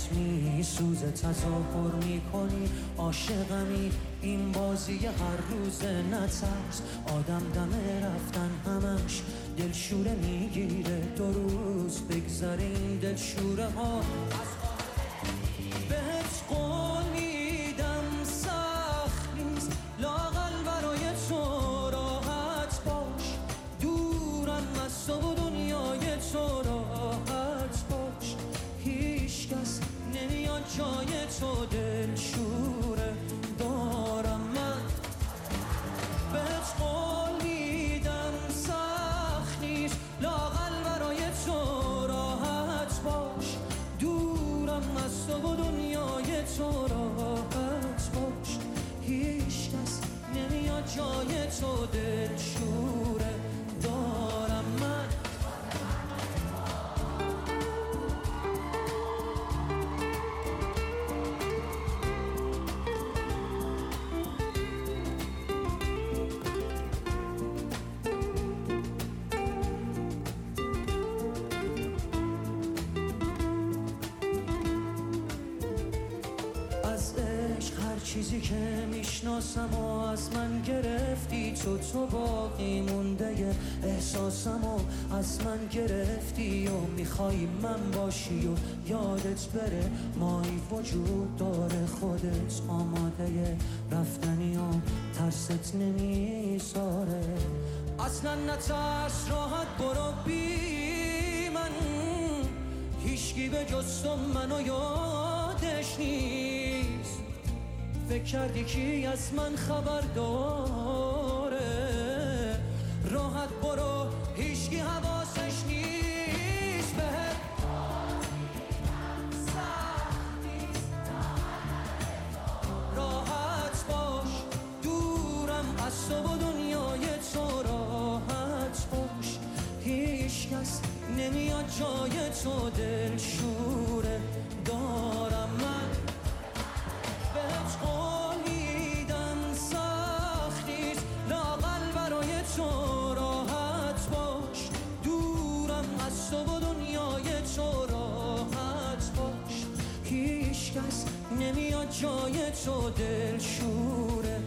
دلت میسوزه تظاهر می‌کنی. عاشقمی این بازی هر روز نترس. آدم دمه رفتن همش دلشوره می‌گیره. دو روز بگذره این دلشوره ها وجود داره خودت آماده رفتنی و ترست نمی‌ذاره اصلا نترس راحت برو بی من. هیچکی به جز تو منو یادش نیست. فکر کردی کی از من خبر داره جای تو دل شوره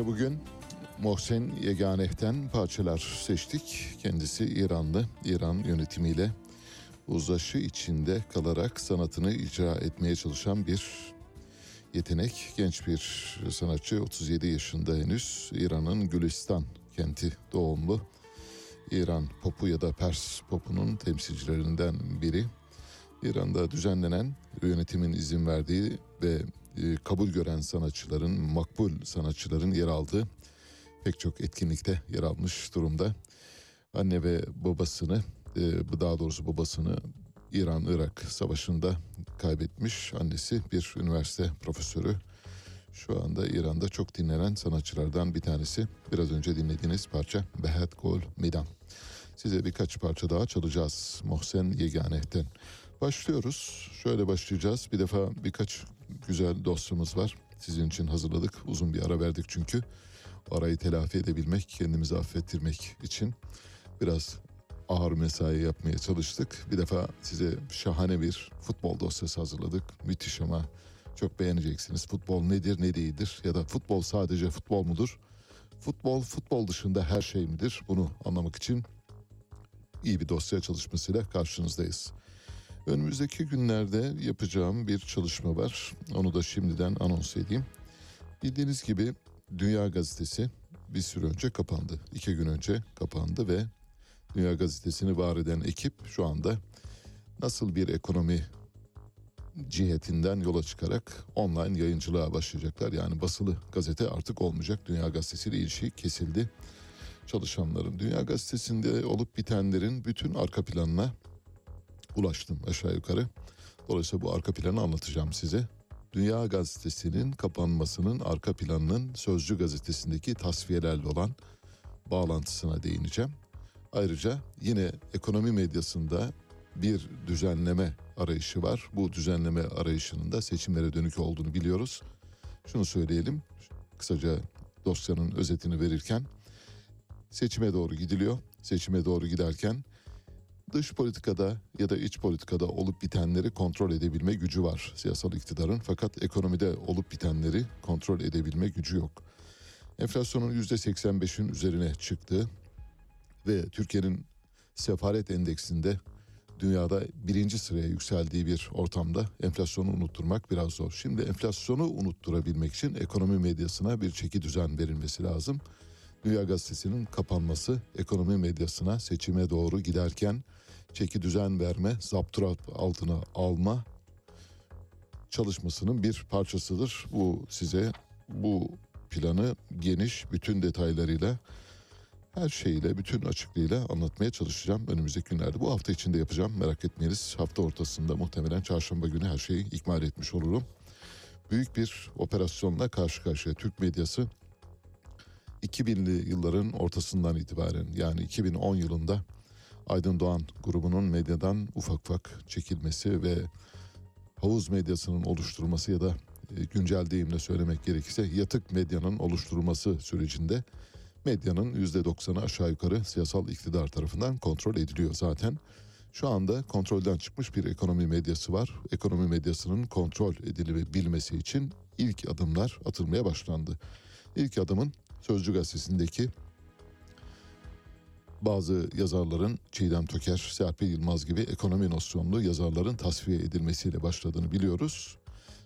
Size bugün Mohsen Yeganeh'ten parçalar seçtik. Kendisi İranlı, İran yönetimiyle uzlaşı içinde kalarak sanatını icra etmeye çalışan bir yetenek. Genç bir sanatçı, 37 yaşında henüz. İran'ın Gülistan kenti doğumlu. İran popu ya da Pers popunun temsilcilerinden biri. İran'da düzenlenen yönetimin izin verdiği ve e, kabul gören sanatçıların, makbul sanatçıların yer aldığı pek çok etkinlikte yer almış durumda. Anne ve babasını, e, daha doğrusu babasını İran-Irak savaşında kaybetmiş. Annesi bir üniversite profesörü. Şu anda İran'da çok dinlenen sanatçılardan bir tanesi. Biraz önce dinlediğiniz parça Behet Gol Midan. Size birkaç parça daha çalacağız Mohsen Yegane'den. Başlıyoruz. Şöyle başlayacağız. Bir defa birkaç güzel dosyamız var. Sizin için hazırladık. Uzun bir ara verdik çünkü. Arayı telafi edebilmek, kendimizi affettirmek için biraz ağır mesai yapmaya çalıştık. Bir defa size şahane bir futbol dosyası hazırladık. Müthiş ama çok beğeneceksiniz. Futbol nedir, ne değildir ya da futbol sadece futbol mudur? Futbol futbol dışında her şey midir? Bunu anlamak için iyi bir dosya çalışmasıyla karşınızdayız. Önümüzdeki günlerde yapacağım bir çalışma var. Onu da şimdiden anons edeyim. Bildiğiniz gibi Dünya Gazetesi bir süre önce kapandı. İki gün önce kapandı ve Dünya Gazetesi'ni var eden ekip şu anda nasıl bir ekonomi cihetinden yola çıkarak online yayıncılığa başlayacaklar. Yani basılı gazete artık olmayacak. Dünya Gazetesi ile ilişki kesildi. Çalışanların Dünya Gazetesi'nde olup bitenlerin bütün arka planına ulaştım aşağı yukarı. Dolayısıyla bu arka planı anlatacağım size. Dünya Gazetesi'nin kapanmasının arka planının Sözcü Gazetesi'ndeki tasfiyelerle olan bağlantısına değineceğim. Ayrıca yine ekonomi medyasında bir düzenleme arayışı var. Bu düzenleme arayışının da seçimlere dönük olduğunu biliyoruz. Şunu söyleyelim, kısaca dosyanın özetini verirken seçime doğru gidiliyor. Seçime doğru giderken dış politikada ya da iç politikada olup bitenleri kontrol edebilme gücü var siyasal iktidarın. Fakat ekonomide olup bitenleri kontrol edebilme gücü yok. Enflasyonun %85'in üzerine çıktı ve Türkiye'nin sefaret endeksinde dünyada birinci sıraya yükseldiği bir ortamda enflasyonu unutturmak biraz zor. Şimdi enflasyonu unutturabilmek için ekonomi medyasına bir çeki düzen verilmesi lazım. Dünya Gazetesi'nin kapanması ekonomi medyasına seçime doğru giderken çeki düzen verme, zapturat altına alma çalışmasının bir parçasıdır. Bu size bu planı geniş bütün detaylarıyla her şeyiyle, bütün açıklığıyla anlatmaya çalışacağım önümüzdeki günlerde. Bu hafta içinde yapacağım merak etmeyiniz. Hafta ortasında muhtemelen çarşamba günü her şeyi ikmal etmiş olurum. Büyük bir operasyonla karşı karşıya Türk medyası 2000'li yılların ortasından itibaren yani 2010 yılında Aydın Doğan grubunun medyadan ufak ufak çekilmesi ve havuz medyasının oluşturulması ya da e, güncel deyimle söylemek gerekirse yatık medyanın oluşturulması sürecinde medyanın %90'ı aşağı yukarı siyasal iktidar tarafından kontrol ediliyor zaten. Şu anda kontrolden çıkmış bir ekonomi medyası var. Ekonomi medyasının kontrol edilebilmesi için ilk adımlar atılmaya başlandı. İlk adımın Sözcü Gazetesi'ndeki bazı yazarların Çiğdem Toker, Serpil Yılmaz gibi ekonomi nosyonlu yazarların tasfiye edilmesiyle başladığını biliyoruz.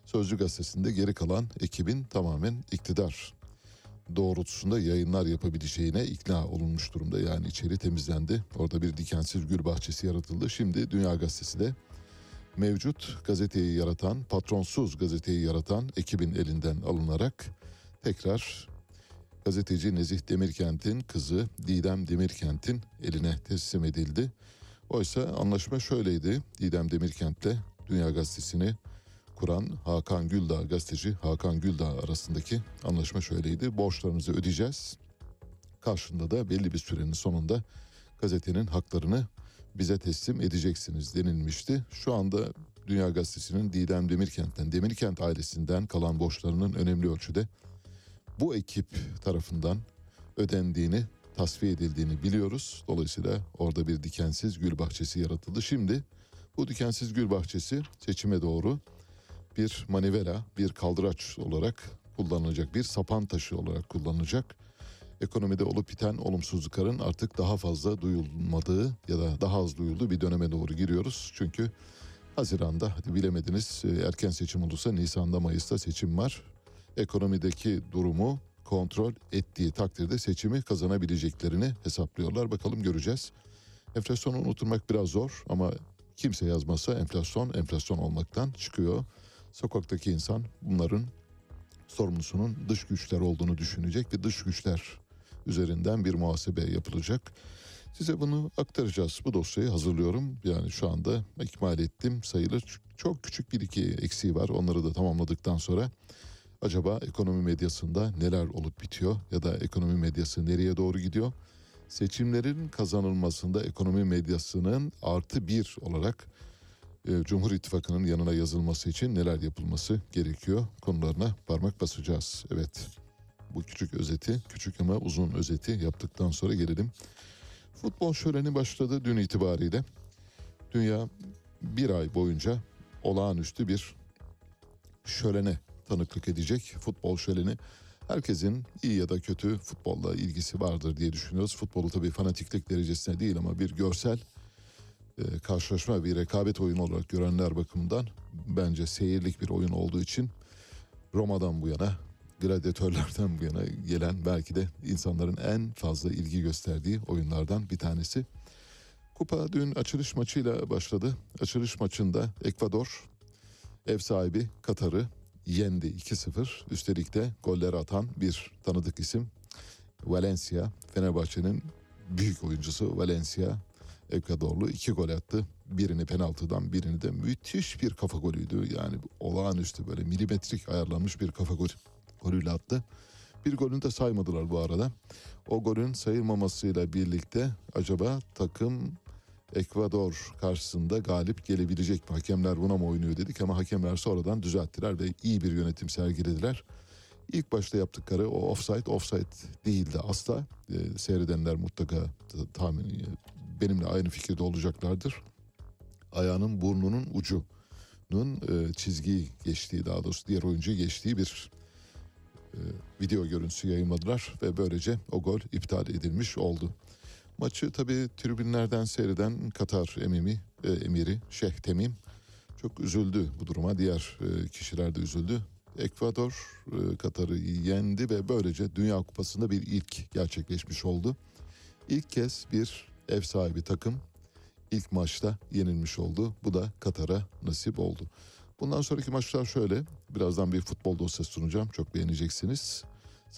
Sözcü Gazetesi'nde geri kalan ekibin tamamen iktidar doğrultusunda yayınlar yapabileceğine ikna olunmuş durumda. Yani içeri temizlendi. Orada bir dikensiz gül bahçesi yaratıldı. Şimdi Dünya Gazetesi de mevcut gazeteyi yaratan, patronsuz gazeteyi yaratan ekibin elinden alınarak tekrar gazeteci Nezih Demirkent'in kızı Didem Demirkent'in eline teslim edildi. Oysa anlaşma şöyleydi. Didem Demirkent'le Dünya Gazetesi'ni kuran Hakan Güldağ gazeteci Hakan Güldağ arasındaki anlaşma şöyleydi. Borçlarınızı ödeyeceğiz. Karşında da belli bir sürenin sonunda gazetenin haklarını bize teslim edeceksiniz denilmişti. Şu anda Dünya Gazetesi'nin Didem Demirkent'ten, Demirkent ailesinden kalan borçlarının önemli ölçüde bu ekip tarafından ödendiğini, tasfiye edildiğini biliyoruz. Dolayısıyla orada bir dikensiz gül bahçesi yaratıldı. Şimdi bu dikensiz gül bahçesi seçime doğru bir manivela, bir kaldıraç olarak kullanılacak, bir sapan taşı olarak kullanılacak. Ekonomide olup biten olumsuzlukların artık daha fazla duyulmadığı ya da daha az duyulduğu bir döneme doğru giriyoruz. Çünkü Haziran'da hadi bilemediniz erken seçim olursa Nisan'da Mayıs'ta seçim var. Ekonomideki durumu kontrol ettiği takdirde seçimi kazanabileceklerini hesaplıyorlar. Bakalım göreceğiz. Enflasyonu unutturmak biraz zor ama kimse yazmasa enflasyon enflasyon olmaktan çıkıyor sokaktaki insan bunların sorumlusunun dış güçler olduğunu düşünecek ve dış güçler üzerinden bir muhasebe yapılacak. Size bunu aktaracağız. Bu dosyayı hazırlıyorum. Yani şu anda ikmal ettim sayılır. Çok küçük bir iki eksiği var. Onları da tamamladıktan sonra acaba ekonomi medyasında neler olup bitiyor ya da ekonomi medyası nereye doğru gidiyor? Seçimlerin kazanılmasında ekonomi medyasının artı bir olarak e, Cumhur İttifakı'nın yanına yazılması için neler yapılması gerekiyor konularına parmak basacağız. Evet bu küçük özeti, küçük ama uzun özeti yaptıktan sonra gelelim. Futbol şöleni başladı dün itibariyle. Dünya bir ay boyunca olağanüstü bir şölene tanıklık edecek. Futbol şöleni herkesin iyi ya da kötü futbolla ilgisi vardır diye düşünüyoruz. Futbolu tabii fanatiklik derecesine değil ama bir görsel e, karşılaşma, bir rekabet oyunu olarak görenler bakımından bence seyirlik bir oyun olduğu için Roma'dan bu yana, gladyatörlerden bu yana gelen belki de insanların en fazla ilgi gösterdiği oyunlardan bir tanesi. Kupa dün açılış maçıyla başladı. Açılış maçında Ekvador ev sahibi Katar'ı yendi 2-0. Üstelik de golleri atan bir tanıdık isim Valencia. Fenerbahçe'nin büyük oyuncusu Valencia Ekvadorlu iki gol attı. Birini penaltıdan birini de müthiş bir kafa golüydü. Yani olağanüstü böyle milimetrik ayarlanmış bir kafa golü, golüyle attı. Bir golünü de saymadılar bu arada. O golün sayılmamasıyla birlikte acaba takım Ekvador karşısında galip gelebilecek mi? Hakemler buna mı oynuyor dedik ama hakemler sonradan düzelttiler ve iyi bir yönetim sergilediler. İlk başta yaptıkları o offside offside değildi asla. E, seyredenler mutlaka tahmin e, benimle aynı fikirde olacaklardır. Ayağının burnunun ucunun e, çizgiyi geçtiği daha doğrusu diğer oyuncu geçtiği bir e, video görüntüsü yayınladılar ve böylece o gol iptal edilmiş oldu. Maçı tabii tribünlerden seyreden Katar emimi, e, emiri Şeyh Temim çok üzüldü bu duruma. Diğer e, kişiler de üzüldü. Ekvador e, Katar'ı yendi ve böylece Dünya Kupası'nda bir ilk gerçekleşmiş oldu. İlk kez bir ev sahibi takım ilk maçta yenilmiş oldu. Bu da Katar'a nasip oldu. Bundan sonraki maçlar şöyle. Birazdan bir futbol dosyası sunacağım. Çok beğeneceksiniz.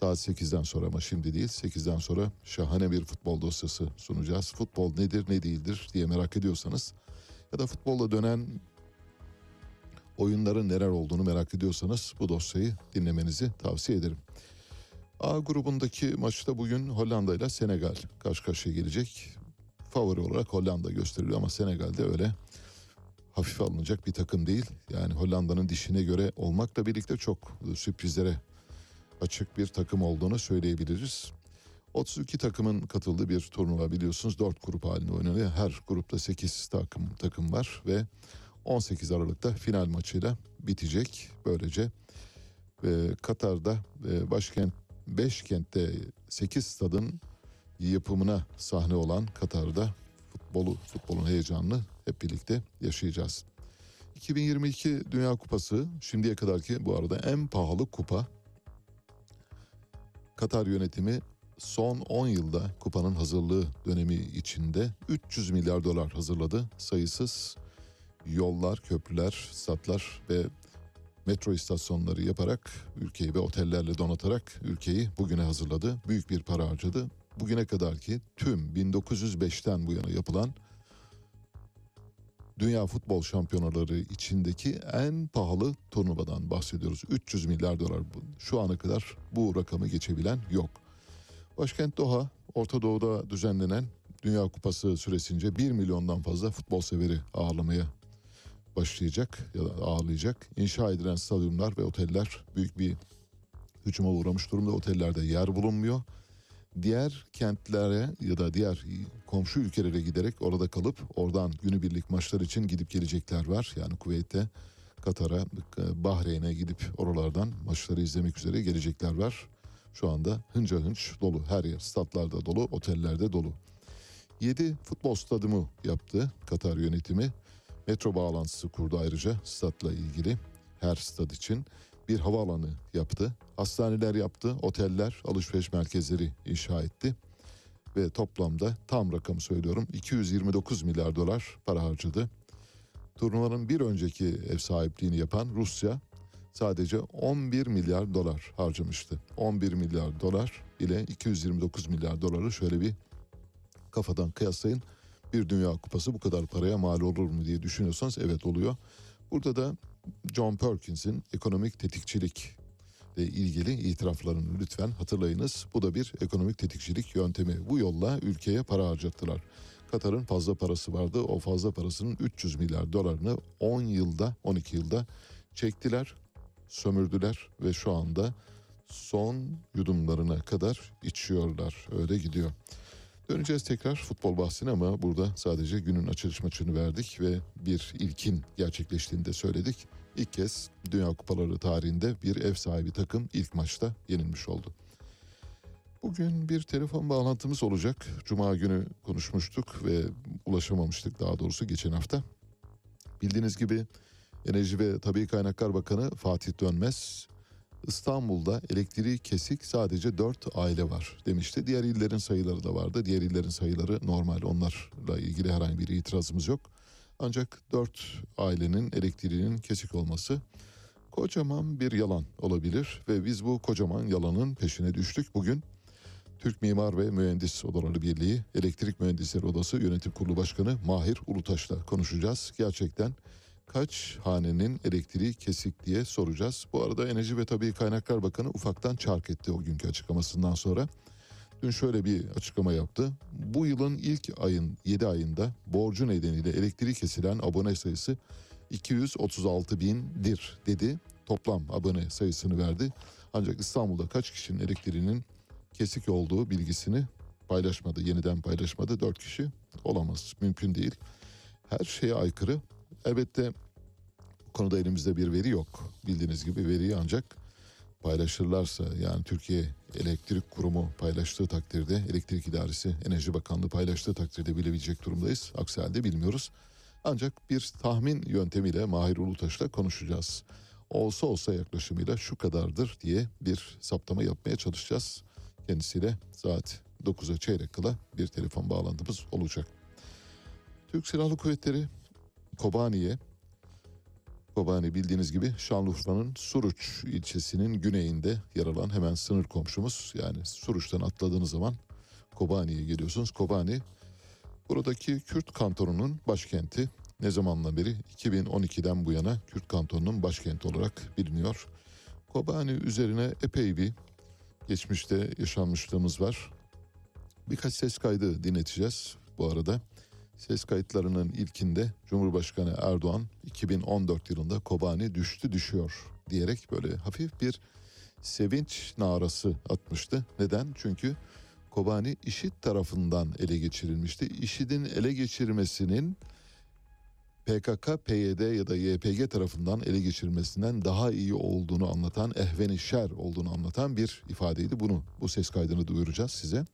Saat 8'den sonra ama şimdi değil 8'den sonra şahane bir futbol dosyası sunacağız. Futbol nedir ne değildir diye merak ediyorsanız ya da futbolla dönen oyunların neler olduğunu merak ediyorsanız bu dosyayı dinlemenizi tavsiye ederim. A grubundaki maçta bugün Hollanda ile Senegal karşı karşıya gelecek. Favori olarak Hollanda gösteriliyor ama Senegal'de öyle hafife alınacak bir takım değil. Yani Hollanda'nın dişine göre olmakla birlikte çok sürprizlere açık bir takım olduğunu söyleyebiliriz. 32 takımın katıldığı bir turnuva biliyorsunuz. 4 grup halinde oynanıyor. Her grupta 8 takım takım var ve 18 Aralık'ta final maçıyla bitecek. Böylece e, Katar'da e, başkent 5 kentte 8 stadın yapımına sahne olan Katar'da futbolu futbolun heyecanını hep birlikte yaşayacağız. 2022 Dünya Kupası şimdiye kadarki bu arada en pahalı kupa. Katar yönetimi son 10 yılda kupanın hazırlığı dönemi içinde 300 milyar dolar hazırladı. Sayısız yollar, köprüler, statlar ve metro istasyonları yaparak ülkeyi ve otellerle donatarak ülkeyi bugüne hazırladı. Büyük bir para harcadı. Bugüne kadar ki tüm 1905'ten bu yana yapılan Dünya Futbol Şampiyonaları içindeki en pahalı turnuvadan bahsediyoruz. 300 milyar dolar. Şu ana kadar bu rakamı geçebilen yok. Başkent Doha, Orta Doğu'da düzenlenen Dünya Kupası süresince 1 milyondan fazla futbol severi ağırlamaya başlayacak ya da ağırlayacak. İnşa edilen stadyumlar ve oteller büyük bir hücuma uğramış durumda. Otellerde yer bulunmuyor. Diğer kentlere ya da diğer komşu ülkelere giderek orada kalıp oradan günübirlik maçlar için gidip gelecekler var. Yani Kuveyt'e, Katar'a, Bahreyn'e gidip oralardan maçları izlemek üzere gelecekler var. Şu anda hınca hınç dolu. Her yer statlarda dolu, otellerde dolu. 7 futbol stadyumu yaptı Katar yönetimi. Metro bağlantısı kurdu ayrıca statla ilgili her stad için bir havaalanı yaptı. Hastaneler yaptı, oteller, alışveriş merkezleri inşa etti. Ve toplamda tam rakamı söylüyorum 229 milyar dolar para harcadı. Turnuvanın bir önceki ev sahipliğini yapan Rusya sadece 11 milyar dolar harcamıştı. 11 milyar dolar ile 229 milyar doları şöyle bir kafadan kıyaslayın. Bir Dünya Kupası bu kadar paraya mal olur mu diye düşünüyorsanız evet oluyor. Burada da John Perkins'in ekonomik tetikçilik ile ilgili itiraflarını lütfen hatırlayınız. Bu da bir ekonomik tetikçilik yöntemi. Bu yolla ülkeye para harcattılar. Katar'ın fazla parası vardı. O fazla parasının 300 milyar dolarını 10 yılda, 12 yılda çektiler, sömürdüler ve şu anda son yudumlarına kadar içiyorlar. Öyle gidiyor. Döneceğiz tekrar futbol bahsine ama burada sadece günün açılış maçını verdik ve bir ilkin gerçekleştiğini de söyledik. İlk kez Dünya Kupaları tarihinde bir ev sahibi takım ilk maçta yenilmiş oldu. Bugün bir telefon bağlantımız olacak. Cuma günü konuşmuştuk ve ulaşamamıştık daha doğrusu geçen hafta. Bildiğiniz gibi Enerji ve Tabii Kaynaklar Bakanı Fatih Dönmez İstanbul'da elektriği kesik sadece 4 aile var demişti. Diğer illerin sayıları da vardı. Diğer illerin sayıları normal onlarla ilgili herhangi bir itirazımız yok. Ancak 4 ailenin elektriğinin kesik olması kocaman bir yalan olabilir ve biz bu kocaman yalanın peşine düştük. Bugün Türk Mimar ve Mühendis Odaları Birliği Elektrik Mühendisleri Odası Yönetim Kurulu Başkanı Mahir Ulutaş'la konuşacağız. Gerçekten kaç hanenin elektriği kesik diye soracağız. Bu arada Enerji ve Tabii Kaynaklar Bakanı ufaktan çark etti o günkü açıklamasından sonra. Dün şöyle bir açıklama yaptı. Bu yılın ilk ayın 7 ayında borcu nedeniyle elektriği kesilen abone sayısı 236 bindir dedi. Toplam abone sayısını verdi. Ancak İstanbul'da kaç kişinin elektriğinin kesik olduğu bilgisini paylaşmadı. Yeniden paylaşmadı. 4 kişi olamaz. Mümkün değil. Her şeye aykırı. Elbette bu konuda elimizde bir veri yok. Bildiğiniz gibi veriyi ancak paylaşırlarsa yani Türkiye Elektrik Kurumu paylaştığı takdirde Elektrik İdaresi Enerji Bakanlığı paylaştığı takdirde bilebilecek durumdayız. Aksi halde bilmiyoruz. Ancak bir tahmin yöntemiyle Mahir Ulutaş'la konuşacağız. Olsa olsa yaklaşımıyla şu kadardır diye bir saptama yapmaya çalışacağız. Kendisiyle saat 9'a çeyrek kala bir telefon bağlantımız olacak. Türk Silahlı Kuvvetleri Kobani'ye Kobani bildiğiniz gibi Şanlıurfa'nın Suruç ilçesinin güneyinde yer alan hemen sınır komşumuz. Yani Suruç'tan atladığınız zaman Kobani'ye geliyorsunuz. Kobani buradaki Kürt kantonunun başkenti. Ne zamandan beri 2012'den bu yana Kürt kantonunun başkenti olarak biliniyor. Kobani üzerine epey bir geçmişte yaşanmışlığımız var. Birkaç ses kaydı dinleteceğiz bu arada. Ses kayıtlarının ilkinde Cumhurbaşkanı Erdoğan 2014 yılında Kobani düştü düşüyor diyerek böyle hafif bir sevinç narası atmıştı. Neden? Çünkü Kobani IŞİD tarafından ele geçirilmişti. IŞİD'in ele geçirmesinin PKK, PYD ya da YPG tarafından ele geçirilmesinden daha iyi olduğunu anlatan, ehveni şer olduğunu anlatan bir ifadeydi. Bunu, bu ses kaydını duyuracağız size,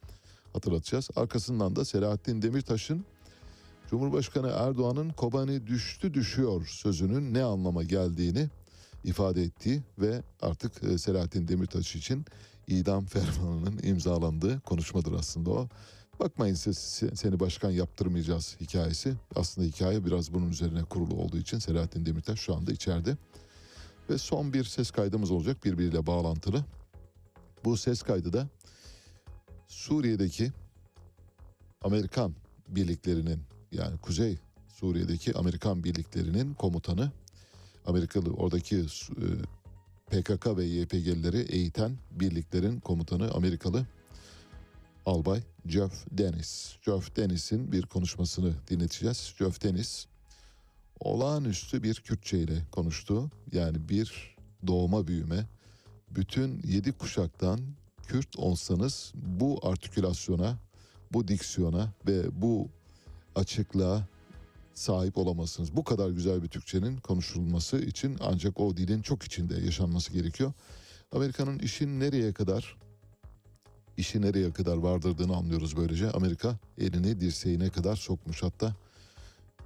hatırlatacağız. Arkasından da Selahattin Demirtaş'ın Cumhurbaşkanı Erdoğan'ın Kobani düştü düşüyor sözünün ne anlama geldiğini ifade ettiği ve artık e, Selahattin Demirtaş için idam fermanının imzalandığı konuşmadır aslında o. Bakmayın siz seni başkan yaptırmayacağız hikayesi. Aslında hikaye biraz bunun üzerine kurulu olduğu için Selahattin Demirtaş şu anda içeride. Ve son bir ses kaydımız olacak birbiriyle bağlantılı. Bu ses kaydı da Suriye'deki Amerikan birliklerinin yani Kuzey Suriye'deki Amerikan birliklerinin komutanı Amerikalı oradaki e, PKK ve YPG'lileri eğiten birliklerin komutanı Amerikalı Albay Jeff Dennis. Jeff Dennis'in bir konuşmasını dinleteceğiz. Jeff Dennis olağanüstü bir Kürtçe ile konuştu. Yani bir doğma büyüme bütün yedi kuşaktan Kürt olsanız bu artikülasyona, bu diksiyona ve bu açıklığa sahip olamazsınız. Bu kadar güzel bir Türkçenin konuşulması için ancak o dilin çok içinde yaşanması gerekiyor. Amerika'nın işin nereye kadar işi nereye kadar vardırdığını anlıyoruz böylece. Amerika elini dirseğine kadar sokmuş hatta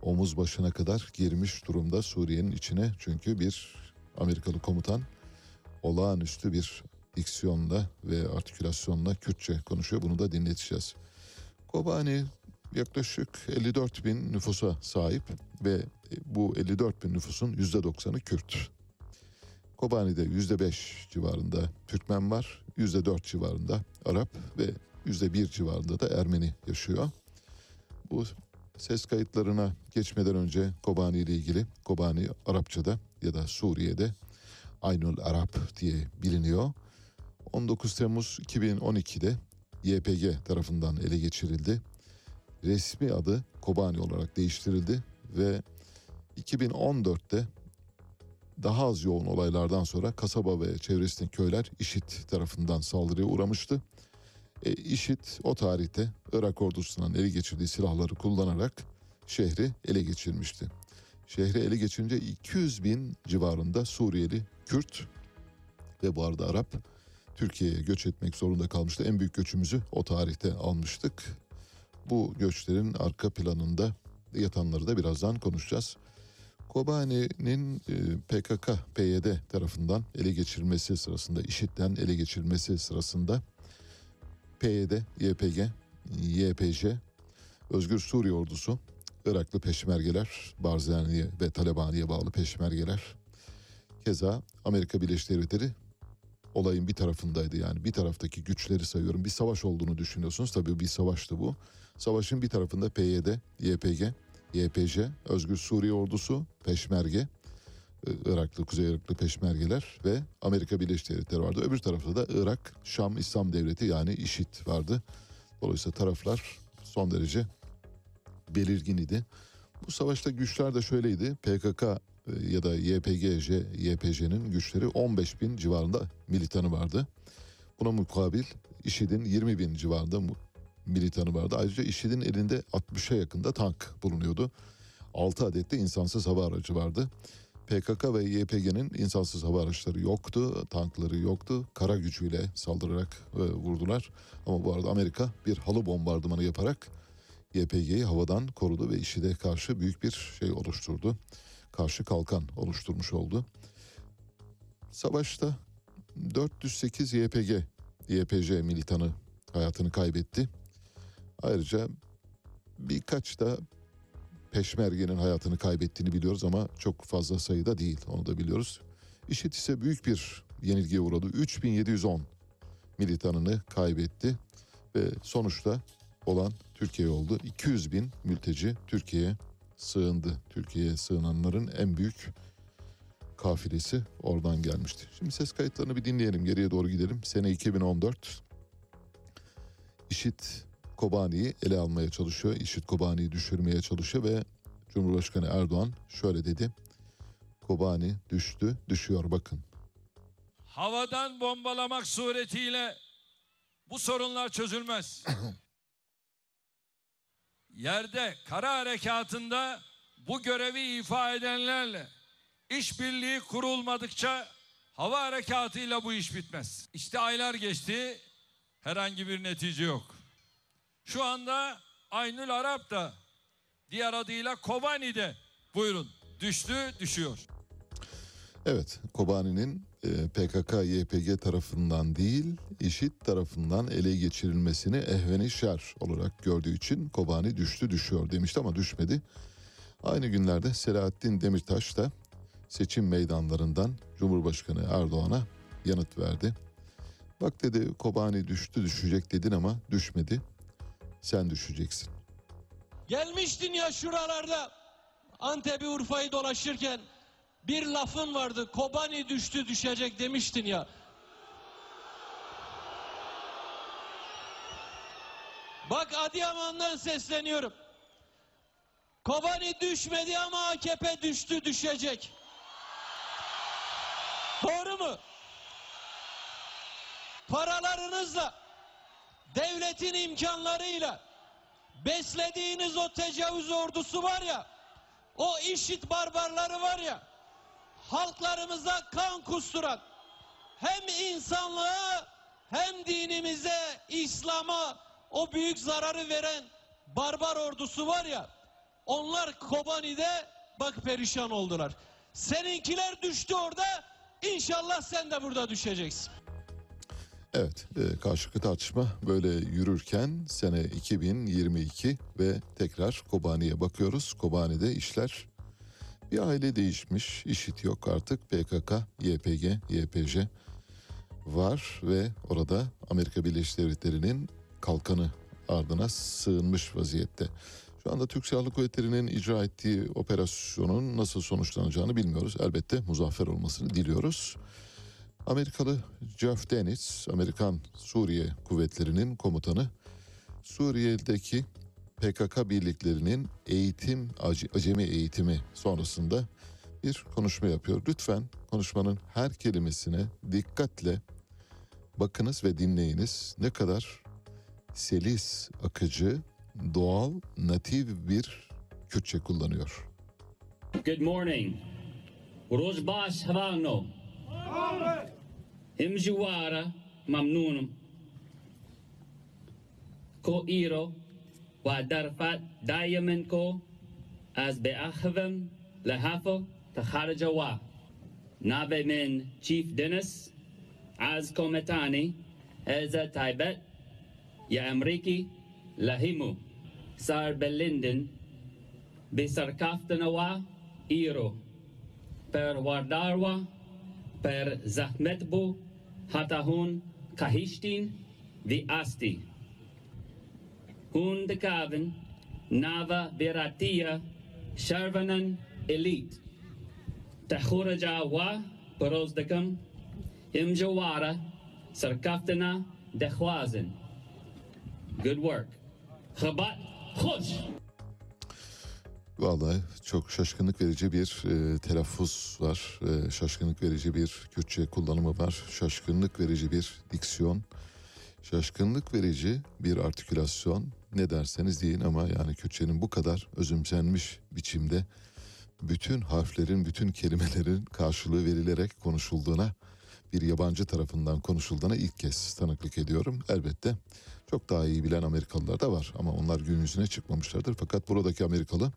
omuz başına kadar girmiş durumda Suriye'nin içine. Çünkü bir Amerikalı komutan olağanüstü bir diksiyonla ve artikülasyonla Kürtçe konuşuyor. Bunu da dinleteceğiz. Kobani yaklaşık 54 bin nüfusa sahip ve bu 54 bin nüfusun %90'ı Kürt. Kobani'de yüzde beş civarında Türkmen var, yüzde dört civarında Arap ve yüzde bir civarında da Ermeni yaşıyor. Bu ses kayıtlarına geçmeden önce Kobani ile ilgili Kobani Arapçada ya da Suriye'de Aynul Arap diye biliniyor. 19 Temmuz 2012'de YPG tarafından ele geçirildi. Resmi adı Kobani olarak değiştirildi ve 2014'te daha az yoğun olaylardan sonra kasaba ve çevresindeki köyler IŞİD tarafından saldırıya uğramıştı. E, IŞİD o tarihte Irak ordusundan ele geçirdiği silahları kullanarak şehri ele geçirmişti. Şehri ele geçirince 200 bin civarında Suriyeli Kürt ve bu arada Arap Türkiye'ye göç etmek zorunda kalmıştı. En büyük göçümüzü o tarihte almıştık. Bu göçlerin arka planında yatanları da birazdan konuşacağız. Kobani'nin e, PKK, PYD tarafından ele geçirilmesi sırasında, IŞİD'den ele geçirilmesi sırasında PYD, YPG, YPJ, Özgür Suriye Ordusu, Iraklı peşmergeler, Barzani'ye ve Talabani'ye bağlı peşmergeler, keza Amerika Birleşik Devletleri olayın bir tarafındaydı yani bir taraftaki güçleri sayıyorum. Bir savaş olduğunu düşünüyorsunuz tabii bir savaştı bu. Savaşın bir tarafında PYD, YPG, YPJ, Özgür Suriye Ordusu, Peşmerge, e, Iraklı, Kuzey Iraklı Peşmergeler ve Amerika Birleşik Devletleri vardı. Öbür tarafta da Irak, Şam İslam Devleti yani IŞİD vardı. Dolayısıyla taraflar son derece belirgin idi. Bu savaşta güçler de şöyleydi. PKK ya da YPG, YPJ'nin güçleri 15 bin civarında militanı vardı. Buna mukabil IŞİD'in 20 bin civarında militanı vardı. Ayrıca IŞİD'in elinde 60'a yakında tank bulunuyordu. 6 adet de insansız hava aracı vardı. PKK ve YPG'nin insansız hava araçları yoktu, tankları yoktu. Kara gücüyle saldırarak e, vurdular. Ama bu arada Amerika bir halı bombardımanı yaparak YPG'yi havadan korudu ve IŞİD'e karşı büyük bir şey oluşturdu. Karşı kalkan oluşturmuş oldu. Savaşta 408 YPG, YPJ militanı hayatını kaybetti. Ayrıca birkaç da peşmergenin hayatını kaybettiğini biliyoruz ama çok fazla sayıda değil onu da biliyoruz. IŞİD ise büyük bir yenilgiye uğradı. 3710 militanını kaybetti ve sonuçta olan Türkiye oldu. 200 bin mülteci Türkiye'ye sığındı. Türkiye'ye sığınanların en büyük kafilesi oradan gelmişti. Şimdi ses kayıtlarını bir dinleyelim. Geriye doğru gidelim. Sene 2014. IŞİD Kobani'yi ele almaya çalışıyor. IŞİD Kobani'yi düşürmeye çalışıyor ve Cumhurbaşkanı Erdoğan şöyle dedi. Kobani düştü, düşüyor bakın. havadan bombalamak suretiyle bu sorunlar çözülmez. Yerde kara harekatında bu görevi ifa edenlerle işbirliği kurulmadıkça hava harekatıyla bu iş bitmez. İşte aylar geçti herhangi bir netice yok. Şu anda Aynül Arap da diğer adıyla Kobani'de buyurun düştü düşüyor. Evet, Kobani'nin e, PKK, YPG tarafından değil, IŞİD tarafından ele geçirilmesini ehveni şer olarak gördüğü için Kobani düştü düşüyor demişti ama düşmedi. Aynı günlerde Selahattin Demirtaş da seçim meydanlarından Cumhurbaşkanı Erdoğan'a yanıt verdi. Bak dedi Kobani düştü düşecek dedin ama düşmedi. Sen düşeceksin. Gelmiştin ya şuralarda Antep'i Urfa'yı dolaşırken bir lafın vardı. Kobani düştü düşecek demiştin ya. Bak Adıyaman'dan sesleniyorum. Kobani düşmedi ama AKP düştü düşecek. Doğru mu? Paralarınızla, devletin imkanlarıyla beslediğiniz o tecavüz ordusu var ya, o işit barbarları var ya, halklarımıza kan kusturan, hem insanlığa hem dinimize, İslam'a o büyük zararı veren barbar ordusu var ya, onlar Kobani'de bak perişan oldular. Seninkiler düştü orada, inşallah sen de burada düşeceksin. Evet, e, karşılıklı tartışma böyle yürürken sene 2022 ve tekrar Kobani'ye bakıyoruz. Kobani'de işler Bir aile değişmiş, işit yok artık PKK, YPG, YPJ var ve orada Amerika Birleşik Devletleri'nin kalkanı ardına sığınmış vaziyette. Şu anda Türk Silahlı Kuvvetleri'nin icra ettiği operasyonun nasıl sonuçlanacağını bilmiyoruz. Elbette muzaffer olmasını diliyoruz. Amerikalı Jeff Deniz, Amerikan Suriye kuvvetlerinin komutanı, Suriye'deki PKK birliklerinin eğitim, ac- acemi eğitimi sonrasında bir konuşma yapıyor. Lütfen konuşmanın her kelimesine dikkatle bakınız ve dinleyiniz. Ne kadar selis, akıcı, doğal, natif bir Kürtçe kullanıyor. Good morning. Rojbash Havano. Himjuara Mamnunum. Ko iro و در دایمن کو از به اخوم لحفل تخرج و ناب من چیف دنس از کومتانی از تایبت یا امریکی لهیمو سر بلندن به سرکافتن و ایرو. پر واردار و پر زحمت بو. حتی هون کهیشتین وی آستی. Kaven nava beratia sharvanan elite tahuraja wa perozdakam imjawara sarkaftana dekhwazen good work khabat khush Vallahi çok şaşkınlık verici bir e, telaffuz var. E, şaşkınlık verici bir Kürtçe kullanımı var. Şaşkınlık verici bir diksiyon. Şaşkınlık verici bir artikülasyon. Ne derseniz deyin ama yani Kürtçenin bu kadar özümsenmiş biçimde bütün harflerin, bütün kelimelerin karşılığı verilerek konuşulduğuna, bir yabancı tarafından konuşulduğuna ilk kez tanıklık ediyorum. Elbette çok daha iyi bilen Amerikalılar da var ama onlar gün yüzüne çıkmamışlardır. Fakat buradaki Amerikalı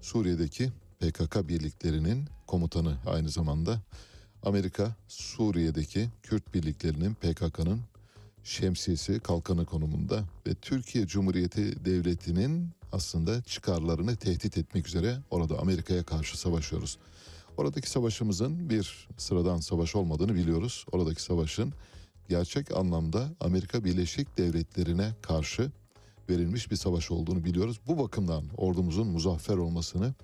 Suriye'deki PKK birliklerinin komutanı aynı zamanda Amerika Suriye'deki Kürt birliklerinin PKK'nın şemsiyesi kalkanı konumunda ve Türkiye Cumhuriyeti Devleti'nin aslında çıkarlarını tehdit etmek üzere orada Amerika'ya karşı savaşıyoruz. Oradaki savaşımızın bir sıradan savaş olmadığını biliyoruz. Oradaki savaşın gerçek anlamda Amerika Birleşik Devletleri'ne karşı verilmiş bir savaş olduğunu biliyoruz. Bu bakımdan ordumuzun muzaffer olmasını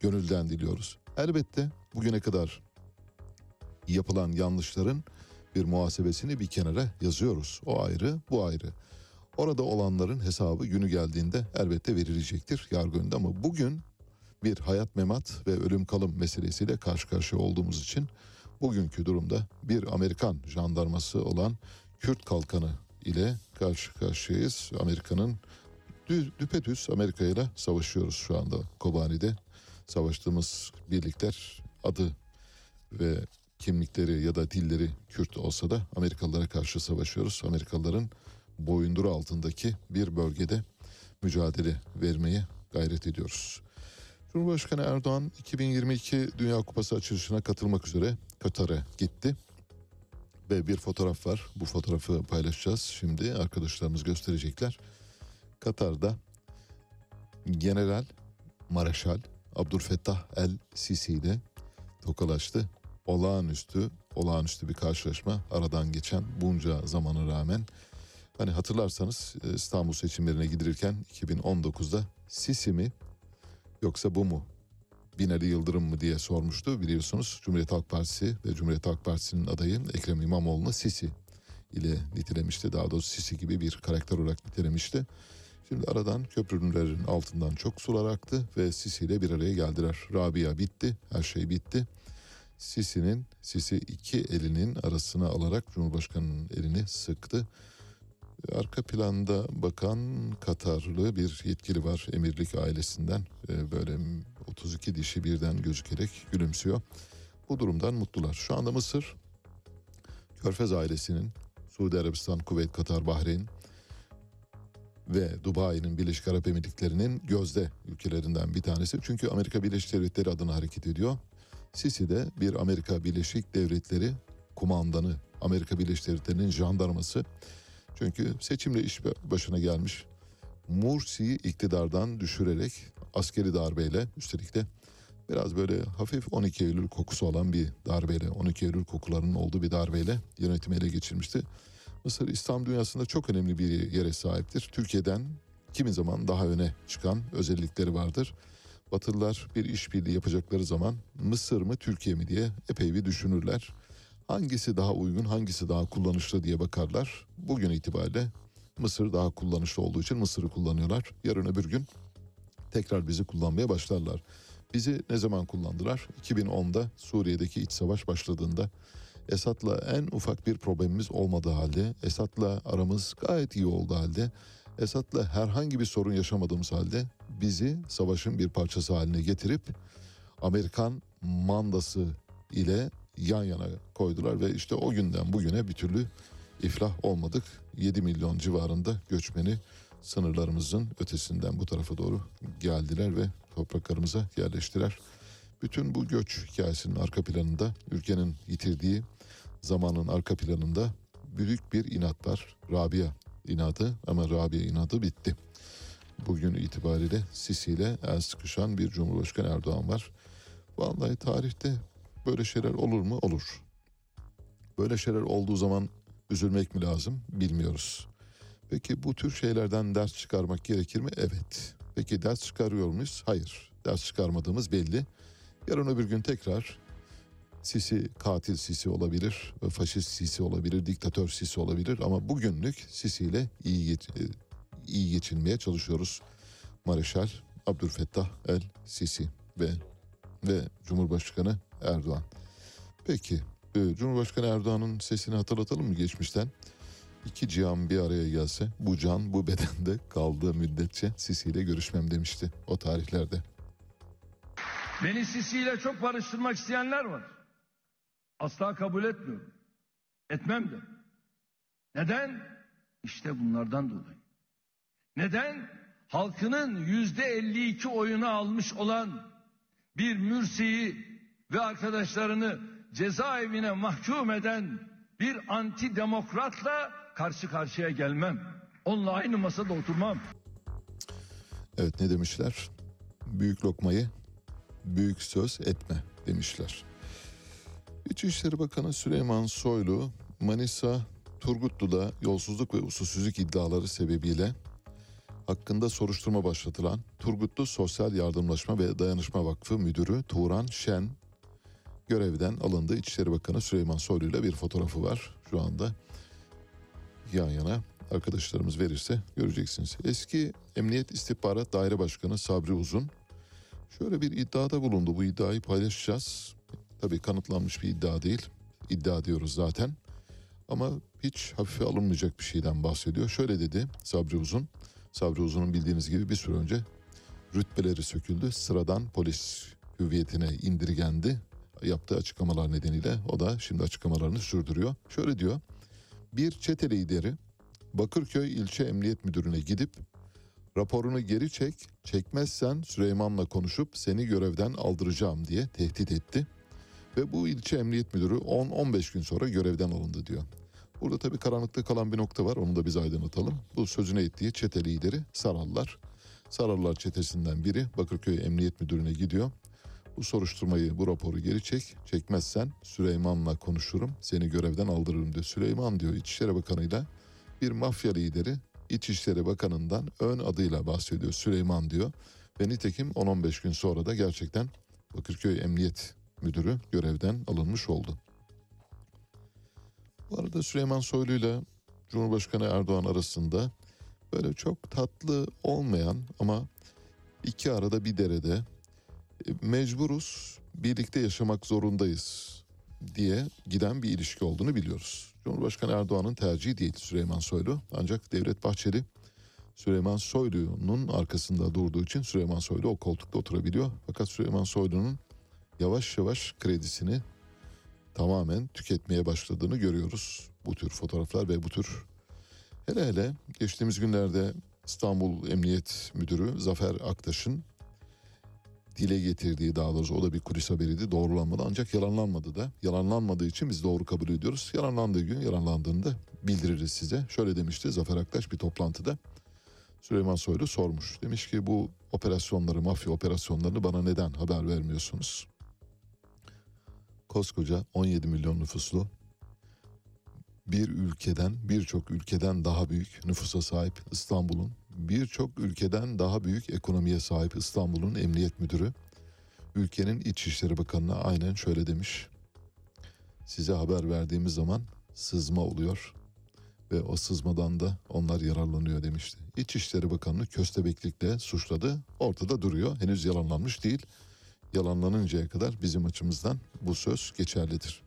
gönülden diliyoruz. Elbette bugüne kadar yapılan yanlışların bir muhasebesini bir kenara yazıyoruz. O ayrı, bu ayrı. Orada olanların hesabı günü geldiğinde elbette verilecektir yargı önünde ama bugün bir hayat memat ve ölüm kalım meselesiyle karşı karşıya olduğumuz için bugünkü durumda bir Amerikan jandarması olan Kürt kalkanı ile karşı karşıyayız. Amerika'nın dü, düpedüz Amerika ile savaşıyoruz şu anda Kobani'de. Savaştığımız birlikler adı ve kimlikleri ya da dilleri Kürt olsa da Amerikalılara karşı savaşıyoruz. Amerikalıların boyunduru altındaki bir bölgede mücadele vermeye gayret ediyoruz. Cumhurbaşkanı Erdoğan 2022 Dünya Kupası açılışına katılmak üzere Katar'a gitti. Ve bir fotoğraf var. Bu fotoğrafı paylaşacağız. Şimdi arkadaşlarımız gösterecekler. Katar'da General Mareşal Abdülfettah El Sisi ile tokalaştı. Olağanüstü, olağanüstü bir karşılaşma aradan geçen bunca zamana rağmen. Hani hatırlarsanız e, İstanbul seçimlerine gidilirken 2019'da Sisi mi yoksa bu mu? Binali Yıldırım mı diye sormuştu. Biliyorsunuz Cumhuriyet Halk Partisi ve Cumhuriyet Halk Partisi'nin adayı Ekrem İmamoğlu'nu Sisi ile nitelemişti. Daha doğrusu Sisi gibi bir karakter olarak nitelemişti. Şimdi aradan köprülerin altından çok sular aktı ve Sisi ile bir araya geldiler. Rabia bitti, her şey bitti. Sisi'nin, Sisi iki elinin arasına alarak Cumhurbaşkanı'nın elini sıktı. Arka planda bakan Katarlı bir yetkili var emirlik ailesinden. Ee, böyle 32 dişi birden gözükerek gülümsüyor. Bu durumdan mutlular. Şu anda Mısır, Körfez ailesinin, Suudi Arabistan, Kuveyt, Katar, Bahreyn ve Dubai'nin Birleşik Arap Emirlikleri'nin gözde ülkelerinden bir tanesi. Çünkü Amerika Birleşik Devletleri adına hareket ediyor. Sisi de bir Amerika Birleşik Devletleri kumandanı, Amerika Birleşik Devletleri'nin jandarması. Çünkü seçimle iş başına gelmiş Mursi'yi iktidardan düşürerek askeri darbeyle üstelik de biraz böyle hafif 12 Eylül kokusu olan bir darbeyle, 12 Eylül kokularının olduğu bir darbeyle yönetimi ele geçirmişti. Mısır İslam dünyasında çok önemli bir yere sahiptir. Türkiye'den kimi zaman daha öne çıkan özellikleri vardır. Batılılar bir işbirliği yapacakları zaman Mısır mı Türkiye mi diye epey bir düşünürler. Hangisi daha uygun, hangisi daha kullanışlı diye bakarlar. Bugün itibariyle Mısır daha kullanışlı olduğu için Mısır'ı kullanıyorlar. Yarın öbür gün tekrar bizi kullanmaya başlarlar. Bizi ne zaman kullandılar? 2010'da Suriye'deki iç savaş başladığında Esad'la en ufak bir problemimiz olmadığı halde, Esad'la aramız gayet iyi olduğu halde, Esad'la herhangi bir sorun yaşamadığımız halde bizi savaşın bir parçası haline getirip Amerikan mandası ile yan yana koydular ve işte o günden bugüne bir türlü iflah olmadık. 7 milyon civarında göçmeni sınırlarımızın ötesinden bu tarafa doğru geldiler ve topraklarımıza yerleştiler. Bütün bu göç hikayesinin arka planında ülkenin yitirdiği zamanın arka planında büyük bir inat var. Rabia inadı ama Rabia inadı bitti. Bugün itibariyle Sisi ile el sıkışan bir Cumhurbaşkanı Erdoğan var. Vallahi tarihte böyle şeyler olur mu? Olur. Böyle şeyler olduğu zaman üzülmek mi lazım? Bilmiyoruz. Peki bu tür şeylerden ders çıkarmak gerekir mi? Evet. Peki ders çıkarıyor muyuz? Hayır. Ders çıkarmadığımız belli. Yarın öbür gün tekrar Sisi katil Sisi olabilir, faşist Sisi olabilir, diktatör Sisi olabilir ama bugünlük Sisi ile iyi e, iyi geçinmeye çalışıyoruz. Mareşal Abdülfettah El Sisi ve ve Cumhurbaşkanı Erdoğan. Peki e, Cumhurbaşkanı Erdoğan'ın sesini hatırlatalım mı geçmişten? İki cihan bir araya gelse bu can bu bedende kaldığı müddetçe Sisi ile görüşmem demişti o tarihlerde. Beni Sisi ile çok barıştırmak isteyenler var. Asla kabul etmiyorum. Etmem de. Neden? İşte bunlardan dolayı. Neden? Halkının yüzde 52 oyunu almış olan bir mürsiyi ve arkadaşlarını cezaevine mahkum eden bir antidemokratla karşı karşıya gelmem. Onunla aynı masada oturmam. Evet ne demişler? Büyük lokmayı büyük söz etme demişler. İçişleri Bakanı Süleyman Soylu Manisa Turgutlu'da yolsuzluk ve usulsüzlük iddiaları sebebiyle hakkında soruşturma başlatılan Turgutlu Sosyal Yardımlaşma ve Dayanışma Vakfı Müdürü Turan Şen görevden alındı. İçişleri Bakanı Süleyman Soylu ile bir fotoğrafı var şu anda yan yana arkadaşlarımız verirse göreceksiniz. Eski Emniyet İstihbarat Daire Başkanı Sabri Uzun şöyle bir iddiada bulundu. Bu iddiayı paylaşacağız. Tabii kanıtlanmış bir iddia değil. İddia diyoruz zaten. Ama hiç hafife alınmayacak bir şeyden bahsediyor. Şöyle dedi Sabri Uzun. Sabri Uzun'un bildiğiniz gibi bir süre önce rütbeleri söküldü. Sıradan polis hüviyetine indirgendi. Yaptığı açıklamalar nedeniyle o da şimdi açıklamalarını sürdürüyor. Şöyle diyor. Bir çete lideri Bakırköy İlçe Emniyet Müdürü'ne gidip raporunu geri çek, çekmezsen Süleyman'la konuşup seni görevden aldıracağım diye tehdit etti. Ve bu ilçe emniyet müdürü 10-15 gün sonra görevden alındı diyor. Burada tabii karanlıkta kalan bir nokta var onu da biz aydınlatalım. Bu sözüne ettiği çete lideri Sarallar. Sarallar çetesinden biri Bakırköy Emniyet Müdürü'ne gidiyor. Bu soruşturmayı, bu raporu geri çek. Çekmezsen Süleyman'la konuşurum, seni görevden aldırırım diyor. Süleyman diyor İçişleri Bakanı'yla bir mafya lideri İçişleri Bakanı'ndan ön adıyla bahsediyor. Süleyman diyor. Ve nitekim 10-15 gün sonra da gerçekten Bakırköy Emniyet Müdürü görevden alınmış oldu. Bu arada Süleyman Soylu ile Cumhurbaşkanı Erdoğan arasında böyle çok tatlı olmayan ama iki arada bir derede e, mecburuz, birlikte yaşamak zorundayız diye giden bir ilişki olduğunu biliyoruz. Cumhurbaşkanı Erdoğan'ın tercihi değil Süleyman Soylu ancak Devlet Bahçeli Süleyman Soylu'nun arkasında durduğu için Süleyman Soylu o koltukta oturabiliyor. Fakat Süleyman Soylu'nun yavaş yavaş kredisini tamamen tüketmeye başladığını görüyoruz. Bu tür fotoğraflar ve bu tür hele hele geçtiğimiz günlerde İstanbul Emniyet Müdürü Zafer Aktaş'ın dile getirdiği daha doğrusu o da bir kulis haberiydi doğrulanmadı ancak yalanlanmadı da yalanlanmadığı için biz doğru kabul ediyoruz. Yalanlandığı gün yalanlandığında bildiririz size. Şöyle demişti Zafer Aktaş bir toplantıda Süleyman Soylu sormuş. Demiş ki bu operasyonları, mafya operasyonlarını bana neden haber vermiyorsunuz? Koskoca 17 milyon nüfuslu bir ülkeden, birçok ülkeden daha büyük nüfusa sahip İstanbul'un, birçok ülkeden daha büyük ekonomiye sahip İstanbul'un emniyet müdürü, ülkenin İçişleri Bakanı'na aynen şöyle demiş. Size haber verdiğimiz zaman sızma oluyor ve o sızmadan da onlar yararlanıyor demişti. İçişleri Bakanı'nı köstebeklikle suçladı. Ortada duruyor. Henüz yalanlanmış değil. Yalanlanıncaya kadar bizim açımızdan bu söz geçerlidir.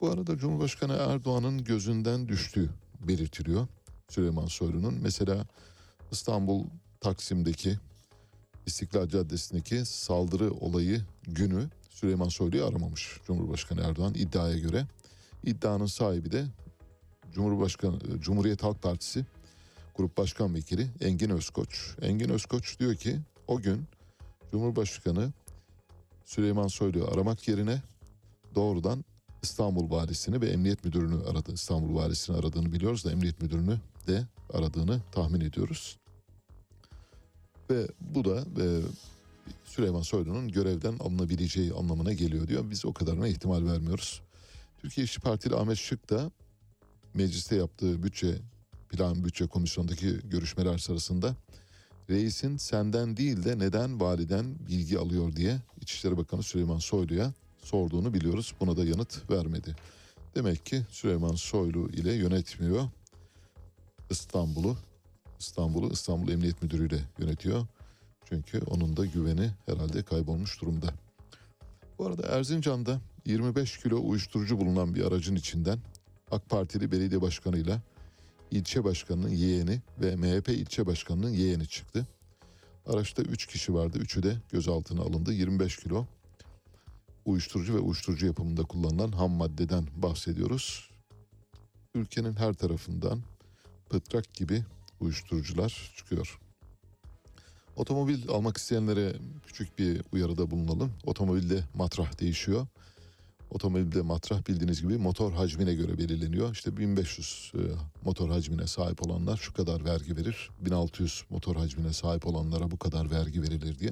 Bu arada Cumhurbaşkanı Erdoğan'ın gözünden düştüğü belirtiliyor. Süleyman Soylu'nun mesela İstanbul Taksim'deki İstiklal Caddesi'ndeki saldırı olayı günü Süleyman Soylu'yu aramamış Cumhurbaşkanı Erdoğan iddiaya göre. İddianın sahibi de Cumhurbaşkanı Cumhuriyet Halk Partisi Grup Başkan Vekili Engin Özkoç. Engin Özkoç diyor ki o gün Cumhurbaşkanı Süleyman Soylu'yu aramak yerine doğrudan İstanbul Valisi'ni ve Emniyet Müdürünü aradı. İstanbul Valisi'ni aradığını biliyoruz da Emniyet Müdürünü de aradığını tahmin ediyoruz. Ve bu da e, Süleyman Soylu'nun görevden alınabileceği anlamına geliyor diyor. Biz o kadarına ihtimal vermiyoruz. Türkiye İşçi Partili Ahmet Şık da mecliste yaptığı bütçe plan bütçe komisyondaki görüşmeler sırasında reisin senden değil de neden validen bilgi alıyor diye İçişleri Bakanı Süleyman Soylu'ya sorduğunu biliyoruz. Buna da yanıt vermedi. Demek ki Süleyman Soylu ile yönetmiyor İstanbul'u. İstanbul'u İstanbul Emniyet Müdürü ile yönetiyor. Çünkü onun da güveni herhalde kaybolmuş durumda. Bu arada Erzincan'da 25 kilo uyuşturucu bulunan bir aracın içinden AK Partili belediye başkanıyla ilçe başkanının yeğeni ve MHP ilçe başkanının yeğeni çıktı. Araçta 3 kişi vardı. Üçü de gözaltına alındı. 25 kilo uyuşturucu ve uyuşturucu yapımında kullanılan ham maddeden bahsediyoruz. Ülkenin her tarafından pıtrak gibi uyuşturucular çıkıyor. Otomobil almak isteyenlere küçük bir uyarıda bulunalım. Otomobilde matrah değişiyor. Otomobilde matrah bildiğiniz gibi motor hacmine göre belirleniyor. İşte 1500 e, motor hacmine sahip olanlar şu kadar vergi verir. 1600 motor hacmine sahip olanlara bu kadar vergi verilir diye.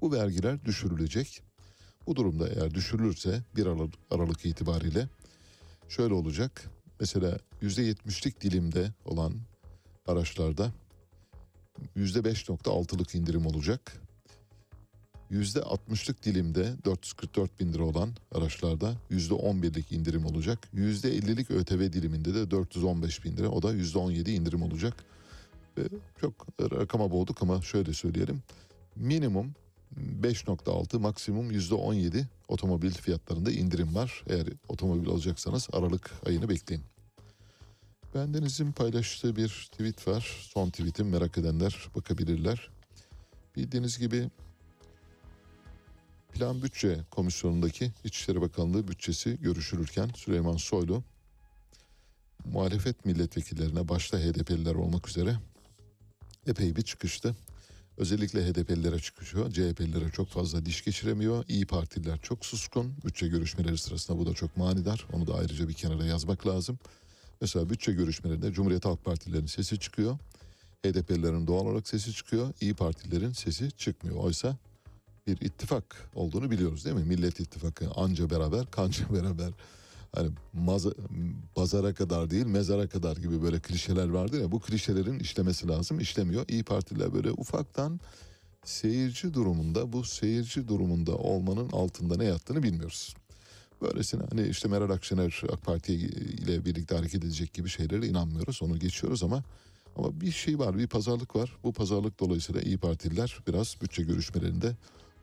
Bu vergiler düşürülecek. Bu durumda eğer düşürülürse 1 Aralık, Aralık itibariyle şöyle olacak. Mesela %70'lik dilimde olan araçlarda %5.6'lık indirim olacak. %60'lık dilimde 444 bin lira olan araçlarda %11'lik indirim olacak. %50'lik ÖTV diliminde de 415 bin lira o da %17 indirim olacak. Ve çok rakama boğduk ama şöyle söyleyelim. Minimum 5.6 maksimum %17 otomobil fiyatlarında indirim var. Eğer otomobil alacaksanız Aralık ayını bekleyin. Bendenizin paylaştığı bir tweet var. Son tweetim merak edenler bakabilirler. Bildiğiniz gibi Plan Bütçe Komisyonu'ndaki İçişleri Bakanlığı bütçesi görüşülürken Süleyman Soylu muhalefet milletvekillerine başta HDP'liler olmak üzere epey bir çıkıştı. Özellikle HDP'lilere çıkışıyor. CHP'lilere çok fazla diş geçiremiyor. İyi Partililer çok suskun. Bütçe görüşmeleri sırasında bu da çok manidar. Onu da ayrıca bir kenara yazmak lazım. Mesela bütçe görüşmelerinde Cumhuriyet Halk Partilerinin sesi çıkıyor. HDP'lilerin doğal olarak sesi çıkıyor. İyi Partilerin sesi çıkmıyor. Oysa bir ittifak olduğunu biliyoruz değil mi? Millet İttifakı anca beraber kanca beraber hani maza, pazara kadar değil mezara kadar gibi böyle klişeler vardı ya bu klişelerin işlemesi lazım işlemiyor. İyi Partiler böyle ufaktan seyirci durumunda bu seyirci durumunda olmanın altında ne yattığını bilmiyoruz. Böylesine hani işte Meral Akşener AK Parti ile birlikte hareket edecek gibi şeylere inanmıyoruz. Onu geçiyoruz ama ama bir şey var, bir pazarlık var. Bu pazarlık dolayısıyla iyi Partililer biraz bütçe görüşmelerinde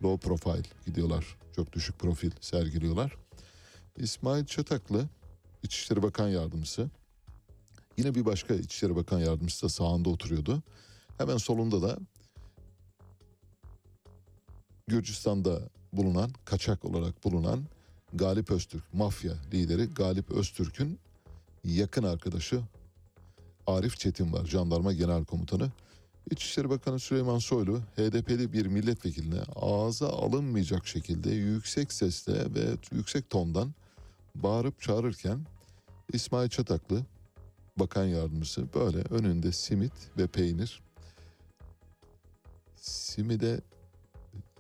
low profile gidiyorlar. Çok düşük profil sergiliyorlar. İsmail Çataklı İçişleri Bakan Yardımcısı. Yine bir başka İçişleri Bakan Yardımcısı da sağında oturuyordu. Hemen solunda da Gürcistan'da bulunan, kaçak olarak bulunan Galip Öztürk, mafya lideri Galip Öztürk'ün yakın arkadaşı Arif Çetin var, jandarma genel komutanı. İçişleri Bakanı Süleyman Soylu HDP'li bir milletvekiline ağza alınmayacak şekilde yüksek sesle ve yüksek tondan bağırıp çağırırken İsmail Çataklı bakan yardımcısı böyle önünde simit ve peynir simide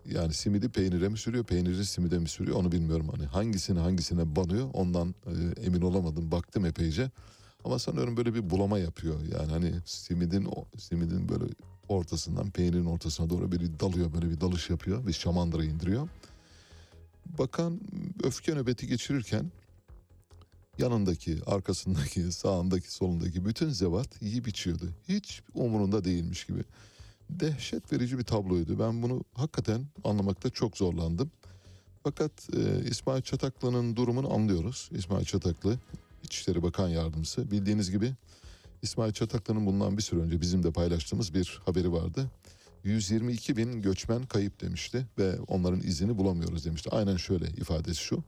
yani simidi peynire mi sürüyor, peyniri simide mi sürüyor onu bilmiyorum. Hani hangisini hangisine banıyor ondan e, emin olamadım. Baktım epeyce. Ama sanıyorum böyle bir bulama yapıyor. Yani hani simidin o- simidin böyle ortasından peynirin ortasına doğru bir dalıyor böyle bir dalış yapıyor. Bir şamandıra indiriyor. Bakan öfke nöbeti geçirirken yanındaki, arkasındaki, sağındaki, solundaki bütün zevat yiyip içiyordu. Hiç umurunda değilmiş gibi. Dehşet verici bir tabloydu. Ben bunu hakikaten anlamakta çok zorlandım. Fakat e, İsmail Çataklı'nın durumunu anlıyoruz. İsmail Çataklı İçişleri Bakan Yardımcısı. Bildiğiniz gibi İsmail Çataklı'nın bundan bir süre önce bizim de paylaştığımız bir haberi vardı. 122 bin göçmen kayıp demişti ve onların izini bulamıyoruz demişti. Aynen şöyle ifadesi şu.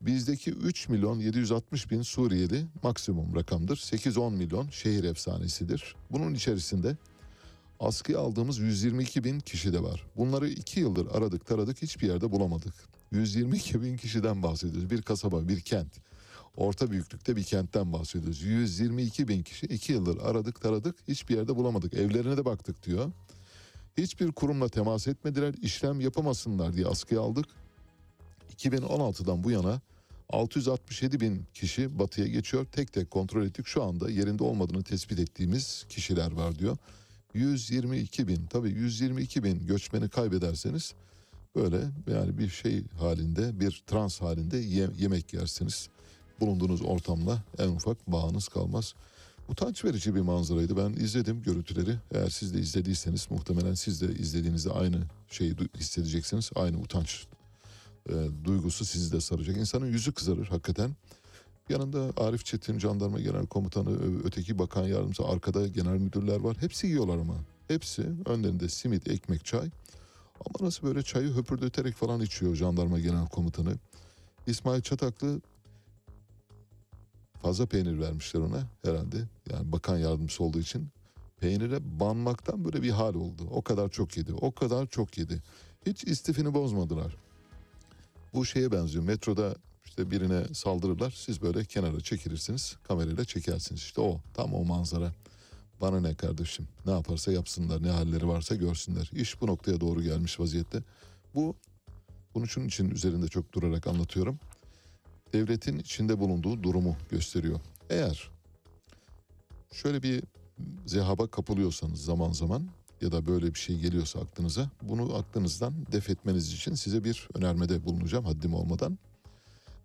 Bizdeki 3 milyon 760 bin Suriyeli maksimum rakamdır. 8-10 milyon şehir efsanesidir. Bunun içerisinde askıya aldığımız 122 bin kişi de var. Bunları 2 yıldır aradık taradık hiçbir yerde bulamadık. 122 bin kişiden bahsediyoruz. Bir kasaba, bir kent. Orta büyüklükte bir kentten bahsediyoruz. 122 bin kişi 2 yıldır aradık taradık hiçbir yerde bulamadık. Evlerine de baktık diyor. Hiçbir kurumla temas etmediler, işlem yapamasınlar diye askıya aldık. 2016'dan bu yana 667 bin kişi batıya geçiyor. Tek tek kontrol ettik. Şu anda yerinde olmadığını tespit ettiğimiz kişiler var diyor. 122 bin tabii 122 bin göçmeni kaybederseniz böyle yani bir şey halinde bir trans halinde ye- yemek yersiniz. Bulunduğunuz ortamla en ufak bağınız kalmaz. Utanç verici bir manzaraydı. Ben izledim görüntüleri. Eğer siz de izlediyseniz muhtemelen siz de izlediğinizde aynı şeyi hissedeceksiniz. Aynı utanç e, duygusu sizi de saracak. İnsanın yüzü kızarır hakikaten. Yanında Arif Çetin jandarma genel komutanı, öteki bakan yardımcısı, arkada genel müdürler var. Hepsi yiyorlar ama. Hepsi önlerinde simit, ekmek, çay. Ama nasıl böyle çayı höpürdöterek falan içiyor jandarma genel komutanı. İsmail Çataklı fazla peynir vermişler ona herhalde. Yani bakan yardımcısı olduğu için. Peynire banmaktan böyle bir hal oldu. O kadar çok yedi. O kadar çok yedi. Hiç istifini bozmadılar. Bu şeye benziyor. Metroda işte birine saldırırlar. Siz böyle kenara çekilirsiniz. Kamerayla çekersiniz. İşte o. Tam o manzara. Bana ne kardeşim? Ne yaparsa yapsınlar. Ne halleri varsa görsünler. İş bu noktaya doğru gelmiş vaziyette. Bu bunu şunun için üzerinde çok durarak anlatıyorum. Devletin içinde bulunduğu durumu gösteriyor. Eğer şöyle bir zehaba kapılıyorsanız zaman zaman ya da böyle bir şey geliyorsa aklınıza bunu aklınızdan def etmeniz için size bir önermede bulunacağım haddim olmadan.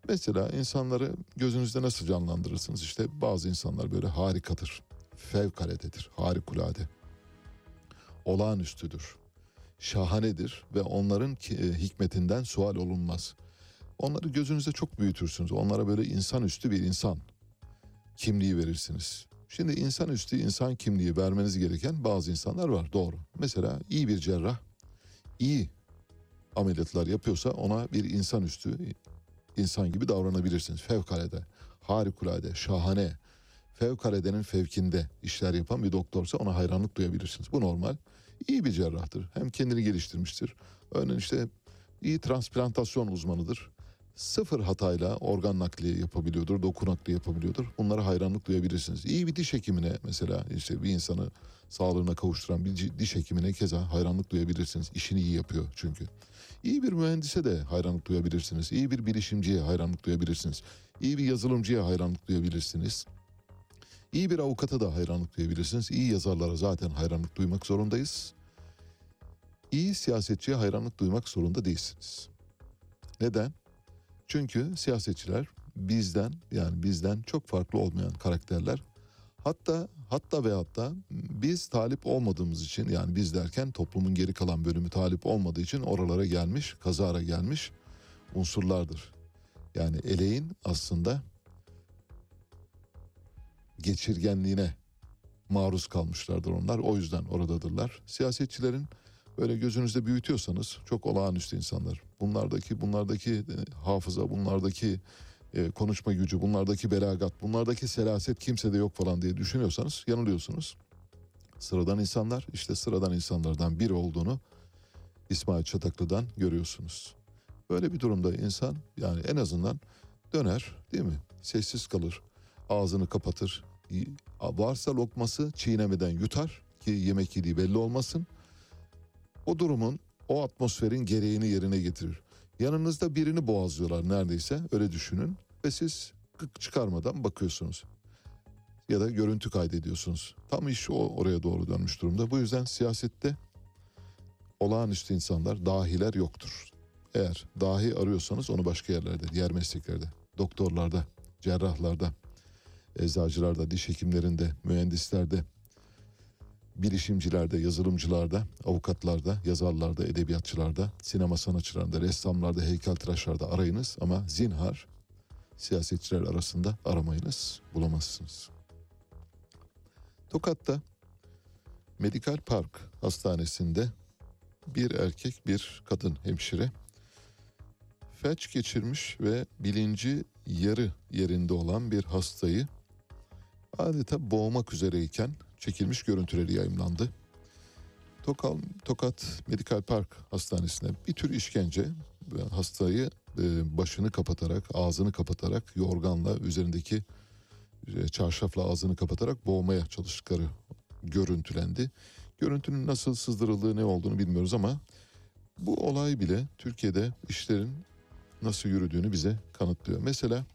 Mesela insanları gözünüzde nasıl canlandırırsınız? İşte bazı insanlar böyle harikadır, fevkaladedir, harikulade, olağanüstüdür, şahanedir ve onların e, hikmetinden sual olunmaz. Onları gözünüzde çok büyütürsünüz. Onlara böyle insanüstü bir insan kimliği verirsiniz. Şimdi insanüstü insan kimliği vermeniz gereken bazı insanlar var doğru. Mesela iyi bir cerrah iyi ameliyatlar yapıyorsa ona bir insanüstü insan gibi davranabilirsiniz. Fevkalade, harikulade, şahane, fevkaladenin fevkinde işler yapan bir doktorsa ona hayranlık duyabilirsiniz. Bu normal. İyi bir cerrahtır. Hem kendini geliştirmiştir. Örneğin işte iyi transplantasyon uzmanıdır. Sıfır hatayla organ nakli yapabiliyordur, doku nakli yapabiliyordur. Bunlara hayranlık duyabilirsiniz. İyi bir diş hekimine mesela işte bir insanı sağlığına kavuşturan bir diş hekimine keza hayranlık duyabilirsiniz. İşini iyi yapıyor çünkü. İyi bir mühendise de hayranlık duyabilirsiniz. İyi bir bilişimciye hayranlık duyabilirsiniz. İyi bir yazılımcıya hayranlık duyabilirsiniz. İyi bir avukata da hayranlık duyabilirsiniz. İyi yazarlara zaten hayranlık duymak zorundayız. İyi siyasetçiye hayranlık duymak zorunda değilsiniz. Neden? Çünkü siyasetçiler bizden yani bizden çok farklı olmayan karakterler. Hatta hatta ve hatta biz talip olmadığımız için yani biz derken toplumun geri kalan bölümü talip olmadığı için oralara gelmiş, kazara gelmiş unsurlardır. Yani eleğin aslında geçirgenliğine maruz kalmışlardır onlar. O yüzden oradadırlar. Siyasetçilerin böyle gözünüzde büyütüyorsanız çok olağanüstü insanlar. Bunlardaki bunlardaki e, hafıza, bunlardaki e, konuşma gücü, bunlardaki belagat, bunlardaki selaset kimsede yok falan diye düşünüyorsanız yanılıyorsunuz. Sıradan insanlar işte sıradan insanlardan biri olduğunu İsmail Çataklı'dan görüyorsunuz. Böyle bir durumda insan yani en azından döner değil mi? Sessiz kalır, ağzını kapatır. Varsa lokması çiğnemeden yutar ki yemek yediği belli olmasın. O durumun, o atmosferin gereğini yerine getirir. Yanınızda birini boğazlıyorlar neredeyse öyle düşünün ve siz gık çıkarmadan bakıyorsunuz. Ya da görüntü kaydediyorsunuz. Tam iş o oraya doğru dönmüş durumda. Bu yüzden siyasette olağanüstü insanlar, dahiler yoktur. Eğer dahi arıyorsanız onu başka yerlerde, diğer mesleklerde, doktorlarda, cerrahlarda, eczacılarda, diş hekimlerinde, mühendislerde, bilişimcilerde, yazılımcılarda, avukatlarda, yazarlarda, edebiyatçılarda, sinema sanatçılarında, ressamlarda, heykeltıraşlarda arayınız ama zinhar siyasetçiler arasında aramayınız, bulamazsınız. Tokat'ta Medikal Park Hastanesi'nde bir erkek bir kadın hemşire felç geçirmiş ve bilinci yarı yerinde olan bir hastayı adeta boğmak üzereyken çekilmiş görüntüleri yayımlandı. Tokal, Tokat Medikal Park Hastanesi'ne bir tür işkence ve hastayı e, başını kapatarak, ağzını kapatarak, yorganla üzerindeki e, çarşafla ağzını kapatarak boğmaya çalıştıkları görüntülendi. Görüntünün nasıl sızdırıldığı ne olduğunu bilmiyoruz ama bu olay bile Türkiye'de işlerin nasıl yürüdüğünü bize kanıtlıyor. Mesela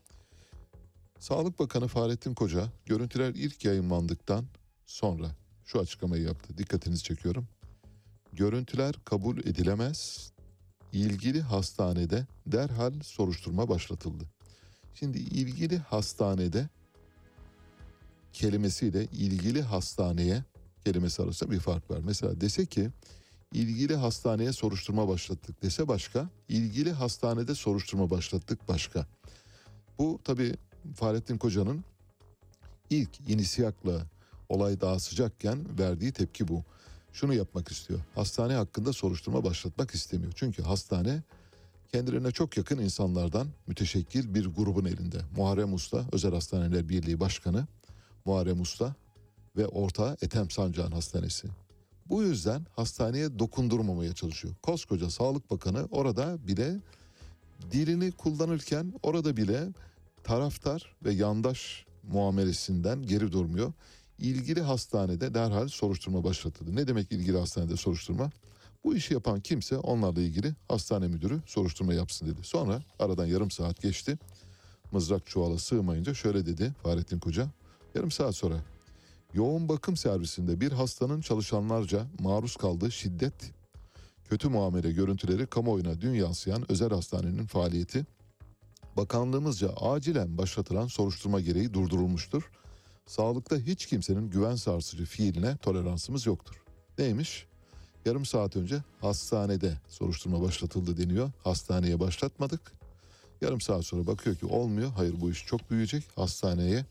Sağlık Bakanı Fahrettin Koca görüntüler ilk yayınlandıktan sonra şu açıklamayı yaptı. Dikkatinizi çekiyorum. Görüntüler kabul edilemez. İlgili hastanede derhal soruşturma başlatıldı. Şimdi ilgili hastanede kelimesiyle ilgili hastaneye kelimesi arasında bir fark var. Mesela dese ki ilgili hastaneye soruşturma başlattık dese başka, ilgili hastanede soruşturma başlattık başka. Bu tabii Fahrettin Koca'nın ilk inisiyakla olay daha sıcakken verdiği tepki bu. Şunu yapmak istiyor. Hastane hakkında soruşturma başlatmak istemiyor. Çünkü hastane kendilerine çok yakın insanlardan müteşekkil bir grubun elinde. Muharrem Usta, Özel Hastaneler Birliği Başkanı Muharrem Usta ve ortağı Ethem Sancağ'ın hastanesi. Bu yüzden hastaneye dokundurmamaya çalışıyor. Koskoca Sağlık Bakanı orada bile dilini kullanırken orada bile taraftar ve yandaş muamelesinden geri durmuyor. İlgili hastanede derhal soruşturma başlatıldı. Ne demek ilgili hastanede soruşturma? Bu işi yapan kimse onlarla ilgili hastane müdürü soruşturma yapsın dedi. Sonra aradan yarım saat geçti. Mızrak çuvala sığmayınca şöyle dedi Fahrettin Koca. Yarım saat sonra yoğun bakım servisinde bir hastanın çalışanlarca maruz kaldığı şiddet, kötü muamele görüntüleri kamuoyuna dün yansıyan özel hastanenin faaliyeti bakanlığımızca acilen başlatılan soruşturma gereği durdurulmuştur. Sağlıkta hiç kimsenin güven sarsıcı fiiline toleransımız yoktur. Neymiş? Yarım saat önce hastanede soruşturma başlatıldı deniyor. Hastaneye başlatmadık. Yarım saat sonra bakıyor ki olmuyor. Hayır bu iş çok büyüyecek. Hastaneye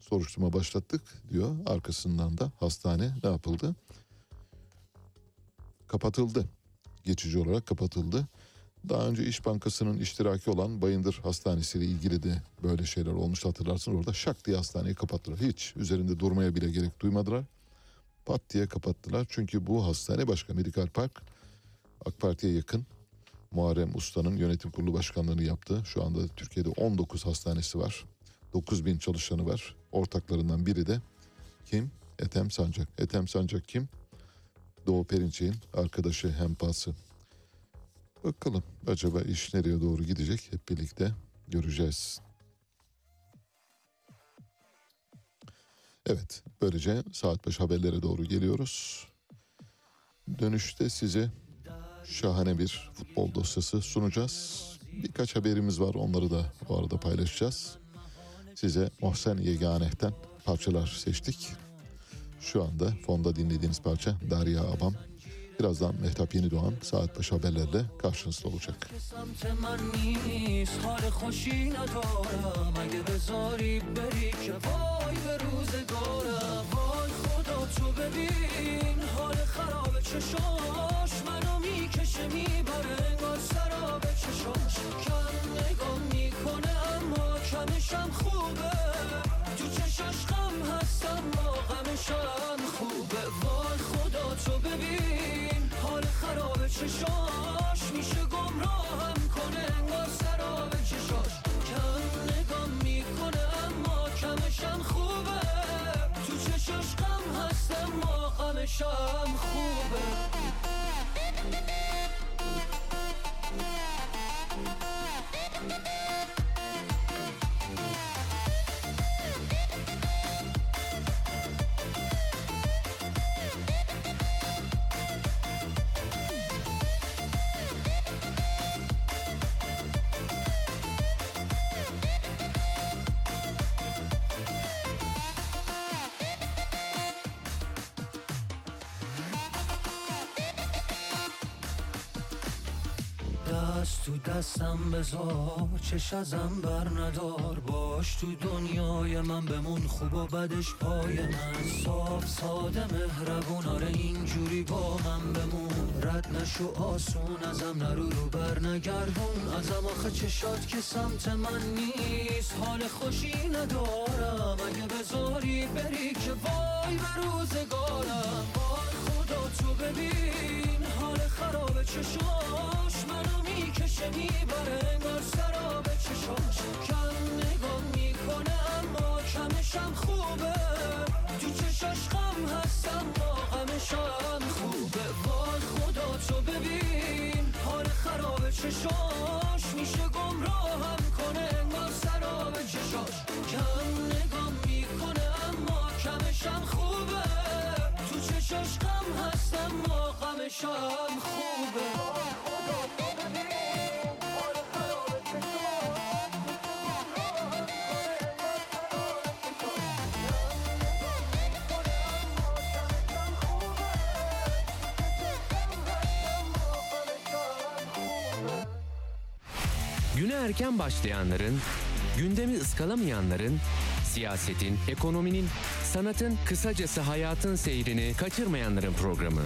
soruşturma başlattık diyor. Arkasından da hastane ne yapıldı? Kapatıldı. Geçici olarak kapatıldı. Daha önce İş Bankası'nın iştiraki olan Bayındır Hastanesi ile ilgili de böyle şeyler olmuş hatırlarsın. Orada şak diye hastaneyi kapattılar. Hiç üzerinde durmaya bile gerek duymadılar. Pat diye kapattılar. Çünkü bu hastane başka Medikal Park AK Parti'ye yakın. Muharrem Usta'nın yönetim kurulu başkanlığını yaptı. Şu anda Türkiye'de 19 hastanesi var. 9 bin çalışanı var. Ortaklarından biri de kim? Ethem Sancak. Ethem Sancak kim? Doğu Perinçek'in arkadaşı, hempası. Bakalım acaba iş nereye doğru gidecek hep birlikte göreceğiz. Evet böylece saat 5 haberlere doğru geliyoruz. Dönüşte size şahane bir futbol dosyası sunacağız. Birkaç haberimiz var onları da o arada paylaşacağız. Size Mohsen Yeganeh'ten parçalar seçtik. Şu anda fonda dinlediğiniz parça Derya Abam. Birazdan Mehtap Yeni Doğan saat başı haberlerle karşınızda olacak. چشاش منو می‌کشه می‌بره انگار سراب چشاش کم نگاه می‌کنه اما کمشم خوبه تو چشاش غم هستم ما غمشم خوبه وای خدا تو ببین خراب چشاش میشه گمراهم کنه انگار سراب چشاش. کم نگاه می‌کنه اما کمشم خوبه. تو چشاش غم هست اما غمشم خوبه. دستم بذار چش ازم بر ندار. باش تو دنیای من بمون خوب و بدش پای من. صاف ساده مهربون. آره اینجوری با من بمون. رد نشو آسون ازم. نرو رو بر نگردون. ازم آخه چشات که سمت من نیست. حال خوشی ندارم. اگه بذاری بری که وای به روزگارم. خدا تو ببین. حال خراب منو می‌کشه می‌بره انگار سراب چشاش کم نگاه می‌کنه اما کمشم خوبه. تو چشاش غم هستم با غمشم خوبه. وای خدا تو ببین حال خراب چشاش. میشه گمراهم کنه انگار سراب چشاش. کم نگاه می‌کنه اما کمشم خوبه. تو چشاش غم هستم ما غمشم خوبه. Güne erken başlayanların, gündemi ıskalamayanların, siyasetin, ekonominin, sanatın, kısacası hayatın seyrini kaçırmayanların programı.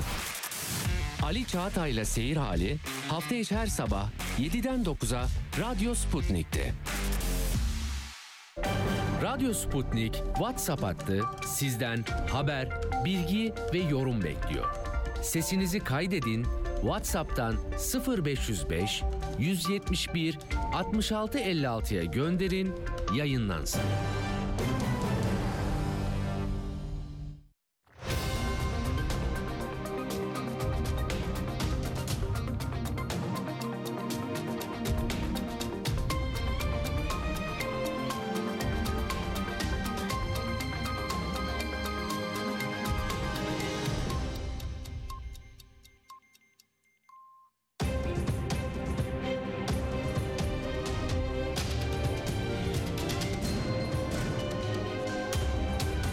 Ali Çağatay'la Seyir Hali hafta içi her sabah 7'den 9'a Radyo Sputnik'te. Radyo Sputnik WhatsApp hattı sizden haber, bilgi ve yorum bekliyor. Sesinizi kaydedin, WhatsApp'tan 0505 171 66 56'ya gönderin, yayınlansın.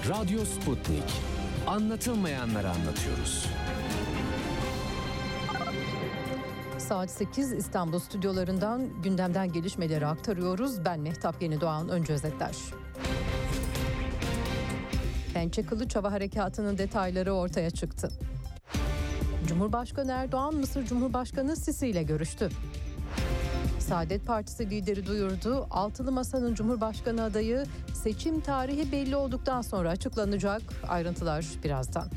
Radyo Sputnik. Anlatılmayanları anlatıyoruz. Saat 8 İstanbul stüdyolarından gündemden gelişmeleri aktarıyoruz. Ben Mehtap Yeni Doğan. Önce özetler. Pençe Kılıç Hava Harekatı'nın detayları ortaya çıktı. Cumhurbaşkanı Erdoğan Mısır Cumhurbaşkanı Sisi ile görüştü. Saadet Partisi lideri duyurdu. Altılı Masa'nın Cumhurbaşkanı adayı seçim tarihi belli olduktan sonra açıklanacak. Ayrıntılar birazdan.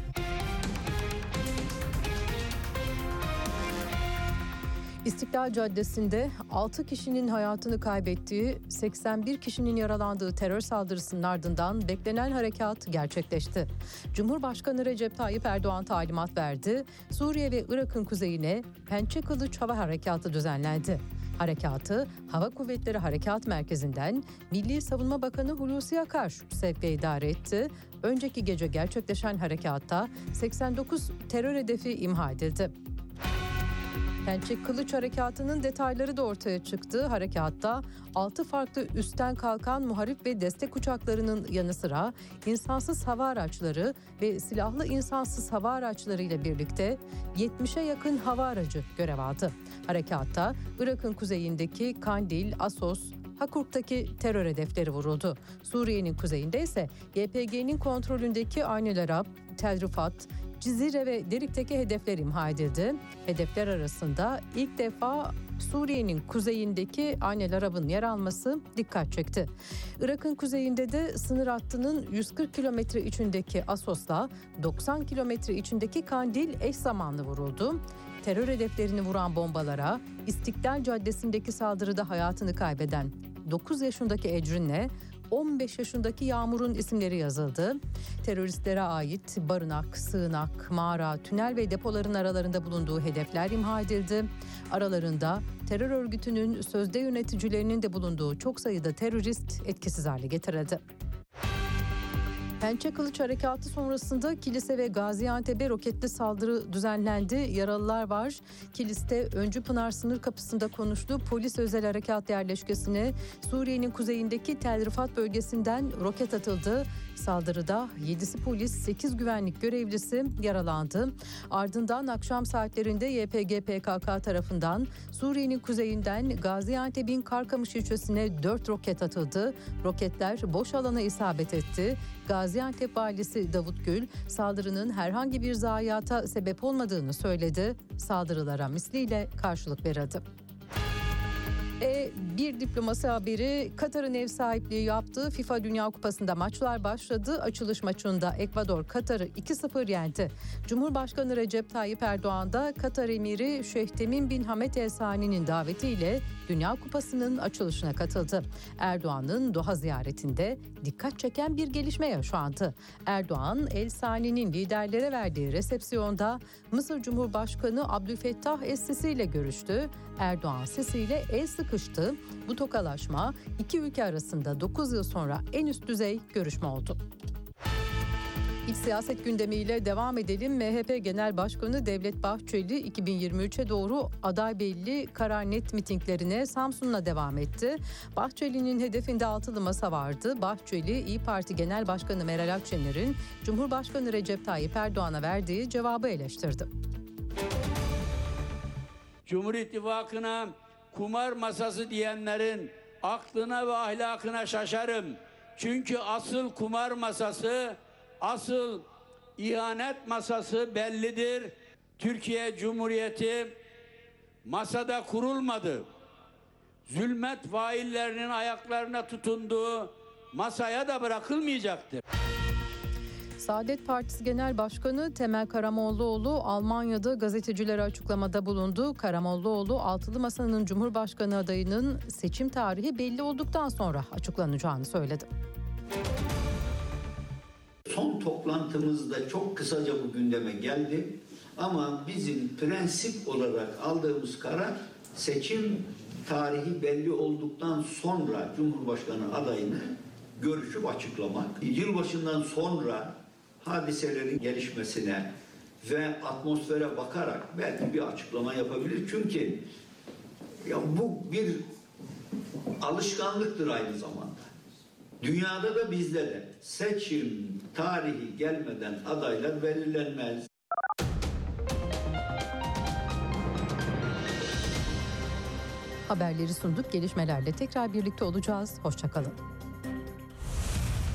İstiklal Caddesi'nde 6 kişinin hayatını kaybettiği, 81 kişinin yaralandığı terör saldırısının ardından beklenen harekat gerçekleşti. Cumhurbaşkanı Recep Tayyip Erdoğan talimat verdi. Suriye ve Irak'ın kuzeyine Pençe Kılıç Hava Harekatı düzenlendi. Harekatı Hava Kuvvetleri Harekat Merkezi'nden Milli Savunma Bakanı Hulusi Akar sevk idare etti. Önceki gece gerçekleşen harekatta 89 terör hedefi imha edildi. Pençe Kılıç Harekatı'nın detayları da ortaya çıktı. Harekatta 6 farklı üstten kalkan muharip ve destek uçaklarının yanı sıra insansız hava araçları ve silahlı insansız hava araçları ile birlikte 70'e yakın hava aracı görev aldı. Harekatta Irak'ın kuzeyindeki Kandil, Asos, Hakurk'taki terör hedefleri vuruldu. Suriye'nin kuzeyinde ise YPG'nin kontrolündeki Aynel Arap, Tel Rifat, Cizire ve Derik'teki hedefler imha edildi. Hedefler arasında ilk defa Suriye'nin kuzeyindeki Aynel Arab'ın yer alması dikkat çekti. Irak'ın kuzeyinde de sınır hattının 140 kilometre içindeki Asos'la 90 kilometre içindeki Kandil eş zamanlı vuruldu. Terör hedeflerini vuran bombalara İstiklal Caddesi'ndeki saldırıda hayatını kaybeden 9 yaşındaki Ecrin'le 15 yaşındaki Yağmur'un isimleri yazıldı. Teröristlere ait barınak, sığınak, mağara, tünel ve depoların aralarında bulunduğu hedefler imha edildi. Aralarında terör örgütünün sözde yöneticilerinin de bulunduğu çok sayıda terörist etkisiz hale getirildi. Pençe Kılıç Harekatı sonrasında kilise ve Gaziantep'e roketli saldırı düzenlendi. Yaralılar var. Kiliste Öncü Pınar sınır kapısında konuştu. Polis özel harekat yerleşkesine Suriye'nin kuzeyindeki Tel Rifat bölgesinden roket atıldı. Saldırıda 7'si polis, 8 güvenlik görevlisi yaralandı. Ardından akşam saatlerinde YPG PKK tarafından Suriye'nin kuzeyinden Gaziantep'in Karkamış ilçesine 4 roket atıldı. Roketler boş alana isabet etti. Gaziantep valisi Davut Gül saldırının herhangi bir zayiata sebep olmadığını söyledi. Saldırılara misliyle karşılık verildi. E, bir diplomasi haberi Katar'ın ev sahipliği yaptığı FIFA Dünya Kupası'nda maçlar başladı. Açılış maçında Ekvador Katar'ı 2-0 yendi. Cumhurbaşkanı Recep Tayyip Erdoğan da Katar emiri Şeyh Temim bin Hamed El Sani'nin davetiyle Dünya Kupası'nın açılışına katıldı. Erdoğan'ın Doha ziyaretinde dikkat çeken bir gelişme yaşandı. Erdoğan, El Sani'nin liderlere verdiği resepsiyonda Mısır Cumhurbaşkanı Abdülfettah Es-Sisi ile görüştü. Erdoğan Sisi ile el sıkıştı. Bu tokalaşma iki ülke arasında 9 yıl sonra en üst düzey görüşme oldu. İç siyaset gündemiyle devam edelim. MHP Genel Başkanı Devlet Bahçeli 2023'e doğru aday belli karar net mitinglerine Samsun'la devam etti. Bahçeli'nin hedefinde altılı masa vardı. Bahçeli İyi Parti Genel Başkanı Meral Akşener'in Cumhurbaşkanı Recep Tayyip Erdoğan'a verdiği cevabı eleştirdi. Cumhur İttifakı'na kumar masası diyenlerin aklına ve ahlakına şaşarım. Çünkü asıl kumar masası, asıl ihanet masası bellidir. Türkiye Cumhuriyeti masada kurulmadı. Zulmet faillerinin ayaklarına tutunduğu masaya da bırakılmayacaktır. Saadet Partisi Genel Başkanı Temel Karamollaoğlu Almanya'da gazetecilere açıklamada bulundu. Karamollaoğlu altılı masanın Cumhurbaşkanı adayının seçim tarihi belli olduktan sonra açıklanacağını söyledi. Son toplantımızda çok kısaca bu gündeme geldi. Ama bizim prensip olarak aldığımız karar seçim tarihi belli olduktan sonra Cumhurbaşkanı adayını görüşüp açıklamak. Yılbaşından sonra hadiselerin gelişmesine ve atmosfere bakarak belki bir açıklama yapabilir. Çünkü ya bu bir alışkanlıktır aynı zamanda. Dünyada da bizde de seçim tarihi gelmeden adaylar belirlenmez. Haberleri sunduk. Gelişmelerle tekrar birlikte olacağız. Hoşçakalın.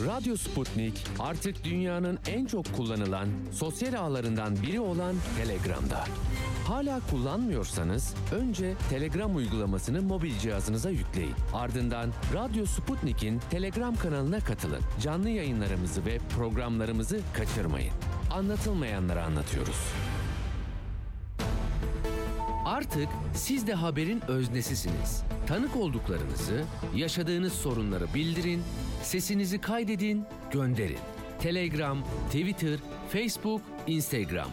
Radyo Sputnik artık dünyanın en çok kullanılan sosyal ağlarından biri olan Telegram'da. Hala kullanmıyorsanız önce Telegram uygulamasını mobil cihazınıza yükleyin. Ardından Radyo Sputnik'in Telegram kanalına katılın. Canlı yayınlarımızı ve programlarımızı kaçırmayın. Anlatılmayanları anlatıyoruz. Artık siz de haberin öznesisiniz. Tanık olduklarınızı, yaşadığınız sorunları bildirin, sesinizi kaydedin, gönderin. Telegram, Twitter, Facebook, Instagram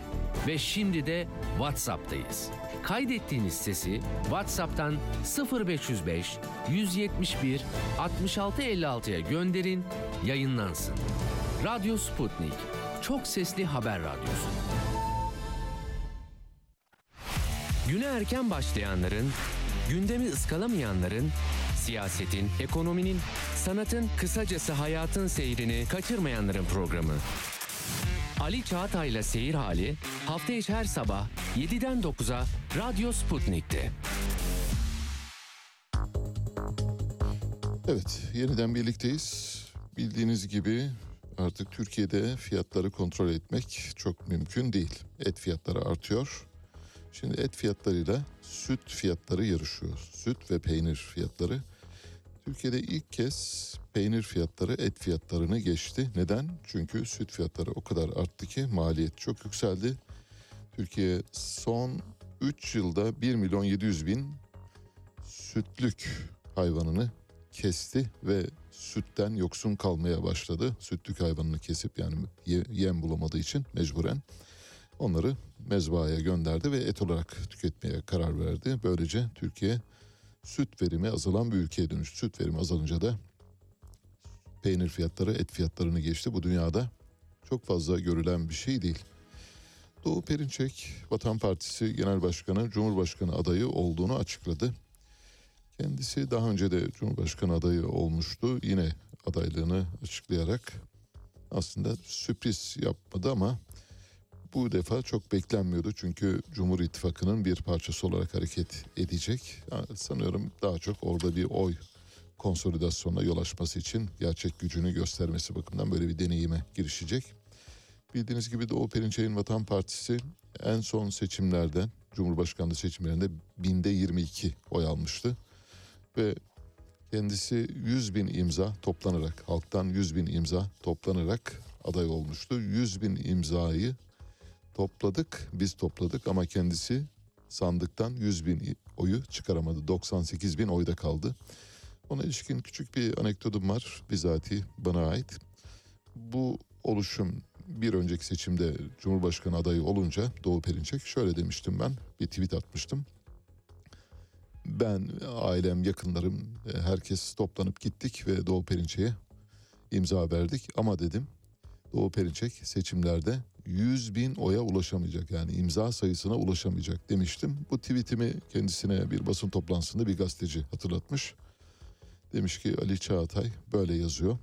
ve şimdi de WhatsApp'tayız. Kaydettiğiniz sesi WhatsApp'tan 0505 171 6656'ya gönderin, yayınlansın. Radyo Sputnik. çok sesli haber radyosu. Güne erken başlayanların, gündemi ıskalamayanların, siyasetin, ekonominin, sanatın, kısacası hayatın seyrini kaçırmayanların programı. Ali Çağatay'la Seyir Hali hafta içi her sabah 7'den 9'a Radyo Sputnik'te. Evet, yeniden birlikteyiz. Bildiğiniz gibi artık Türkiye'de fiyatları kontrol etmek çok mümkün değil. Et fiyatları artıyor. Şimdi et fiyatlarıyla süt fiyatları yarışıyor. Süt ve peynir fiyatları. Türkiye'de ilk kez peynir fiyatları et fiyatlarını geçti. Neden? Çünkü süt fiyatları o kadar arttı ki maliyet çok yükseldi. Türkiye son 3 yılda 1 milyon 700 bin sütlük hayvanını kesti ve sütten yoksun kalmaya başladı. Sütlük hayvanını kesip yani ye- yem bulamadığı için mecburen onları mezbahaya gönderdi ve et olarak tüketmeye karar verdi. Böylece Türkiye süt verimi azalan bir ülkeye dönüştü. Süt verimi azalınca da peynir fiyatları et fiyatlarını geçti. Bu dünyada çok fazla görülen bir şey değil. Doğu Perinçek Vatan Partisi Genel Başkanı Cumhurbaşkanı adayı olduğunu açıkladı. Kendisi daha önce de Cumhurbaşkanı adayı olmuştu. Yine adaylığını açıklayarak aslında sürpriz yapmadı ama bu defa çok beklenmiyordu. Çünkü Cumhur İttifakı'nın bir parçası olarak hareket edecek. Sanıyorum daha çok orada bir oy konsolidasyonuna yol açması için gerçek gücünü göstermesi bakımından böyle bir deneyime girişecek. Bildiğiniz gibi Doğu Perinçek'in Vatan Partisi en son seçimlerde Cumhurbaşkanlığı seçimlerinde binde 22 oy almıştı. Ve kendisi 100 bin imza toplanarak halktan 100 bin imza toplanarak aday olmuştu. 100 bin imzayı topladık biz topladık ama kendisi sandıktan 100 bin oyu çıkaramadı. 98 bin oyda kaldı. Ona ilişkin küçük bir anekdotum var bizatihi bana ait. Bu oluşum bir önceki seçimde Cumhurbaşkanı adayı olunca Doğu Perinçek şöyle demiştim ben bir tweet atmıştım. Ben, ailem, yakınlarım herkes toplanıp gittik ve Doğu Perinçek'e imza verdik. Ama dedim Doğu Perinçek seçimlerde 100 bin oya ulaşamayacak yani imza sayısına ulaşamayacak demiştim. Bu tweetimi kendisine bir basın toplantısında bir gazeteci hatırlatmış. Demiş ki Ali Çağatay böyle yazıyor.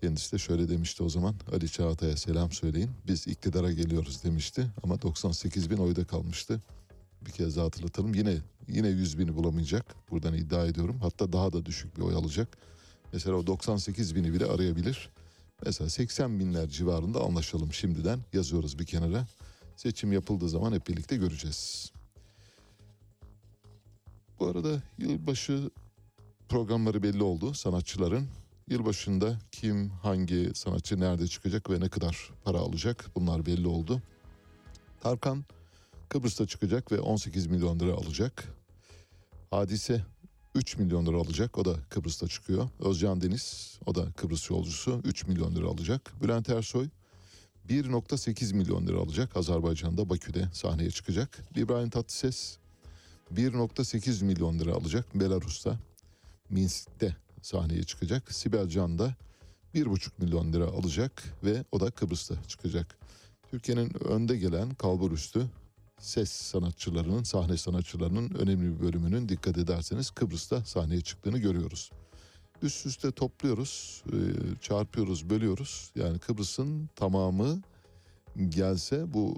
Kendisi de şöyle demişti o zaman Ali Çağatay'a selam söyleyin biz iktidara geliyoruz demişti ama 98 bin oyda kalmıştı. Bir kez daha hatırlatalım yine yine 100 bini bulamayacak buradan iddia ediyorum hatta daha da düşük bir oy alacak. Mesela o 98 bini bile arayabilir. Mesela 80 binler civarında anlaşalım şimdiden yazıyoruz bir kenara. Seçim yapıldığı zaman hep birlikte göreceğiz. Bu arada yılbaşı programları belli oldu sanatçıların. Yılbaşında kim, hangi sanatçı nerede çıkacak ve ne kadar para alacak bunlar belli oldu. Tarkan Kıbrıs'ta çıkacak ve 18 milyon lira alacak. Hadise 3 milyon lira alacak. O da Kıbrıs'ta çıkıyor. Özcan Deniz o da Kıbrıs yolcusu 3 milyon lira alacak. Bülent Ersoy 1.8 milyon lira alacak. Azerbaycan'da Bakü'de sahneye çıkacak. İbrahim Tatlıses 1.8 milyon lira alacak. Belarus'ta Minsk'te sahneye çıkacak. Sibel Can da 1.5 milyon lira alacak ve o da Kıbrıs'ta çıkacak. Türkiye'nin önde gelen kalburüstü ses sanatçılarının, sahne sanatçılarının önemli bir bölümünün dikkat ederseniz Kıbrıs'ta sahneye çıktığını görüyoruz. Üst üste topluyoruz, e, çarpıyoruz, bölüyoruz. Yani Kıbrıs'ın tamamı gelse bu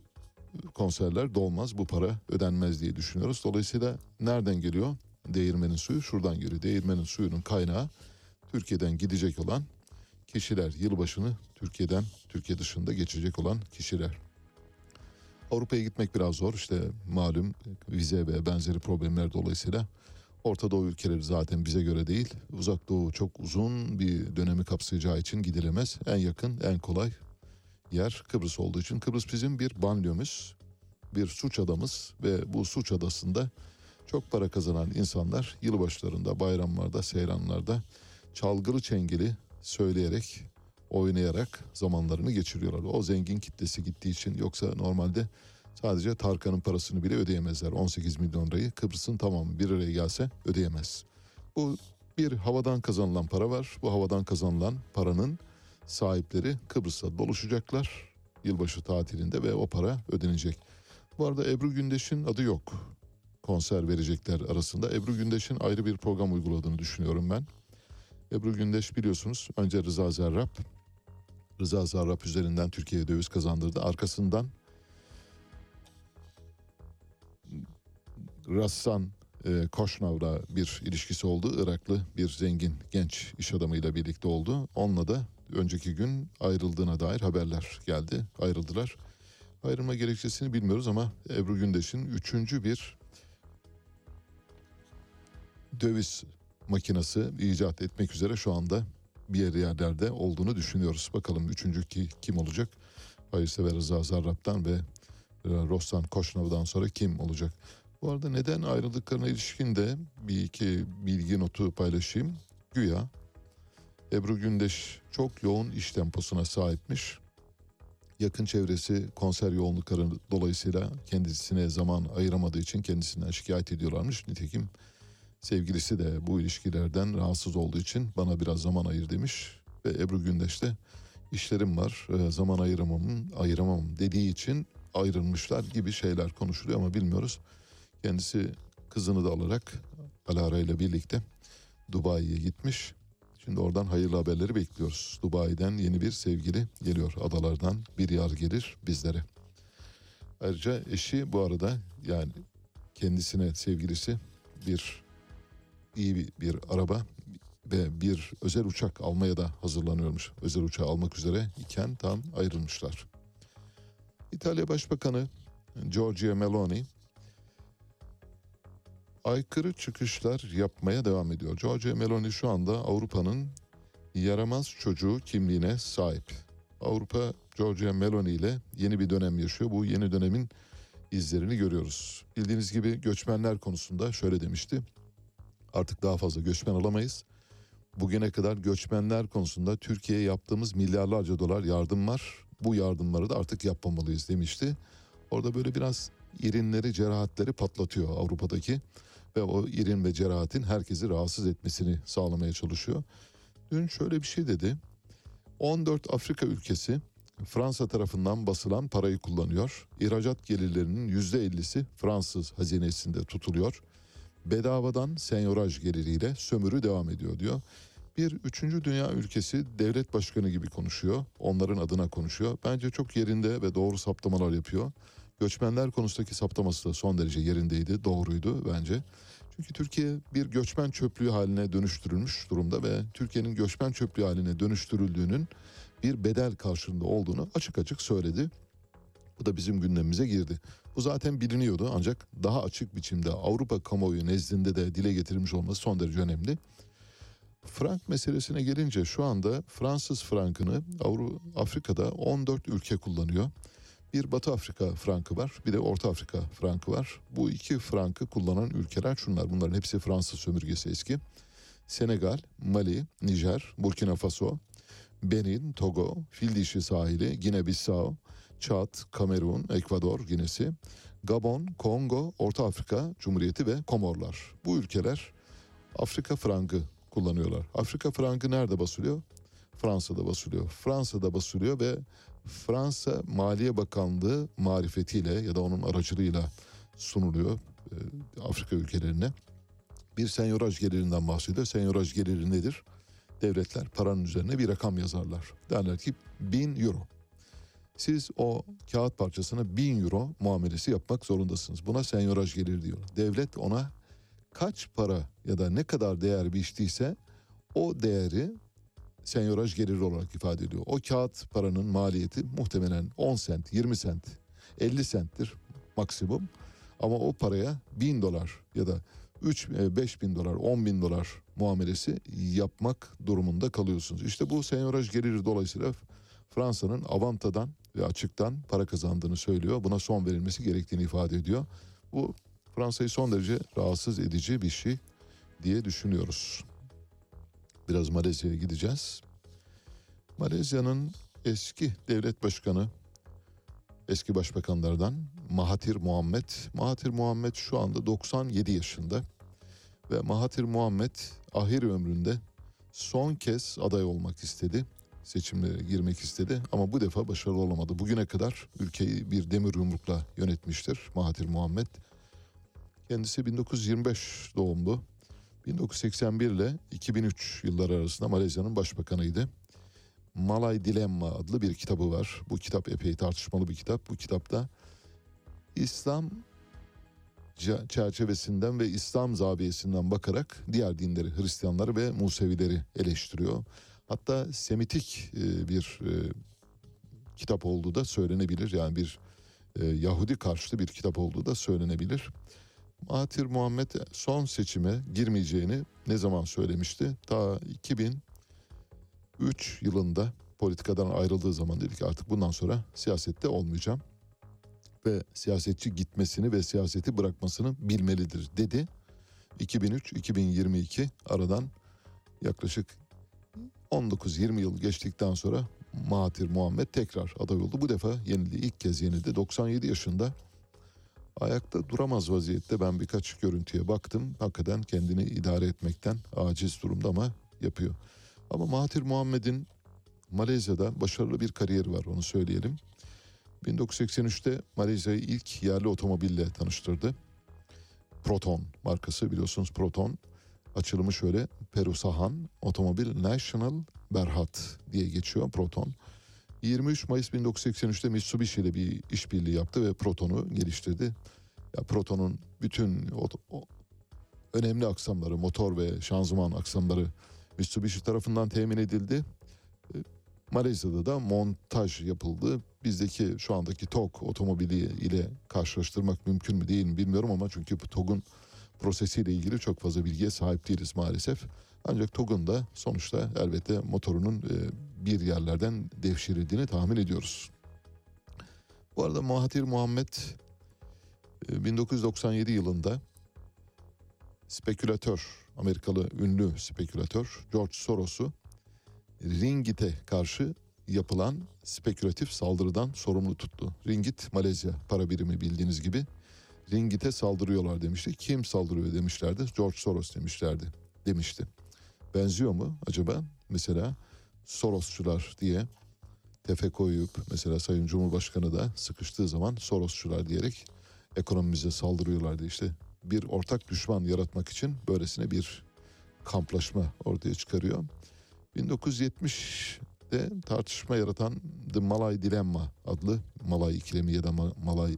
konserler dolmaz, bu para ödenmez diye düşünüyoruz. Dolayısıyla nereden geliyor? Değirmenin suyu şuradan geliyor. Değirmenin suyunun kaynağı Türkiye'den gidecek olan kişiler. Yılbaşını Türkiye'den, Türkiye dışında geçecek olan kişiler. Avrupa'ya gitmek biraz zor. İşte malum vize ve benzeri problemler dolayısıyla Orta Doğu ülkeleri zaten bize göre değil. Uzak Doğu çok uzun bir dönemi kapsayacağı için gidilemez. En yakın, en kolay yer Kıbrıs olduğu için. Kıbrıs bizim bir banliyomuz, bir suç adamız ve bu suç adasında çok para kazanan insanlar yılbaşlarında, bayramlarda, seyranlarda çalgılı çengeli söyleyerek, oynayarak zamanlarını geçiriyorlar. O zengin kitlesi gittiği için yoksa normalde sadece Tarkan'ın parasını bile ödeyemezler. 18 milyon lirayı Kıbrıs'ın tamamı bir araya gelse ödeyemez. Bu bir havadan kazanılan para var. Bu havadan kazanılan paranın sahipleri Kıbrıs'ta doluşacaklar yılbaşı tatilinde ve o para ödenecek. Bu arada Ebru Gündeş'in adı yok konser verecekler arasında. Ebru Gündeş'in ayrı bir program uyguladığını düşünüyorum ben. Ebru Gündeş biliyorsunuz önce Rıza Zerrab, Rıza Zerrab üzerinden Türkiye'ye döviz kazandırdı. Arkasından Rassan e, Koşnav'la bir ilişkisi oldu. Iraklı bir zengin genç iş adamıyla birlikte oldu. Onunla da önceki gün ayrıldığına dair haberler geldi. Ayrıldılar. Ayrılma gerekçesini bilmiyoruz ama Ebru Gündeş'in üçüncü bir döviz makinesi icat etmek üzere şu anda bir yer yerlerde olduğunu düşünüyoruz. Bakalım üçüncü ki kim olacak? Hayırsever Rıza Zarrab'dan ve e, Rostan Koşnav'dan sonra kim olacak? Bu arada neden ayrıldıklarına ilişkin de bir iki bilgi notu paylaşayım. Güya Ebru Gündeş çok yoğun iş temposuna sahipmiş. Yakın çevresi konser yoğunlukları dolayısıyla kendisine zaman ayıramadığı için kendisinden şikayet ediyorlarmış. Nitekim sevgilisi de bu ilişkilerden rahatsız olduğu için bana biraz zaman ayır demiş. Ve Ebru Gündeş de işlerim var e, zaman ayıramam, ayıramam dediği için ayrılmışlar gibi şeyler konuşuluyor ama bilmiyoruz. Kendisi kızını da alarak Alara ile birlikte Dubai'ye gitmiş. Şimdi oradan hayırlı haberleri bekliyoruz. Dubai'den yeni bir sevgili geliyor. Adalardan bir yar gelir bizlere. Ayrıca eşi bu arada yani kendisine sevgilisi bir iyi bir, bir araba ve bir özel uçak almaya da hazırlanıyormuş. Özel uçağı almak üzere iken tam ayrılmışlar. İtalya Başbakanı Giorgia Meloni aykırı çıkışlar yapmaya devam ediyor. Giorgia Meloni şu anda Avrupa'nın yaramaz çocuğu kimliğine sahip. Avrupa Giorgia Meloni ile yeni bir dönem yaşıyor. Bu yeni dönemin izlerini görüyoruz. Bildiğiniz gibi göçmenler konusunda şöyle demişti. Artık daha fazla göçmen alamayız. Bugüne kadar göçmenler konusunda Türkiye'ye yaptığımız milyarlarca dolar yardım var. Bu yardımları da artık yapmamalıyız demişti. Orada böyle biraz irinleri, cerahatleri patlatıyor Avrupa'daki ve o irin ve cerahatin herkesi rahatsız etmesini sağlamaya çalışıyor. Dün şöyle bir şey dedi. 14 Afrika ülkesi Fransa tarafından basılan parayı kullanıyor. İhracat gelirlerinin %50'si Fransız hazinesinde tutuluyor. Bedavadan senyoraj geliriyle sömürü devam ediyor diyor. Bir üçüncü dünya ülkesi devlet başkanı gibi konuşuyor. Onların adına konuşuyor. Bence çok yerinde ve doğru saptamalar yapıyor. Göçmenler konusundaki saptaması da son derece yerindeydi, doğruydu bence. Çünkü Türkiye bir göçmen çöplüğü haline dönüştürülmüş durumda ve Türkiye'nin göçmen çöplüğü haline dönüştürüldüğünün bir bedel karşılığında olduğunu açık açık söyledi. Bu da bizim gündemimize girdi. Bu zaten biliniyordu ancak daha açık biçimde Avrupa kamuoyu nezdinde de dile getirilmiş olması son derece önemli. Frank meselesine gelince şu anda Fransız frankını Afrika'da 14 ülke kullanıyor. Bir Batı Afrika frankı var, bir de Orta Afrika frankı var. Bu iki frankı kullanan ülkeler şunlar. Bunların hepsi Fransız sömürgesi eski. Senegal, Mali, Nijer, Burkina Faso, Benin, Togo, Fil sahili, Gine Bissau, Çat, Kamerun, Ekvador, Ginesi, Gabon, Kongo, Orta Afrika Cumhuriyeti ve Komorlar. Bu ülkeler Afrika frangı kullanıyorlar. Afrika frangı nerede basılıyor? Fransa'da basılıyor. Fransa'da basılıyor ve Fransa Maliye Bakanlığı marifetiyle ya da onun aracılığıyla sunuluyor e, Afrika ülkelerine. Bir senyoraj gelirinden bahsediyor. Senyoraj geliri nedir? Devletler paranın üzerine bir rakam yazarlar. Derler ki bin euro. Siz o kağıt parçasına bin euro muamelesi yapmak zorundasınız. Buna senyoraj gelir diyor. Devlet ona kaç para ya da ne kadar değer biçtiyse o değeri senyoraj geliri olarak ifade ediyor. O kağıt paranın maliyeti muhtemelen 10 sent, 20 sent, 50 senttir maksimum. Ama o paraya 1000 dolar ya da 3 5 bin dolar, 10 bin dolar muamelesi yapmak durumunda kalıyorsunuz. İşte bu senyoraj geliri dolayısıyla Fransa'nın avantadan ve açıktan para kazandığını söylüyor. Buna son verilmesi gerektiğini ifade ediyor. Bu Fransa'yı son derece rahatsız edici bir şey diye düşünüyoruz. Biraz Malezya'ya gideceğiz. Malezya'nın eski devlet başkanı, eski başbakanlardan Mahathir Muhammed. Mahathir Muhammed şu anda 97 yaşında ve Mahathir Muhammed ahir ömründe son kez aday olmak istedi. Seçimlere girmek istedi ama bu defa başarılı olamadı. Bugüne kadar ülkeyi bir demir yumrukla yönetmiştir Mahathir Muhammed. Kendisi 1925 doğumlu. 1981 ile 2003 yılları arasında Malezya'nın başbakanıydı. Malay Dilemma adlı bir kitabı var. Bu kitap epey tartışmalı bir kitap. Bu kitapta İslam çerçevesinden ve İslam zaviyesinden bakarak diğer dinleri, Hristiyanları ve Musevileri eleştiriyor. Hatta Semitik e, bir e, kitap olduğu da söylenebilir. Yani bir e, Yahudi karşıtı bir kitap olduğu da söylenebilir. Mahathir Muhammed son seçime girmeyeceğini ne zaman söylemişti? Ta 2003 yılında politikadan ayrıldığı zaman dedik ki artık bundan sonra siyasette olmayacağım ve siyasetçi gitmesini ve siyaseti bırakmasını bilmelidir dedi. 2003-2022 aradan yaklaşık 19-20 yıl geçtikten sonra Mahathir Muhammed tekrar aday oldu. Bu defa yenildi. İlk kez yenildi. 97 yaşında ayakta duramaz vaziyette ben birkaç görüntüye baktım. Hakikaten kendini idare etmekten aciz durumda ama yapıyor. Ama Mahathir Muhammed'in Malezya'da başarılı bir kariyeri var onu söyleyelim. 1983'te Malezya'yı ilk yerli otomobille tanıştırdı. Proton markası biliyorsunuz Proton. Açılımı şöyle Perusahan Otomobil National Berhad diye geçiyor Proton. 23 Mayıs 1983'te Mitsubishi ile bir işbirliği yaptı ve Proton'u geliştirdi. Ya Proton'un bütün o, o önemli aksamları, motor ve şanzıman aksamları Mitsubishi tarafından temin edildi. E, Malezya'da da montaj yapıldı. Bizdeki şu andaki TOG otomobili ile karşılaştırmak mümkün mü değil mi bilmiyorum ama çünkü TOG'un prosesiyle ilgili çok fazla bilgiye sahip değiliz maalesef. Ancak TOG'un da sonuçta elbette motorunun e, bir yerlerden devşirildiğini tahmin ediyoruz. Bu arada Mahathir Muhammed e, 1997 yılında spekülatör, Amerikalı ünlü spekülatör George Soros'u Ringit'e karşı yapılan spekülatif saldırıdan sorumlu tuttu. Ringgit Malezya para birimi bildiğiniz gibi. Ringgit'e saldırıyorlar demişti. Kim saldırıyor demişlerdi. George Soros demişlerdi. Demişti. Benziyor mu acaba? Mesela Sorosçular diye tefe koyup mesela Sayın Cumhurbaşkanı da sıkıştığı zaman Sorosçular diyerek ekonomimize saldırıyorlardı işte. Bir ortak düşman yaratmak için böylesine bir kamplaşma ortaya çıkarıyor. 1970'de tartışma yaratan The Malay Dilemma adlı Malay ikilemi ya da Ma- Malay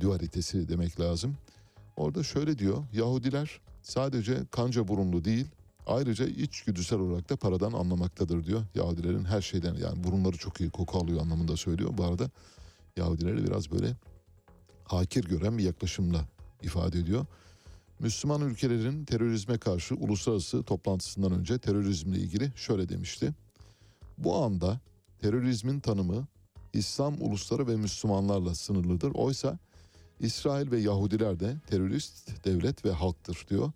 dualitesi demek lazım. Orada şöyle diyor Yahudiler sadece kanca burunlu değil ayrıca içgüdüsel olarak da paradan anlamaktadır diyor. Yahudilerin her şeyden yani burunları çok iyi koku alıyor anlamında söylüyor. Bu arada Yahudileri biraz böyle hakir gören bir yaklaşımla ifade ediyor. Müslüman ülkelerin terörizme karşı uluslararası toplantısından önce terörizmle ilgili şöyle demişti. Bu anda terörizmin tanımı İslam ulusları ve Müslümanlarla sınırlıdır. Oysa İsrail ve Yahudiler de terörist devlet ve halktır diyor.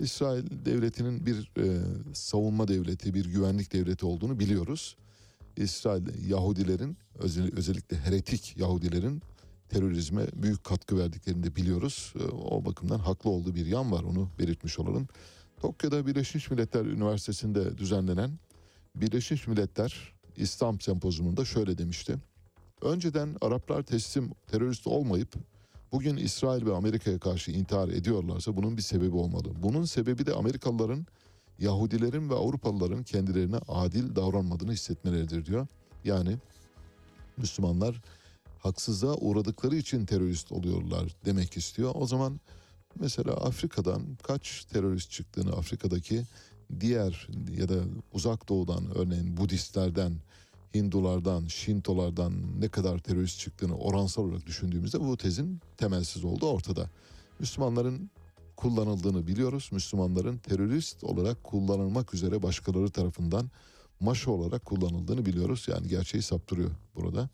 İsrail devletinin bir e, savunma devleti, bir güvenlik devleti olduğunu biliyoruz. İsrail Yahudilerin özel- özellikle heretik Yahudilerin terörizme büyük katkı verdiklerini de biliyoruz. E, O bakımdan haklı olduğu bir yan var onu belirtmiş olalım. Tokyo'da Birleşmiş Milletler Üniversitesi'nde düzenlenen Birleşmiş Milletler İslam Sempozyumunda şöyle demişti. Önceden Araplar teslim terörist olmayıp bugün İsrail ve Amerika'ya karşı intihar ediyorlarsa bunun bir sebebi olmalı. Bunun sebebi de Amerikalıların Yahudilerin ve Avrupalıların kendilerine adil davranmadığını hissetmeleridir diyor. Yani Müslümanlar haksızlığa uğradıkları için terörist oluyorlar demek istiyor. O zaman mesela Afrika'dan kaç terörist çıktığını Afrika'daki diğer ya da uzak doğudan örneğin Budistlerden, Hindulardan, Şintolardan ne kadar terörist çıktığını oransal olarak düşündüğümüzde bu tezin temelsiz olduğu ortada. Müslümanların kullanıldığını biliyoruz. Müslümanların terörist olarak kullanılmak üzere başkaları tarafından maşa olarak kullanıldığını biliyoruz. Yani gerçeği saptırıyor burada.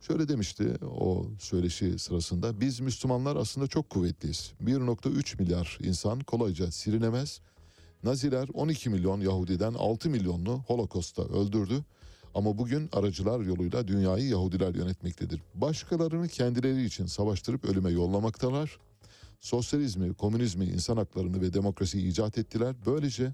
Şöyle demişti o söyleşi sırasında. Biz Müslümanlar aslında çok kuvvetliyiz. 1.3 milyar insan kolayca silinemez. Naziler 12 milyon Yahudiden 6 milyonunu Holokost'ta öldürdü. Ama bugün aracılar yoluyla dünyayı Yahudiler yönetmektedir. Başkalarını kendileri için savaştırıp ölüme yollamaktalar. Sosyalizmi, komünizmi, insan haklarını ve demokrasiyi icat ettiler. Böylece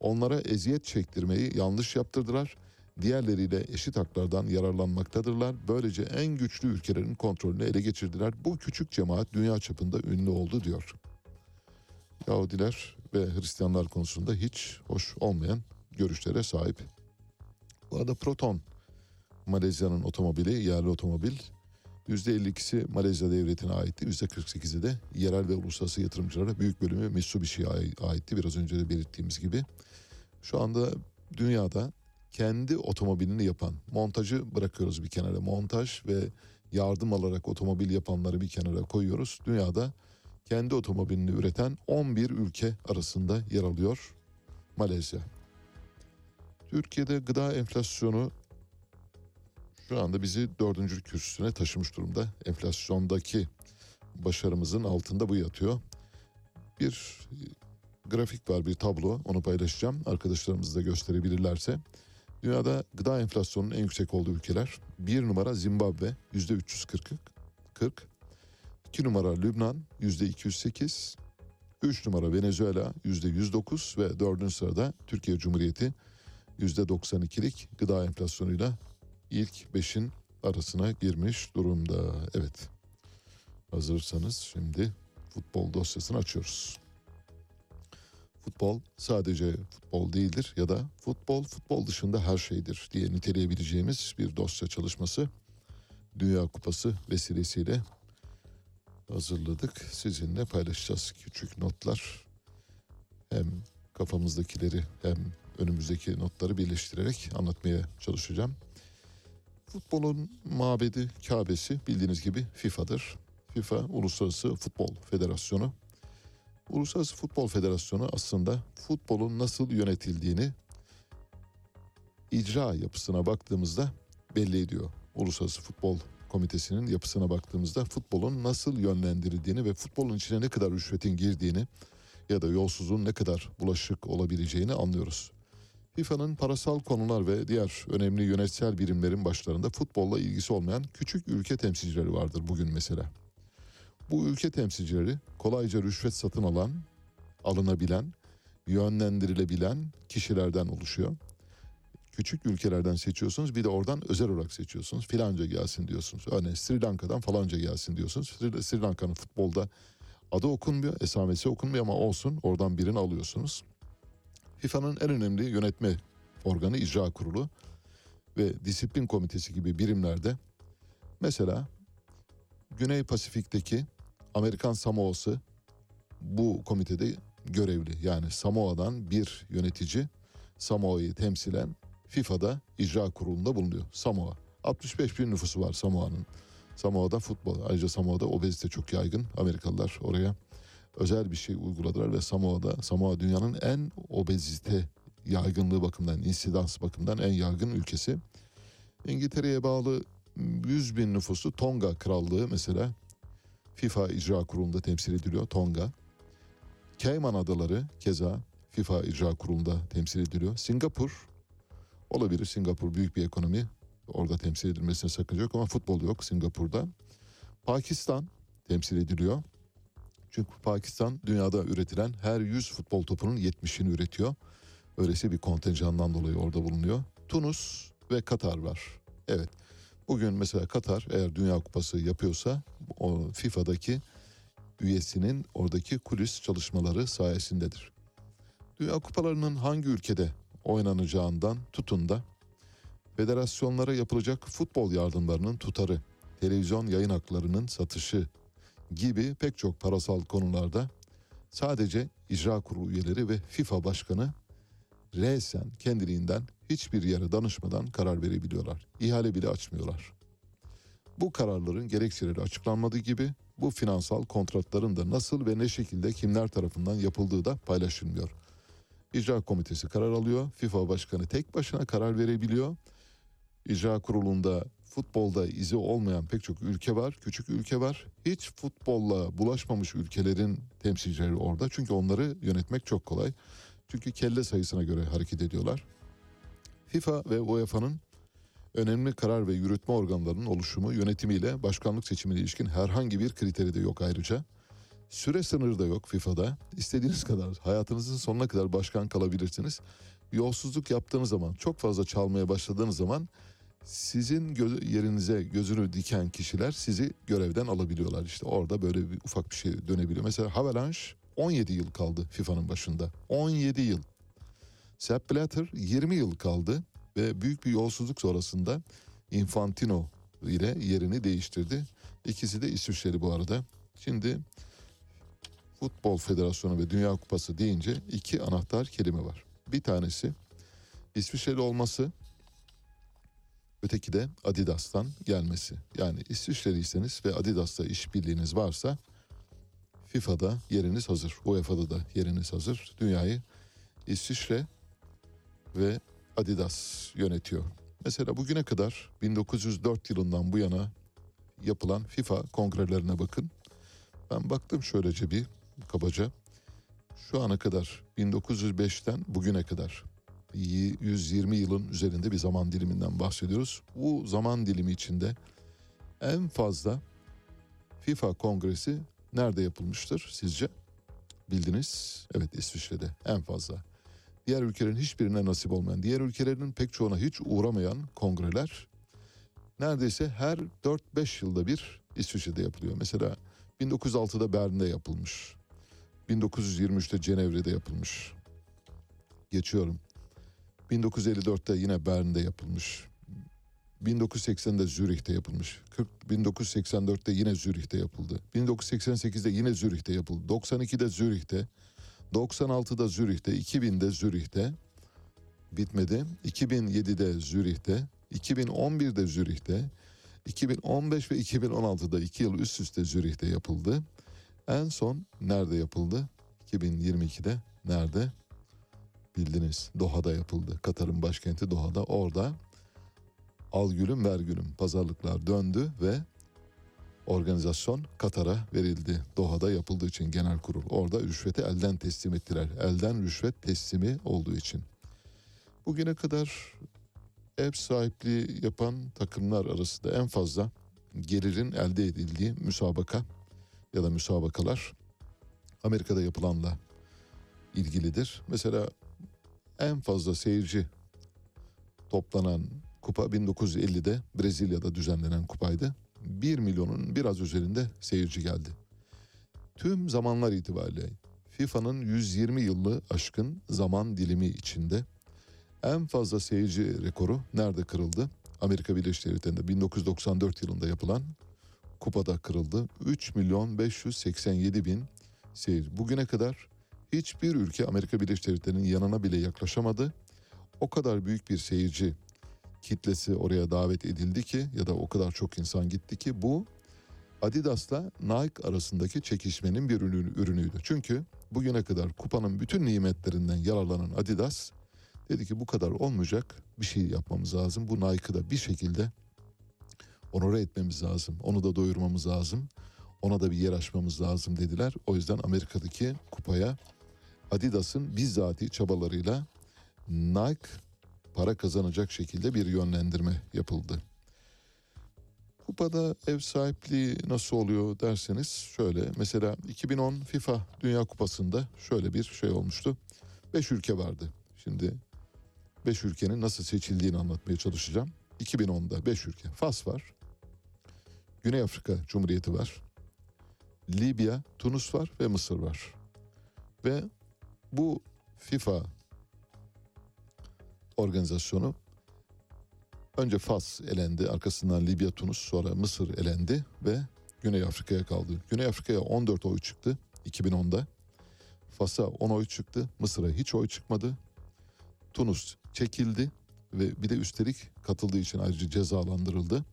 onlara eziyet çektirmeyi yanlış yaptırdılar. diğerleriyle eşit haklardan yararlanmaktadırlar. Böylece en güçlü ülkelerin kontrolünü ele geçirdiler. Bu küçük cemaat dünya çapında ünlü oldu diyor. Yahudiler ve Hristiyanlar konusunda hiç hoş olmayan görüşlere sahip. Bu arada Proton Malezya'nın otomobili, yerli otomobil. %52'si Malezya devletine aitti. %48'i de yerel ve uluslararası yatırımcılara büyük bölümü Mitsubishi'ye aitti. Biraz önce de belirttiğimiz gibi. Şu anda dünyada kendi otomobilini yapan, montajı bırakıyoruz bir kenara. Montaj ve yardım alarak otomobil yapanları bir kenara koyuyoruz. Dünyada kendi otomobilini üreten 11 ülke arasında yer alıyor Malezya. Türkiye'de gıda enflasyonu şu anda bizi dördüncü kürsüsüne taşımış durumda. Enflasyondaki başarımızın altında bu yatıyor. Bir grafik var, bir tablo. Onu paylaşacağım. Arkadaşlarımız da gösterebilirlerse. Dünyada gıda enflasyonunun en yüksek olduğu ülkeler. Bir numara Zimbabwe yüzde 340. 40. İki numara Lübnan yüzde 208. Üç numara Venezuela yüzde 109 ve dördüncü sırada Türkiye Cumhuriyeti 92'lik gıda enflasyonuyla ilk beşin arasına girmiş durumda. Evet. Hazırsanız şimdi futbol dosyasını açıyoruz. Futbol sadece futbol değildir ya da futbol futbol dışında her şeydir diye niteleyebileceğimiz bir dosya çalışması Dünya Kupası vesilesiyle hazırladık. Sizinle paylaşacağız küçük notlar. Hem kafamızdakileri hem önümüzdeki notları birleştirerek anlatmaya çalışacağım. Futbolun mabedi, Kabe'si bildiğiniz gibi FIFA'dır. FIFA Uluslararası Futbol Federasyonu. Uluslararası Futbol Federasyonu aslında futbolun nasıl yönetildiğini icra yapısına baktığımızda belli ediyor. Uluslararası Futbol Komitesi'nin yapısına baktığımızda futbolun nasıl yönlendirildiğini ve futbolun içine ne kadar rüşvetin girdiğini ya da yolsuzluğun ne kadar bulaşık olabileceğini anlıyoruz. FIFA'nın parasal konular ve diğer önemli yönetsel birimlerin başlarında futbolla ilgisi olmayan küçük ülke temsilcileri vardır bugün mesela. Bu ülke temsilcileri kolayca rüşvet satın alan, alınabilen, yönlendirilebilen kişilerden oluşuyor. Küçük ülkelerden seçiyorsunuz bir de oradan özel olarak seçiyorsunuz. Filanca gelsin diyorsunuz. Örneğin Sri Lanka'dan falanca gelsin diyorsunuz. Sri, Sri Lanka'nın futbolda adı okunmuyor, esamesi okunmuyor ama olsun oradan birini alıyorsunuz. FIFA'nın en önemli yönetme organı icra kurulu ve disiplin komitesi gibi birimlerde mesela Güney Pasifik'teki Amerikan Samoa'sı bu komitede görevli. Yani Samoa'dan bir yönetici Samoa'yı temsilen FIFA'da icra kurulunda bulunuyor. Samoa. 65 bin nüfusu var Samoa'nın. Samoa'da futbol. Ayrıca Samoa'da obezite çok yaygın. Amerikalılar oraya özel bir şey uyguladılar ve Samoa'da Samoa dünyanın en obezite yaygınlığı bakımından, insidans bakımından en yaygın ülkesi. İngiltere'ye bağlı 100 bin nüfusu Tonga Krallığı mesela FIFA İcra Kurulu'nda temsil ediliyor Tonga. Cayman Adaları keza FIFA İcra Kurulu'nda temsil ediliyor. Singapur olabilir. Singapur büyük bir ekonomi. Orada temsil edilmesine sakınca yok ama futbol yok Singapur'da. Pakistan temsil ediliyor. Çünkü Pakistan dünyada üretilen her 100 futbol topunun 70'ini üretiyor. Öylesi bir kontenjandan dolayı orada bulunuyor. Tunus ve Katar var. Evet. Bugün mesela Katar eğer Dünya Kupası yapıyorsa o FIFA'daki üyesinin oradaki kulis çalışmaları sayesindedir. Dünya Kupalarının hangi ülkede oynanacağından tutun da federasyonlara yapılacak futbol yardımlarının tutarı, televizyon yayın haklarının satışı gibi pek çok parasal konularda sadece icra kurulu üyeleri ve FIFA başkanı resen kendiliğinden hiçbir yere danışmadan karar verebiliyorlar. İhale bile açmıyorlar. Bu kararların gerekçeleri açıklanmadığı gibi bu finansal kontratların da nasıl ve ne şekilde kimler tarafından yapıldığı da paylaşılmıyor. İcra komitesi karar alıyor. FIFA başkanı tek başına karar verebiliyor. İcra kurulunda futbolda izi olmayan pek çok ülke var, küçük ülke var. Hiç futbolla bulaşmamış ülkelerin temsilcileri orada. Çünkü onları yönetmek çok kolay. Çünkü kelle sayısına göre hareket ediyorlar. FIFA ve UEFA'nın önemli karar ve yürütme organlarının oluşumu yönetimiyle başkanlık seçimine ilişkin herhangi bir kriteri de yok ayrıca. Süre sınırı da yok FIFA'da. İstediğiniz kadar hayatınızın sonuna kadar başkan kalabilirsiniz. Yolsuzluk yaptığınız zaman çok fazla çalmaya başladığınız zaman sizin gö- yerinize gözünü diken kişiler sizi görevden alabiliyorlar. İşte orada böyle bir ufak bir şey dönebiliyor. Mesela Havelange 17 yıl kaldı FIFA'nın başında. 17 yıl. Sepp Blatter 20 yıl kaldı ve büyük bir yolsuzluk sonrasında Infantino ile yerini değiştirdi. İkisi de İsviçreli bu arada. Şimdi Futbol Federasyonu ve Dünya Kupası deyince iki anahtar kelime var. Bir tanesi İsviçreli olması, öteki de Adidas'tan gelmesi. Yani İsviçreliyseniz ve Adidas'ta işbirliğiniz varsa FIFA'da yeriniz hazır. UEFA'da da yeriniz hazır. Dünyayı İsviçre ve Adidas yönetiyor. Mesela bugüne kadar 1904 yılından bu yana yapılan FIFA kongrelerine bakın. Ben baktım şöylece bir kabaca. Şu ana kadar 1905'ten bugüne kadar 120 yılın üzerinde bir zaman diliminden bahsediyoruz. Bu zaman dilimi içinde en fazla FIFA kongresi nerede yapılmıştır sizce? Bildiniz. Evet İsviçre'de en fazla. Diğer ülkelerin hiçbirine nasip olmayan, diğer ülkelerin pek çoğuna hiç uğramayan kongreler neredeyse her 4-5 yılda bir İsviçre'de yapılıyor. Mesela 1906'da Berlin'de yapılmış. 1923'te Cenevre'de yapılmış. Geçiyorum. 1954'te yine Berlin'de yapılmış. 1980'de Zürih'te yapılmış. 40, 1984'te yine Zürih'te yapıldı. 1988'de yine Zürih'te yapıldı. 92'de Zürih'te. 96'da Zürih'te. 2000'de Zürih'te. Bitmedi. 2007'de Zürih'te. 2011'de Zürih'te. 2015 ve 2016'da iki yıl üst üste Zürih'te yapıldı. En son nerede yapıldı? 2022'de nerede? Bildiniz. Doha'da yapıldı. Katar'ın başkenti Doha'da. Orada al gülüm ver gülüm pazarlıklar döndü ve organizasyon Katar'a verildi. Doha'da yapıldığı için genel kurul. Orada rüşveti elden teslim ettiler. Elden rüşvet teslimi olduğu için. Bugüne kadar ev sahipliği yapan takımlar arasında en fazla gelirin elde edildiği müsabaka ya da müsabakalar Amerika'da yapılanla ilgilidir. Mesela en fazla seyirci toplanan kupa 1950'de Brezilya'da düzenlenen kupaydı. 1 milyonun biraz üzerinde seyirci geldi. Tüm zamanlar itibariyle FIFA'nın 120 yılı aşkın zaman dilimi içinde en fazla seyirci rekoru nerede kırıldı? Amerika Birleşik Devletleri'nde 1994 yılında yapılan kupada kırıldı. 3 milyon 587 bin seyirci. Bugüne kadar hiçbir ülke Amerika Birleşik Devletleri'nin yanına bile yaklaşamadı. O kadar büyük bir seyirci kitlesi oraya davet edildi ki ya da o kadar çok insan gitti ki bu Adidas'la Nike arasındaki çekişmenin bir ürünü, ürünüydü. Çünkü bugüne kadar kupanın bütün nimetlerinden yararlanan Adidas dedi ki bu kadar olmayacak bir şey yapmamız lazım. Bu Nike'ı da bir şekilde onore etmemiz lazım. Onu da doyurmamız lazım. Ona da bir yer açmamız lazım dediler. O yüzden Amerika'daki kupaya Adidas'ın bizzati çabalarıyla Nike para kazanacak şekilde bir yönlendirme yapıldı. Kupada ev sahipliği nasıl oluyor derseniz şöyle mesela 2010 FIFA Dünya Kupası'nda şöyle bir şey olmuştu. 5 ülke vardı. Şimdi 5 ülkenin nasıl seçildiğini anlatmaya çalışacağım. 2010'da 5 ülke. Fas var. Güney Afrika Cumhuriyeti var. Libya, Tunus var ve Mısır var. Ve bu FIFA organizasyonu önce Fas elendi, arkasından Libya, Tunus, sonra Mısır elendi ve Güney Afrika'ya kaldı. Güney Afrika'ya 14 oy çıktı 2010'da. Fas'a 10 oy çıktı, Mısır'a hiç oy çıkmadı. Tunus çekildi ve bir de üstelik katıldığı için ayrıca cezalandırıldı.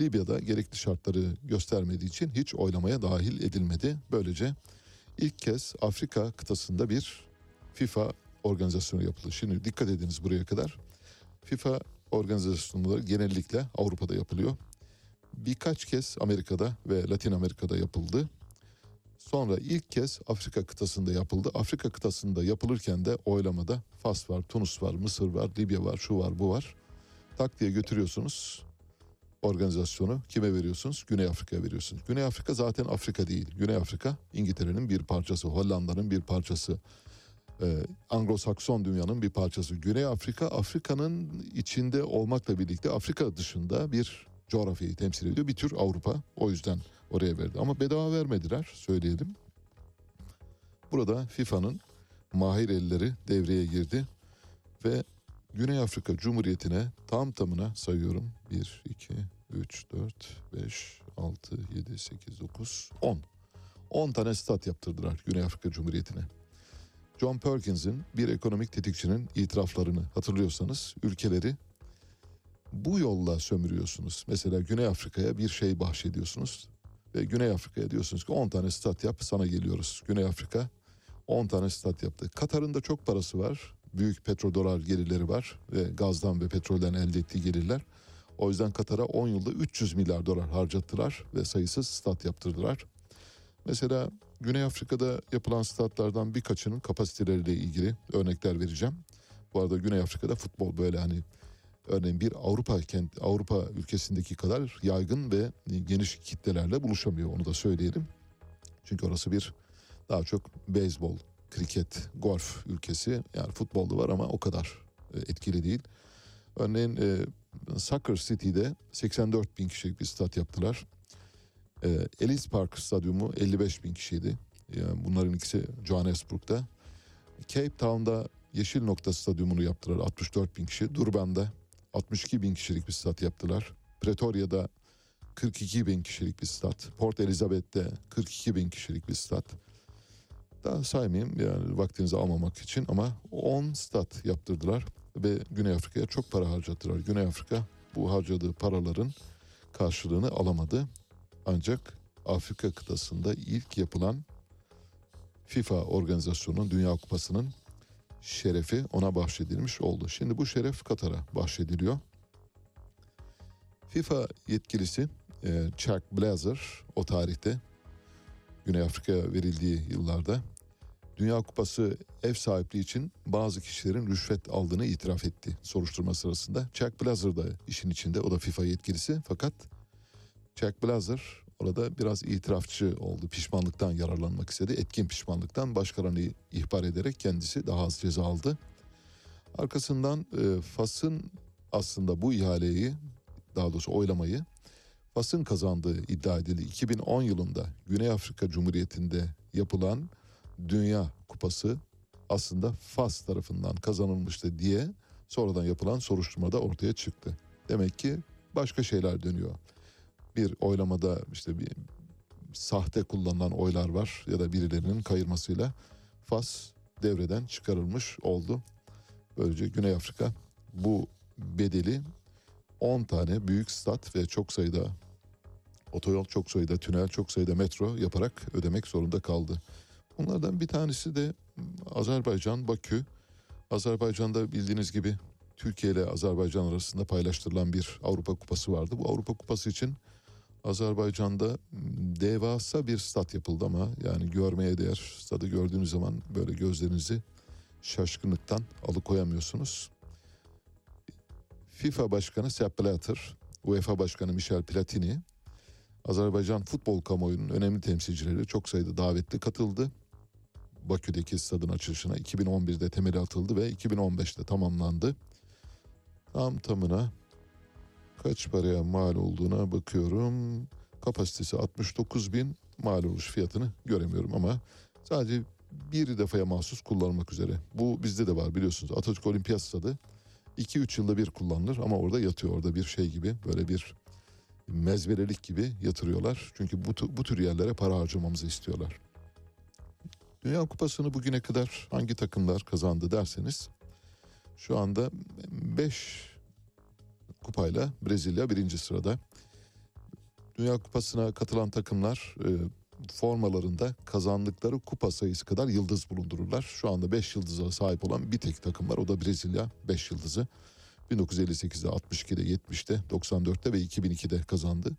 Libya'da gerekli şartları göstermediği için hiç oylamaya dahil edilmedi. Böylece ilk kez Afrika kıtasında bir FIFA organizasyonu yapıldı. Şimdi dikkat ediniz buraya kadar. FIFA organizasyonları genellikle Avrupa'da yapılıyor. Birkaç kez Amerika'da ve Latin Amerika'da yapıldı. Sonra ilk kez Afrika kıtasında yapıldı. Afrika kıtasında yapılırken de oylamada Fas var, Tunus var, Mısır var, Libya var, şu var, bu var. Tak diye götürüyorsunuz. organizasyonu kime veriyorsunuz? Güney Afrika'ya veriyorsunuz. Güney Afrika zaten Afrika değil. Güney Afrika İngiltere'nin bir parçası, Hollanda'nın bir parçası. Ee, Anglo-Sakson dünyanın bir parçası. Güney Afrika Afrika'nın içinde olmakla birlikte Afrika dışında bir coğrafyayı temsil ediyor. Bir tür Avrupa. O yüzden oraya verdi. Ama bedava vermediler söyleyelim. Burada FIFA'nın mahir elleri devreye girdi ve Güney Afrika Cumhuriyeti'ne tam tamına sayıyorum. 1, 2, 3, 4, 5, 6, 7, 8, 9, 10. 10 tane stat yaptırdılar Güney Afrika Cumhuriyeti'ne. John Perkins'in bir ekonomik tetikçinin itiraflarını hatırlıyorsanız ülkeleri bu yolla sömürüyorsunuz. Mesela Güney Afrika'ya bir şey bahşediyorsunuz ve Güney Afrika'ya diyorsunuz ki 10 tane stat yap sana geliyoruz. Güney Afrika 10 tane stat yaptı. Katar'ın da çok parası var. Büyük petrodolar gelirleri var ve gazdan ve petrolden elde ettiği gelirler. O yüzden Katar'a 10 yılda 300 milyar dolar harcattılar ve sayısız stat yaptırdılar. Mesela Güney Afrika'da yapılan statlardan birkaçının kapasiteleriyle ilgili örnekler vereceğim. Bu arada Güney Afrika'da futbol böyle hani örneğin bir Avrupa kent Avrupa ülkesindeki kadar yaygın ve geniş kitlelerle buluşamıyor onu da söyleyelim. Çünkü orası bir daha çok beyzbol, kriket, golf ülkesi. Yani futbolda var ama o kadar e, etkili değil. Örneğin e, Soccer City'de 84 bin kişilik bir stat yaptılar. E, Ellis Park Stadyumu 55 bin kişiydi. Yani bunların ikisi Johannesburg'da. Cape Town'da Yeşil Nokta Stadyumunu yaptılar 64 bin kişi. Durban'da 62 bin kişilik bir stat yaptılar. Pretoria'da 42 bin kişilik bir stat. Port Elizabeth'te 42 bin kişilik bir stat. Daha saymayayım yani vaktinizi almamak için ama 10 stat yaptırdılar ve Güney Afrika'ya çok para harcattılar. Güney Afrika bu harcadığı paraların karşılığını alamadı. Ancak Afrika kıtasında ilk yapılan FIFA organizasyonunun Dünya Kupası'nın şerefi ona bahşedilmiş oldu. Şimdi bu şeref Katar'a bahşediliyor. FIFA yetkilisi e, Chuck Blazer o tarihte Güney Afrika'ya verildiği yıllarda Dünya Kupası ev sahipliği için bazı kişilerin rüşvet aldığını itiraf etti soruşturma sırasında. Chuck Blazer da işin içinde o da FIFA yetkilisi fakat Chuck Blazer orada biraz itirafçı oldu. Pişmanlıktan yararlanmak istedi. Etkin pişmanlıktan başkalarını ihbar ederek kendisi daha az ceza aldı. Arkasından e, Fas'ın aslında bu ihaleyi daha doğrusu oylamayı Fas'ın kazandığı iddia edildi. 2010 yılında Güney Afrika Cumhuriyeti'nde yapılan Dünya Kupası aslında Fas tarafından kazanılmıştı diye sonradan yapılan soruşturmada ortaya çıktı. Demek ki başka şeyler dönüyor. Bir oylamada işte bir sahte kullanılan oylar var ya da birilerinin kayırmasıyla Fas devreden çıkarılmış oldu. Böylece Güney Afrika bu bedeli 10 tane büyük stat ve çok sayıda otoyol, çok sayıda tünel, çok sayıda metro yaparak ödemek zorunda kaldı. Bunlardan bir tanesi de Azerbaycan, Bakü. Azerbaycan'da bildiğiniz gibi Türkiye ile Azerbaycan arasında paylaştırılan bir Avrupa Kupası vardı. Bu Avrupa Kupası için Azerbaycan'da devasa bir stat yapıldı ama yani görmeye değer. Stadı gördüğünüz zaman böyle gözlerinizi şaşkınlıktan alıkoyamıyorsunuz. FIFA Başkanı Sepp Blatter, UEFA Başkanı Michel Platini, Azerbaycan futbol kamuoyunun önemli temsilcileri çok sayıda davetli katıldı. Bakü'deki stadın açılışına 2011'de temeli atıldı ve 2015'te tamamlandı. Tam tamına kaç paraya mal olduğuna bakıyorum. Kapasitesi 69 bin mal oluş fiyatını göremiyorum ama sadece bir defaya mahsus kullanılmak üzere. Bu bizde de var biliyorsunuz. Atatürk Olimpiyat Stadı 2-3 yılda bir kullanılır ama orada yatıyor orada bir şey gibi böyle bir mezverelik gibi yatırıyorlar. Çünkü bu, bu tür yerlere para harcamamızı istiyorlar. Dünya Kupası'nı bugüne kadar hangi takımlar kazandı derseniz şu anda 5 kupayla Brezilya birinci sırada. Dünya Kupası'na katılan takımlar e, formalarında kazandıkları kupa sayısı kadar yıldız bulundururlar. Şu anda 5 yıldıza sahip olan bir tek takım var o da Brezilya 5 yıldızı. 1958'de, 62'de, 70'te, 94'te ve 2002'de kazandı.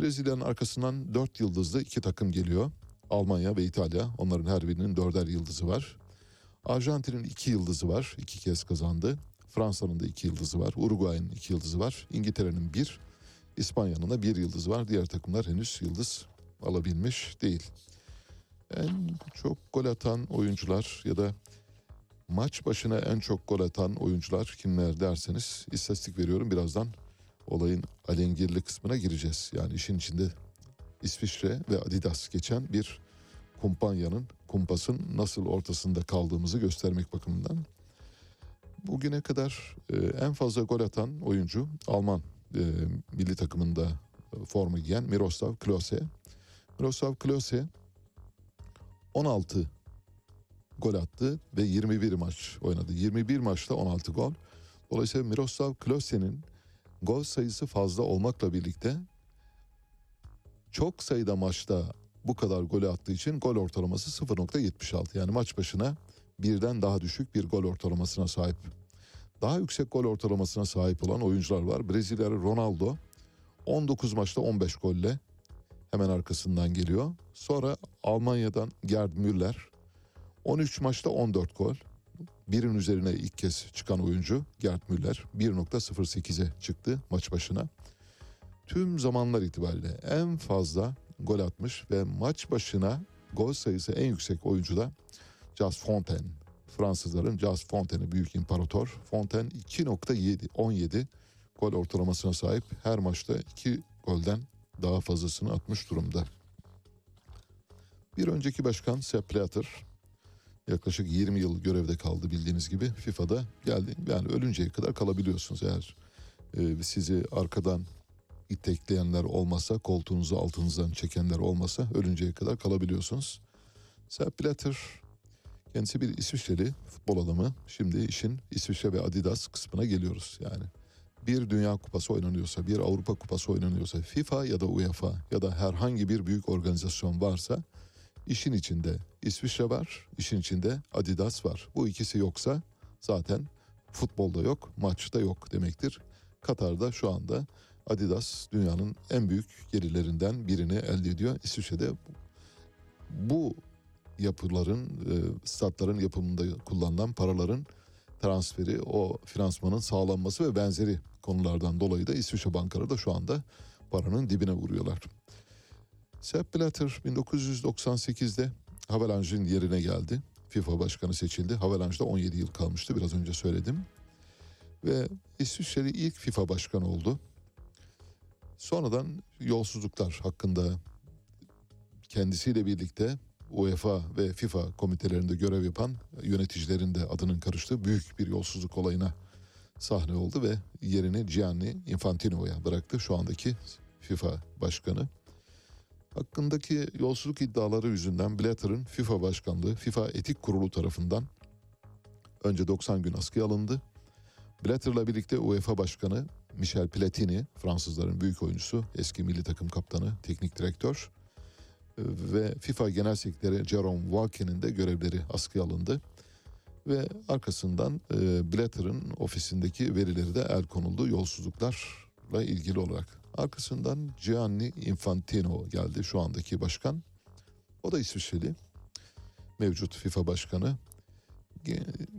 Brezilya'nın arkasından 4 yıldızlı iki takım geliyor. Almanya ve İtalya. Onların her birinin dörder yıldızı var. Arjantin'in iki yıldızı var. iki kez kazandı. Fransa'nın da iki yıldızı var. Uruguay'ın iki yıldızı var. İngiltere'nin bir. İspanya'nın da bir yıldız var. Diğer takımlar henüz yıldız alabilmiş değil. En çok gol atan oyuncular ya da maç başına en çok gol atan oyuncular kimler derseniz istatistik veriyorum. Birazdan olayın alengirli kısmına gireceğiz. Yani işin içinde İsviçre ve Adidas geçen bir kumpanyanın, kumpasın nasıl ortasında kaldığımızı göstermek bakımından. Bugüne kadar e, en fazla gol atan oyuncu Alman e, milli takımında forma giyen Miroslav Klose. Miroslav Klose 16 gol attı ve 21 maç oynadı. 21 maçta 16 gol. Dolayısıyla Miroslav Klose'nin gol sayısı fazla olmakla birlikte çok sayıda maçta bu kadar golü attığı için gol ortalaması 0.76. Yani maç başına birden daha düşük bir gol ortalamasına sahip. Daha yüksek gol ortalamasına sahip olan oyuncular var. Brezilyalı Ronaldo 19 maçta 15 golle hemen arkasından geliyor. Sonra Almanya'dan Gerd Müller 13 maçta 14 gol. Birin üzerine ilk kez çıkan oyuncu Gerd Müller 1.08'e çıktı maç başına. Tüm zamanlar itibariyle en fazla gol atmış ve maç başına gol sayısı en yüksek oyuncu da Jas Fontaine. Fransızların Jas Fontaine'i büyük imparator. Fontaine 2.7 17 gol ortalamasına sahip. Her maçta 2 golden daha fazlasını atmış durumda. Bir önceki başkan Sepp Blatter yaklaşık 20 yıl görevde kaldı bildiğiniz gibi. FIFA'da geldi. Yani ölünceye kadar kalabiliyorsunuz eğer e, sizi arkadan itekleyenler olmasa, koltuğunuzu altınızdan çekenler olmasa ölünceye kadar kalabiliyorsunuz. Sepp Blatter kendisi bir İsviçreli futbol adamı. Şimdi işin İsviçre ve Adidas kısmına geliyoruz yani. Bir Dünya Kupası oynanıyorsa, bir Avrupa Kupası oynanıyorsa, FIFA ya da UEFA ya da herhangi bir büyük organizasyon varsa işin içinde İsviçre var, işin içinde Adidas var. Bu ikisi yoksa zaten futbolda yok, maçta yok demektir. Katar'da şu anda Adidas dünyanın en büyük gelirlerinden birini elde ediyor. İsviçre'de bu yapıların, e, statların yapımında kullanılan paraların transferi, o finansmanın sağlanması ve benzeri konulardan dolayı da İsviçre bankaları da şu anda paranın dibine vuruyorlar. Sepp Blatter 1998'de Havelange'in yerine geldi. FIFA başkanı seçildi. Havelange'da 17 yıl kalmıştı biraz önce söyledim. Ve İsviçreli ilk FIFA başkanı oldu. Sonradan yolsuzluklar hakkında kendisiyle birlikte UEFA ve FIFA komitelerinde görev yapan yöneticilerin de adının karıştığı büyük bir yolsuzluk olayına sahne oldu ve yerini Gianni Infantino'ya bıraktı şu andaki FIFA başkanı. Hakkındaki yolsuzluk iddiaları yüzünden Blatter'ın FIFA başkanlığı FIFA Etik Kurulu tarafından önce 90 gün askıya alındı. Blatter'la birlikte UEFA Başkanı Michel Platini, Fransızların büyük oyuncusu, eski milli takım kaptanı, teknik direktör ve FIFA Genel Sekreteri Jerome Walken'in de görevleri askıya alındı. Ve arkasından e, Blatter'ın ofisindeki verileri de el konuldu yolsuzluklarla ilgili olarak. Arkasından Gianni Infantino geldi şu andaki başkan. O da İsviçreli. Mevcut FIFA başkanı.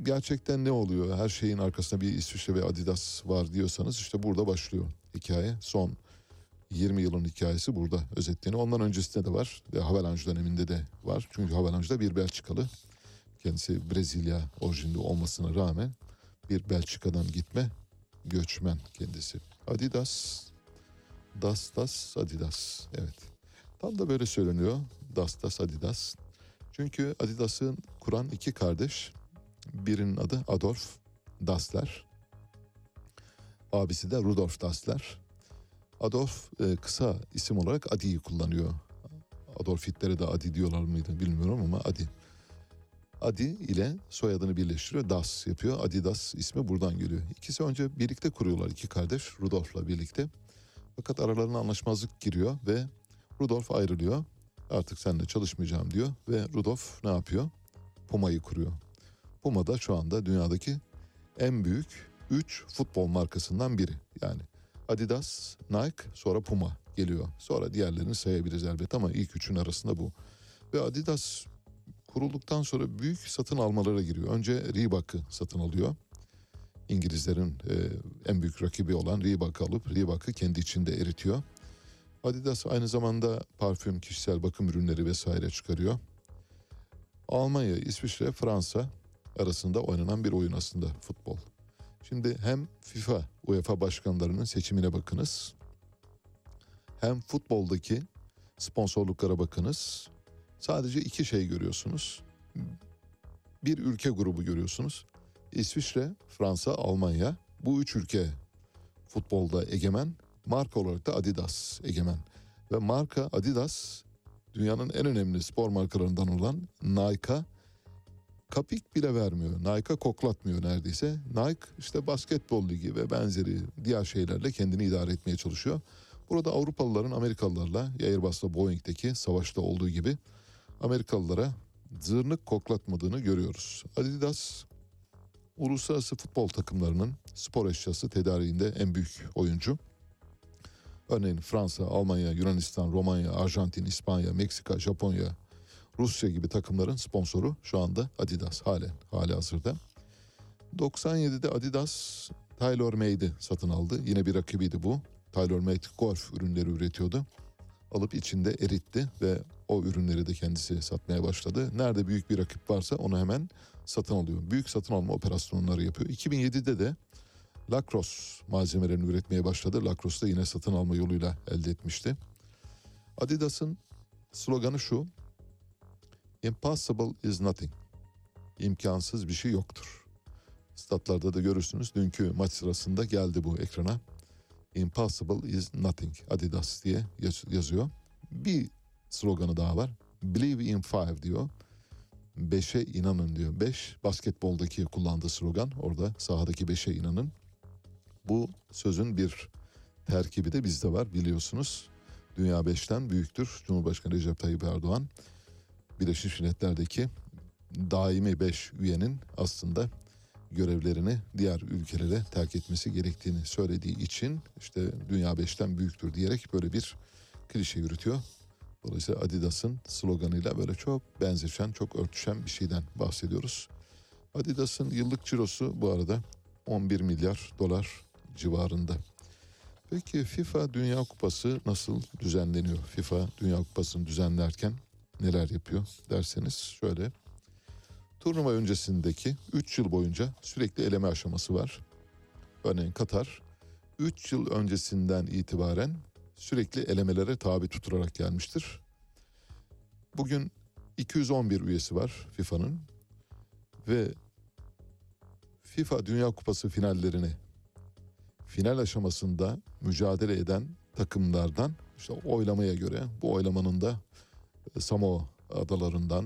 Gerçekten ne oluyor? Her şeyin arkasında bir İsviçre ve Adidas var diyorsanız işte burada başlıyor hikaye. Son 20 yılın hikayesi burada özetleniyor. Ondan öncesinde de var. Ve Havelange döneminde de var. Çünkü Havelange'da bir Belçikalı. Kendisi Brezilya orijinli olmasına rağmen bir Belçika'dan gitme göçmen kendisi. Adidas, Das Das Adidas. Evet. Tam da böyle söyleniyor. Das Das Adidas. Çünkü Adidas'ın kuran iki kardeş. Birinin adı Adolf Dassler. Abisi de Rudolf Dassler. Adolf e, kısa isim olarak Adi'yi kullanıyor. Adolf Hitler'e de Adi diyorlar mıydı bilmiyorum ama Adi. Adi ile soyadını birleştiriyor. Das yapıyor. Adidas ismi buradan geliyor. İkisi önce birlikte kuruyorlar iki kardeş Rudolf'la birlikte. Fakat aralarına anlaşmazlık giriyor ve Rudolf ayrılıyor. Artık seninle çalışmayacağım diyor ve Rudolf ne yapıyor? Puma'yı kuruyor. Puma da şu anda dünyadaki en büyük 3 futbol markasından biri. Yani Adidas, Nike, sonra Puma geliyor. Sonra diğerlerini sayabiliriz elbette ama ilk üçün arasında bu. Ve Adidas kurulduktan sonra büyük satın almalara giriyor. Önce Reebok'ı satın alıyor. İngilizlerin e, en büyük rakibi olan Reebok'u alıp Reebok'u kendi içinde eritiyor. Adidas aynı zamanda parfüm, kişisel bakım ürünleri vesaire çıkarıyor. Almanya, İsviçre, Fransa arasında oynanan bir oyun aslında futbol. Şimdi hem FIFA, UEFA başkanlarının seçimine bakınız. Hem futboldaki sponsorluklara bakınız. Sadece iki şey görüyorsunuz. Bir ülke grubu görüyorsunuz. İsviçre, Fransa, Almanya. Bu üç ülke futbolda egemen. Marka olarak da Adidas egemen. Ve marka Adidas dünyanın en önemli spor markalarından olan Nike'a kapik bile vermiyor. Nike'a koklatmıyor neredeyse. Nike işte basketbol ligi ve benzeri diğer şeylerle kendini idare etmeye çalışıyor. Burada Avrupalıların Amerikalılarla Airbus'la Boeing'deki savaşta olduğu gibi Amerikalılara zırnık koklatmadığını görüyoruz. Adidas uluslararası futbol takımlarının spor eşyası tedariğinde en büyük oyuncu. Örneğin Fransa, Almanya, Yunanistan, Romanya, Arjantin, İspanya, Meksika, Japonya, Rusya gibi takımların sponsoru şu anda Adidas halen hali hazırda. 97'de Adidas Taylor Made'i satın aldı. Yine bir rakibiydi bu. Taylor Made golf ürünleri üretiyordu. Alıp içinde eritti ve o ürünleri de kendisi satmaya başladı. Nerede büyük bir rakip varsa onu hemen satın alıyor. Büyük satın alma operasyonları yapıyor. 2007'de de Lacrosse malzemelerini üretmeye başladı. Lacrosse da yine satın alma yoluyla elde etmişti. Adidas'ın sloganı şu. Impossible is nothing. İmkansız bir şey yoktur. Statlarda da görürsünüz. Dünkü maç sırasında geldi bu ekrana. Impossible is nothing. Adidas diye yaz- yazıyor. Bir sloganı daha var. Believe in five diyor. Beşe inanın diyor. Beş basketboldaki kullandığı slogan. Orada sahadaki beşe inanın. Bu sözün bir terkibi de bizde var biliyorsunuz. Dünya beşten büyüktür. Cumhurbaşkanı Recep Tayyip Erdoğan Birleşmiş Milletler'deki daimi beş üyenin aslında görevlerini diğer ülkelere terk etmesi gerektiğini söylediği için işte dünya beşten büyüktür diyerek böyle bir klişe yürütüyor. Dolayısıyla Adidas'ın sloganıyla böyle çok benzeşen, çok örtüşen bir şeyden bahsediyoruz. Adidas'ın yıllık cirosu bu arada 11 milyar dolar civarında. Peki FIFA Dünya Kupası nasıl düzenleniyor? FIFA Dünya Kupası'nı düzenlerken neler yapıyor derseniz şöyle. Turnuva öncesindeki 3 yıl boyunca sürekli eleme aşaması var. Örneğin Katar 3 yıl öncesinden itibaren sürekli elemelere tabi tutularak gelmiştir. Bugün 211 üyesi var FIFA'nın ve FIFA Dünya Kupası finallerini final aşamasında mücadele eden takımlardan işte oylamaya göre bu oylamanın da Samoa adalarından,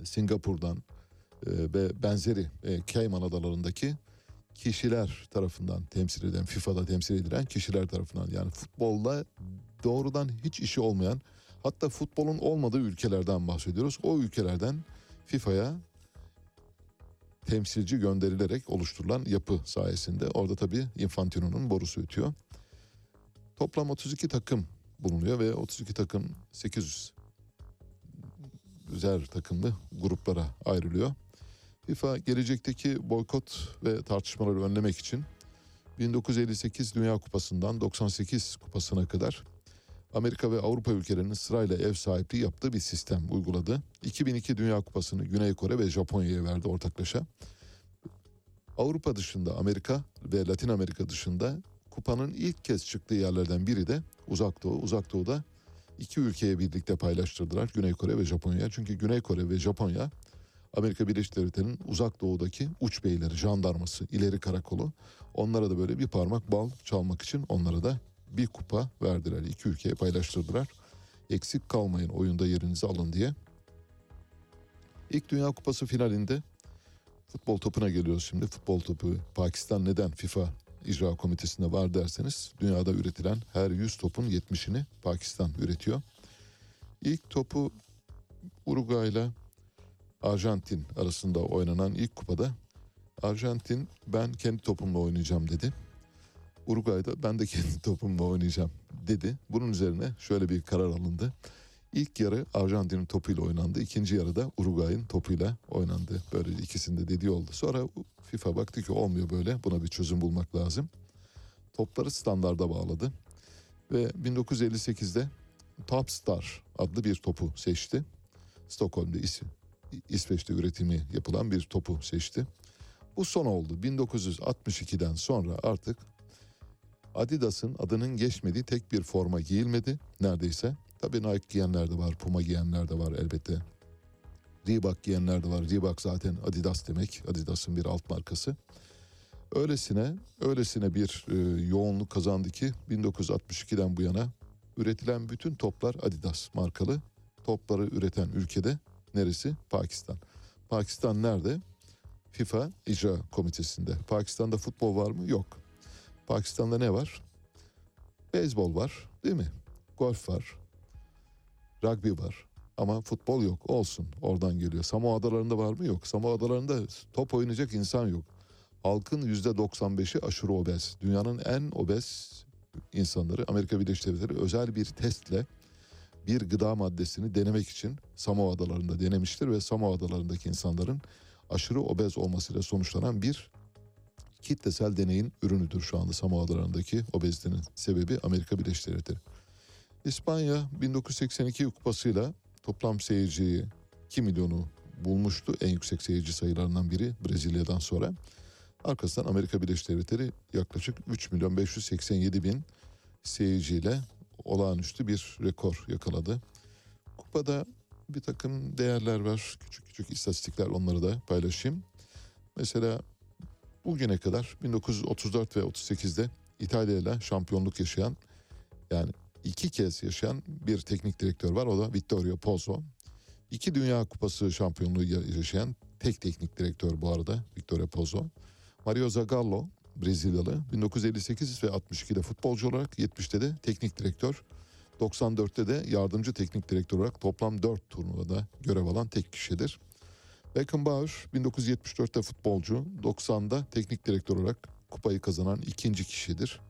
e, Singapur'dan e, ve benzeri e, Cayman adalarındaki kişiler tarafından temsil eden, FIFA'da temsil edilen kişiler tarafından yani futbolla doğrudan hiç işi olmayan hatta futbolun olmadığı ülkelerden bahsediyoruz. O ülkelerden FIFA'ya temsilci gönderilerek oluşturulan yapı sayesinde orada tabii Infantino'nun borusu ötüyor. Toplam 32 takım bulunuyor ve 32 takım 800 üzer takımlı gruplara ayrılıyor. FIFA gelecekteki boykot ve tartışmaları önlemek için 1958 Dünya Kupası'ndan 98 kupasına kadar Amerika ve Avrupa ülkelerinin sırayla ev sahipliği yaptığı bir sistem uyguladı. 2002 Dünya Kupası'nı Güney Kore ve Japonya'ya verdi ortaklaşa. Avrupa dışında Amerika ve Latin Amerika dışında kupanın ilk kez çıktığı yerlerden biri de Uzak Doğu. Uzak Doğu'da iki ülkeye birlikte paylaştırdılar Güney Kore ve Japonya. Çünkü Güney Kore ve Japonya Amerika Birleşik Devletleri'nin uzak doğudaki uç beyleri, jandarması, ileri karakolu. Onlara da böyle bir parmak bal çalmak için onlara da bir kupa verdiler. İki ülkeye paylaştırdılar. Eksik kalmayın oyunda yerinizi alın diye. İlk Dünya Kupası finalinde futbol topuna geliyoruz şimdi. Futbol topu Pakistan neden FIFA icra komitesinde var derseniz dünyada üretilen her 100 topun 70'ini Pakistan üretiyor. İlk topu Uruguay ile Arjantin arasında oynanan ilk kupada Arjantin ben kendi topumla oynayacağım dedi. Uruguay'da ben de kendi topumla oynayacağım dedi. Bunun üzerine şöyle bir karar alındı. İlk yarı Arjantin'in topuyla oynandı. İkinci yarıda Uruguay'ın topuyla oynandı. Böyle ikisinde dediği oldu. Sonra FIFA baktı ki olmuyor böyle. Buna bir çözüm bulmak lazım. Topları standarda bağladı. Ve 1958'de Top Star adlı bir topu seçti. Stockholm'da İs- İsveç'te üretimi yapılan bir topu seçti. Bu son oldu. 1962'den sonra artık Adidas'ın adının geçmediği tek bir forma giyilmedi neredeyse. Tabii Nike giyenler de var, Puma giyenler de var elbette. Reebok giyenler de var. Reebok zaten Adidas demek. Adidas'ın bir alt markası. Öylesine, öylesine bir e, yoğunluk kazandı ki 1962'den bu yana üretilen bütün toplar Adidas markalı. Topları üreten ülkede neresi? Pakistan. Pakistan nerede? FIFA İcra Komitesi'nde. Pakistan'da futbol var mı? Yok. Pakistan'da ne var? Beyzbol var, değil mi? Golf var. Rugby var. Ama futbol yok. Olsun. Oradan geliyor. Samoa Adaları'nda var mı? Yok. Samoa Adaları'nda top oynayacak insan yok. Halkın yüzde 95'i aşırı obez. Dünyanın en obez insanları Amerika Birleşik Devletleri özel bir testle bir gıda maddesini denemek için Samoa Adaları'nda denemiştir ve Samoa Adaları'ndaki insanların aşırı obez olmasıyla sonuçlanan bir kitlesel deneyin ürünüdür şu anda Samoa Adaları'ndaki obezitenin sebebi Amerika Birleşik Devletleri. İspanya 1982 kupasıyla toplam seyirciyi 2 milyonu bulmuştu. En yüksek seyirci sayılarından biri Brezilya'dan sonra. Arkasından Amerika Birleşik Devletleri yaklaşık 3 milyon 587 bin seyirciyle olağanüstü bir rekor yakaladı. Kupada bir takım değerler var. Küçük küçük istatistikler onları da paylaşayım. Mesela bugüne kadar 1934 ve 38'de İtalya ile şampiyonluk yaşayan yani iki kez yaşayan bir teknik direktör var. O da Vittorio Pozzo. İki Dünya Kupası şampiyonluğu yaşayan tek teknik direktör bu arada Vittorio Pozzo. Mario Zagallo Brezilyalı 1958 ve 62'de futbolcu olarak 70'te de teknik direktör 94'te de yardımcı teknik direktör olarak toplam 4 turnuvada görev alan tek kişidir. Beckenbauer 1974'te futbolcu 90'da teknik direktör olarak kupayı kazanan ikinci kişidir.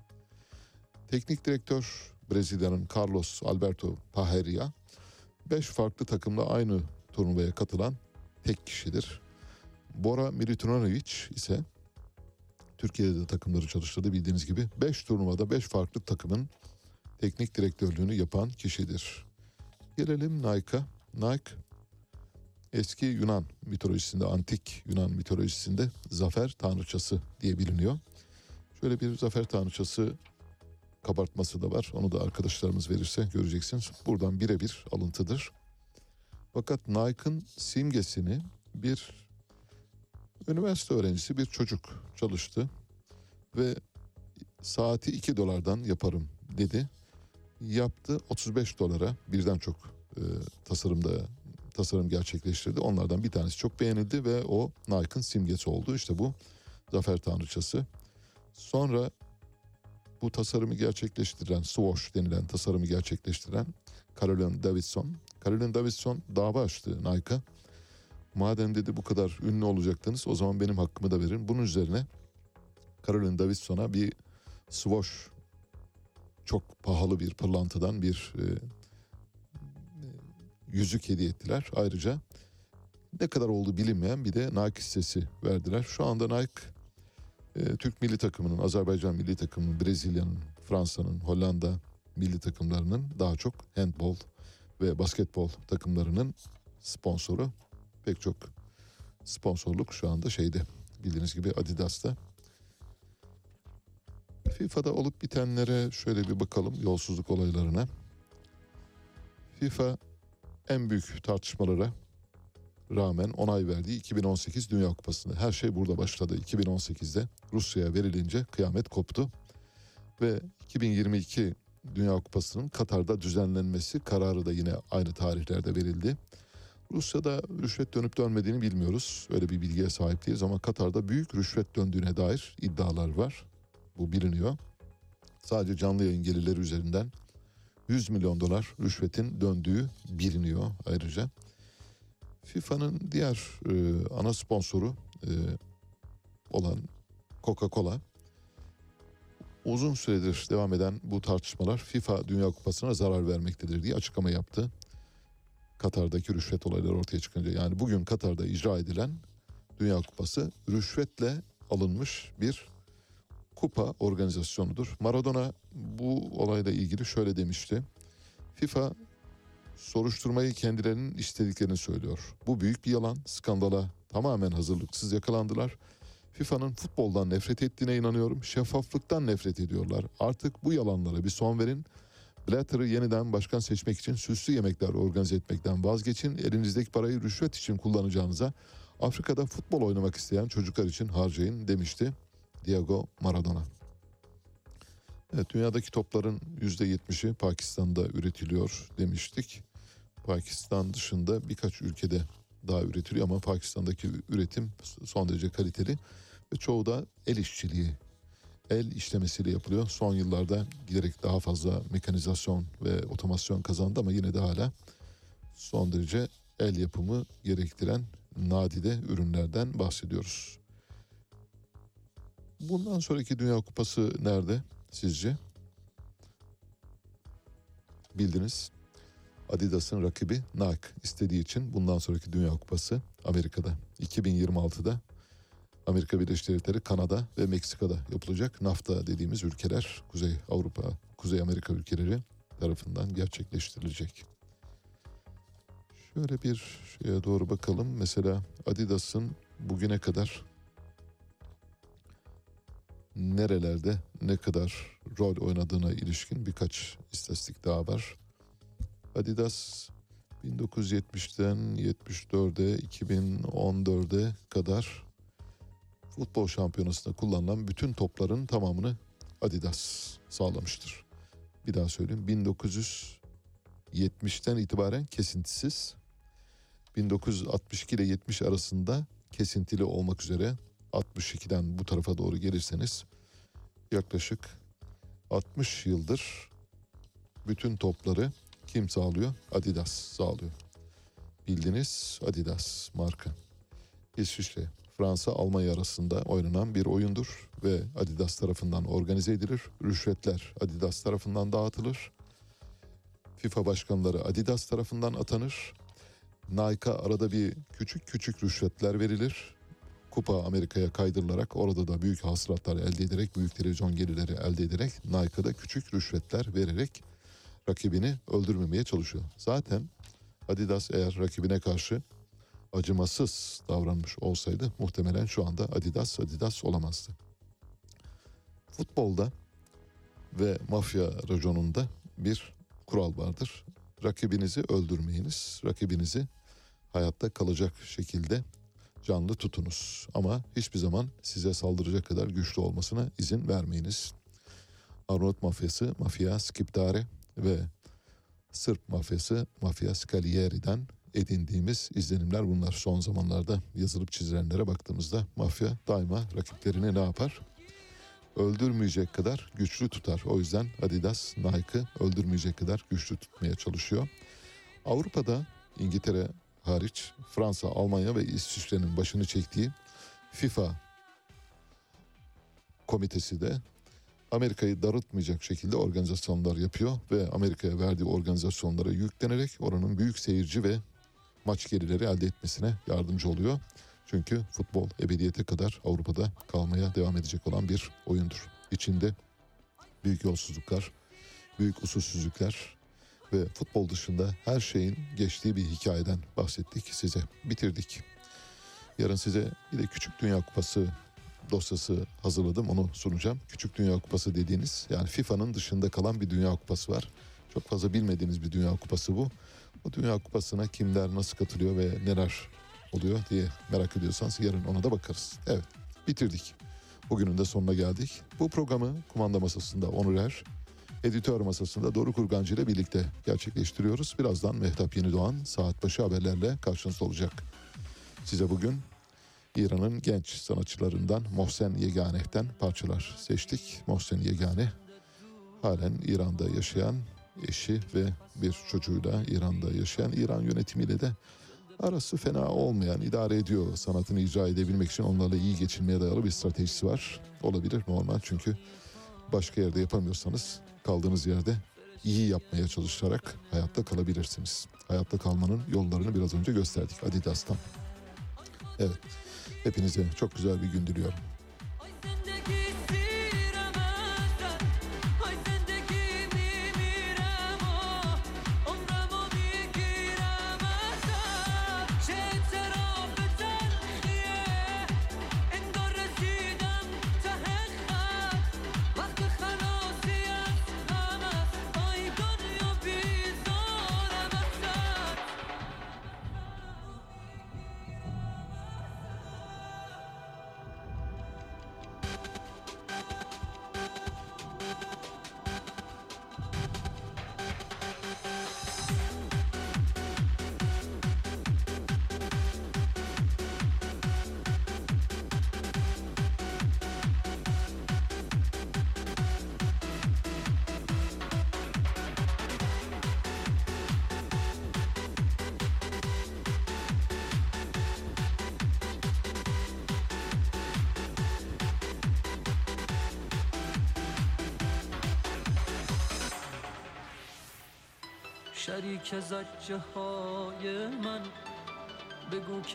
Teknik direktör Brezilya'nın Carlos Alberto Parreira 5 farklı takımla aynı turnuvaya katılan tek kişidir. Bora Milutinovic ise Türkiye'de de takımları çalıştırdı bildiğiniz gibi 5 turnuvada 5 farklı takımın teknik direktörlüğünü yapan kişidir. Gelelim Nike'a. Nike eski Yunan mitolojisinde, antik Yunan mitolojisinde zafer tanrıçası diye biliniyor. Şöyle bir zafer tanrıçası kabartması da var. Onu da arkadaşlarımız verirse göreceksiniz. Buradan birebir alıntıdır. Fakat Nike'ın simgesini bir üniversite öğrencisi bir çocuk çalıştı ve saati 2 dolardan yaparım dedi. Yaptı 35 dolara birden çok e, tasarımda tasarım gerçekleştirdi. Onlardan bir tanesi çok beğenildi ve o Nike'ın simgesi oldu. İşte bu zafer tanrıçası. Sonra bu tasarımı gerçekleştiren, swoosh denilen tasarımı gerçekleştiren Caroline Davidson. Caroline Davidson dava açtı Nike'a. Madem dedi bu kadar ünlü olacaktınız o zaman benim hakkımı da verin. Bunun üzerine Caroline Davidson'a bir swoosh çok pahalı bir pırlantadan bir e, yüzük hediye ettiler. Ayrıca ne kadar olduğu bilinmeyen bir de Nike hissesi verdiler. Şu anda Nike e, Türk milli takımının, Azerbaycan milli takımının, Brezilya'nın, Fransa'nın, Hollanda milli takımlarının daha çok handball ve basketbol takımlarının sponsoru. Pek çok sponsorluk şu anda şeyde bildiğiniz gibi Adidas'ta. FIFA'da olup bitenlere şöyle bir bakalım yolsuzluk olaylarına. FIFA en büyük tartışmalara rağmen onay verdiği 2018 Dünya Kupası'nda. Her şey burada başladı. 2018'de Rusya'ya verilince kıyamet koptu. Ve 2022 Dünya Kupası'nın Katar'da düzenlenmesi kararı da yine aynı tarihlerde verildi. Rusya'da rüşvet dönüp dönmediğini bilmiyoruz. Öyle bir bilgiye sahip değiliz ama Katar'da büyük rüşvet döndüğüne dair iddialar var. Bu biliniyor. Sadece canlı yayın gelirleri üzerinden 100 milyon dolar rüşvetin döndüğü biliniyor ayrıca. FIFA'nın diğer e, ana sponsoru e, olan Coca-Cola uzun süredir devam eden bu tartışmalar FIFA Dünya Kupası'na zarar vermektedir diye açıklama yaptı. Katar'daki rüşvet olayları ortaya çıkınca. Yani bugün Katar'da icra edilen Dünya Kupası rüşvetle alınmış bir kupa organizasyonudur. Maradona bu olayla ilgili şöyle demişti. FIFA soruşturmayı kendilerinin istediklerini söylüyor. Bu büyük bir yalan. Skandala tamamen hazırlıksız yakalandılar. FIFA'nın futboldan nefret ettiğine inanıyorum. Şeffaflıktan nefret ediyorlar. Artık bu yalanlara bir son verin. Blatter'ı yeniden başkan seçmek için süslü yemekler organize etmekten vazgeçin. Elinizdeki parayı rüşvet için kullanacağınıza Afrika'da futbol oynamak isteyen çocuklar için harcayın demişti Diego Maradona. Evet, dünyadaki topların %70'i Pakistan'da üretiliyor demiştik. Pakistan dışında birkaç ülkede daha üretiliyor ama Pakistan'daki üretim son derece kaliteli ve çoğu da el işçiliği, el işlemesiyle yapılıyor. Son yıllarda giderek daha fazla mekanizasyon ve otomasyon kazandı ama yine de hala son derece el yapımı gerektiren nadide ürünlerden bahsediyoruz. Bundan sonraki Dünya Kupası nerede sizce? Bildiniz. Adidas'ın rakibi Nike istediği için bundan sonraki Dünya Kupası Amerika'da 2026'da Amerika Birleşik Devletleri, Kanada ve Meksika'da yapılacak. NAFTA dediğimiz ülkeler Kuzey Avrupa, Kuzey Amerika ülkeleri tarafından gerçekleştirilecek. Şöyle bir şeye doğru bakalım. Mesela Adidas'ın bugüne kadar nerelerde ne kadar rol oynadığına ilişkin birkaç istatistik daha var. Adidas 1970'ten 74'e 2014'e kadar futbol şampiyonasında kullanılan bütün topların tamamını Adidas sağlamıştır. Bir daha söyleyeyim 1970'ten itibaren kesintisiz 1962 ile 70 arasında kesintili olmak üzere 62'den bu tarafa doğru gelirseniz yaklaşık 60 yıldır bütün topları kim sağlıyor? Adidas sağlıyor. Bildiniz Adidas marka. İsviçre, Fransa, Almanya arasında oynanan bir oyundur ve Adidas tarafından organize edilir. Rüşvetler Adidas tarafından dağıtılır. FIFA başkanları Adidas tarafından atanır. Nike'a arada bir küçük küçük rüşvetler verilir. Kupa Amerika'ya kaydırılarak orada da büyük hasılatlar elde ederek, büyük televizyon gelirleri elde ederek Nike'a küçük rüşvetler vererek rakibini öldürmemeye çalışıyor. Zaten Adidas eğer rakibine karşı acımasız davranmış olsaydı muhtemelen şu anda Adidas Adidas olamazdı. Futbolda ve mafya raconunda bir kural vardır. Rakibinizi öldürmeyiniz. Rakibinizi hayatta kalacak şekilde canlı tutunuz. Ama hiçbir zaman size saldıracak kadar güçlü olmasına izin vermeyiniz. Arnavut mafyası, mafya Skiptare ve Sırp mafyası, mafya Scalieri'den edindiğimiz izlenimler bunlar. Son zamanlarda yazılıp çizilenlere baktığımızda mafya daima rakiplerini ne yapar? Öldürmeyecek kadar güçlü tutar. O yüzden Adidas, Nike'ı öldürmeyecek kadar güçlü tutmaya çalışıyor. Avrupa'da İngiltere hariç Fransa, Almanya ve İsviçre'nin başını çektiği FIFA komitesi de Amerika'yı darıltmayacak şekilde organizasyonlar yapıyor ve Amerika'ya verdiği organizasyonlara yüklenerek oranın büyük seyirci ve maç gelirleri elde etmesine yardımcı oluyor. Çünkü futbol ebediyete kadar Avrupa'da kalmaya devam edecek olan bir oyundur. İçinde büyük yolsuzluklar, büyük usulsüzlükler ve futbol dışında her şeyin geçtiği bir hikayeden bahsettik size. Bitirdik. Yarın size bir de Küçük Dünya Kupası dosyası hazırladım onu sunacağım. Küçük Dünya Kupası dediğiniz yani FIFA'nın dışında kalan bir Dünya Kupası var. Çok fazla bilmediğiniz bir Dünya Kupası bu. Bu Dünya Kupası'na kimler nasıl katılıyor ve neler oluyor diye merak ediyorsanız yarın ona da bakarız. Evet bitirdik. Bugünün de sonuna geldik. Bu programı kumanda masasında Onur Er, editör masasında Doğru Kurgancı ile birlikte gerçekleştiriyoruz. Birazdan Mehtap Yenidoğan saat başı haberlerle karşınızda olacak. Size bugün İran'ın genç sanatçılarından Mohsen Yeganeh'ten parçalar seçtik. Mohsen Yegane halen İran'da yaşayan eşi ve bir çocuğuyla İran'da yaşayan İran yönetimiyle de arası fena olmayan idare ediyor sanatını icra edebilmek için onlarla iyi geçinmeye dayalı bir stratejisi var. Olabilir normal çünkü başka yerde yapamıyorsanız kaldığınız yerde iyi yapmaya çalışarak hayatta kalabilirsiniz. Hayatta kalmanın yollarını biraz önce gösterdik Adidas'tan. Evet. Hepinize çok güzel bir gün diliyorum.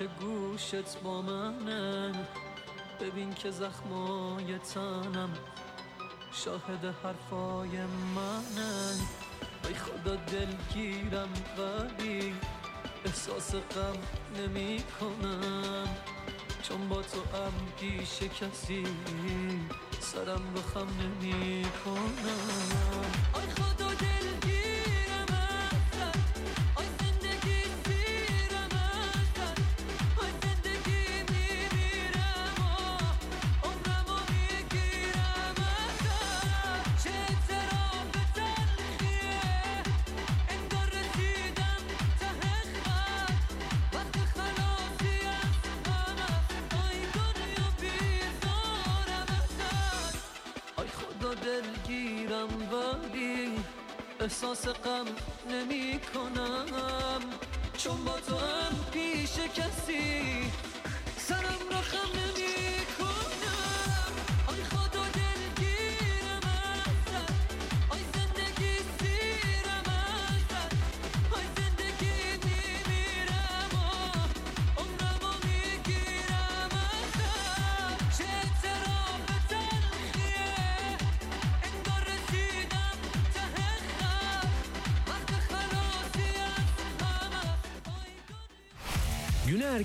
که گوشت با منه؟ ببین که زخمای تنم شاهد حرفای منه. ای خدا دلگیرم ولی احساس غم نمی کنم چون با تو هم پیش کسی سرم رو خم نمی کنم آی خدا دلگیرم.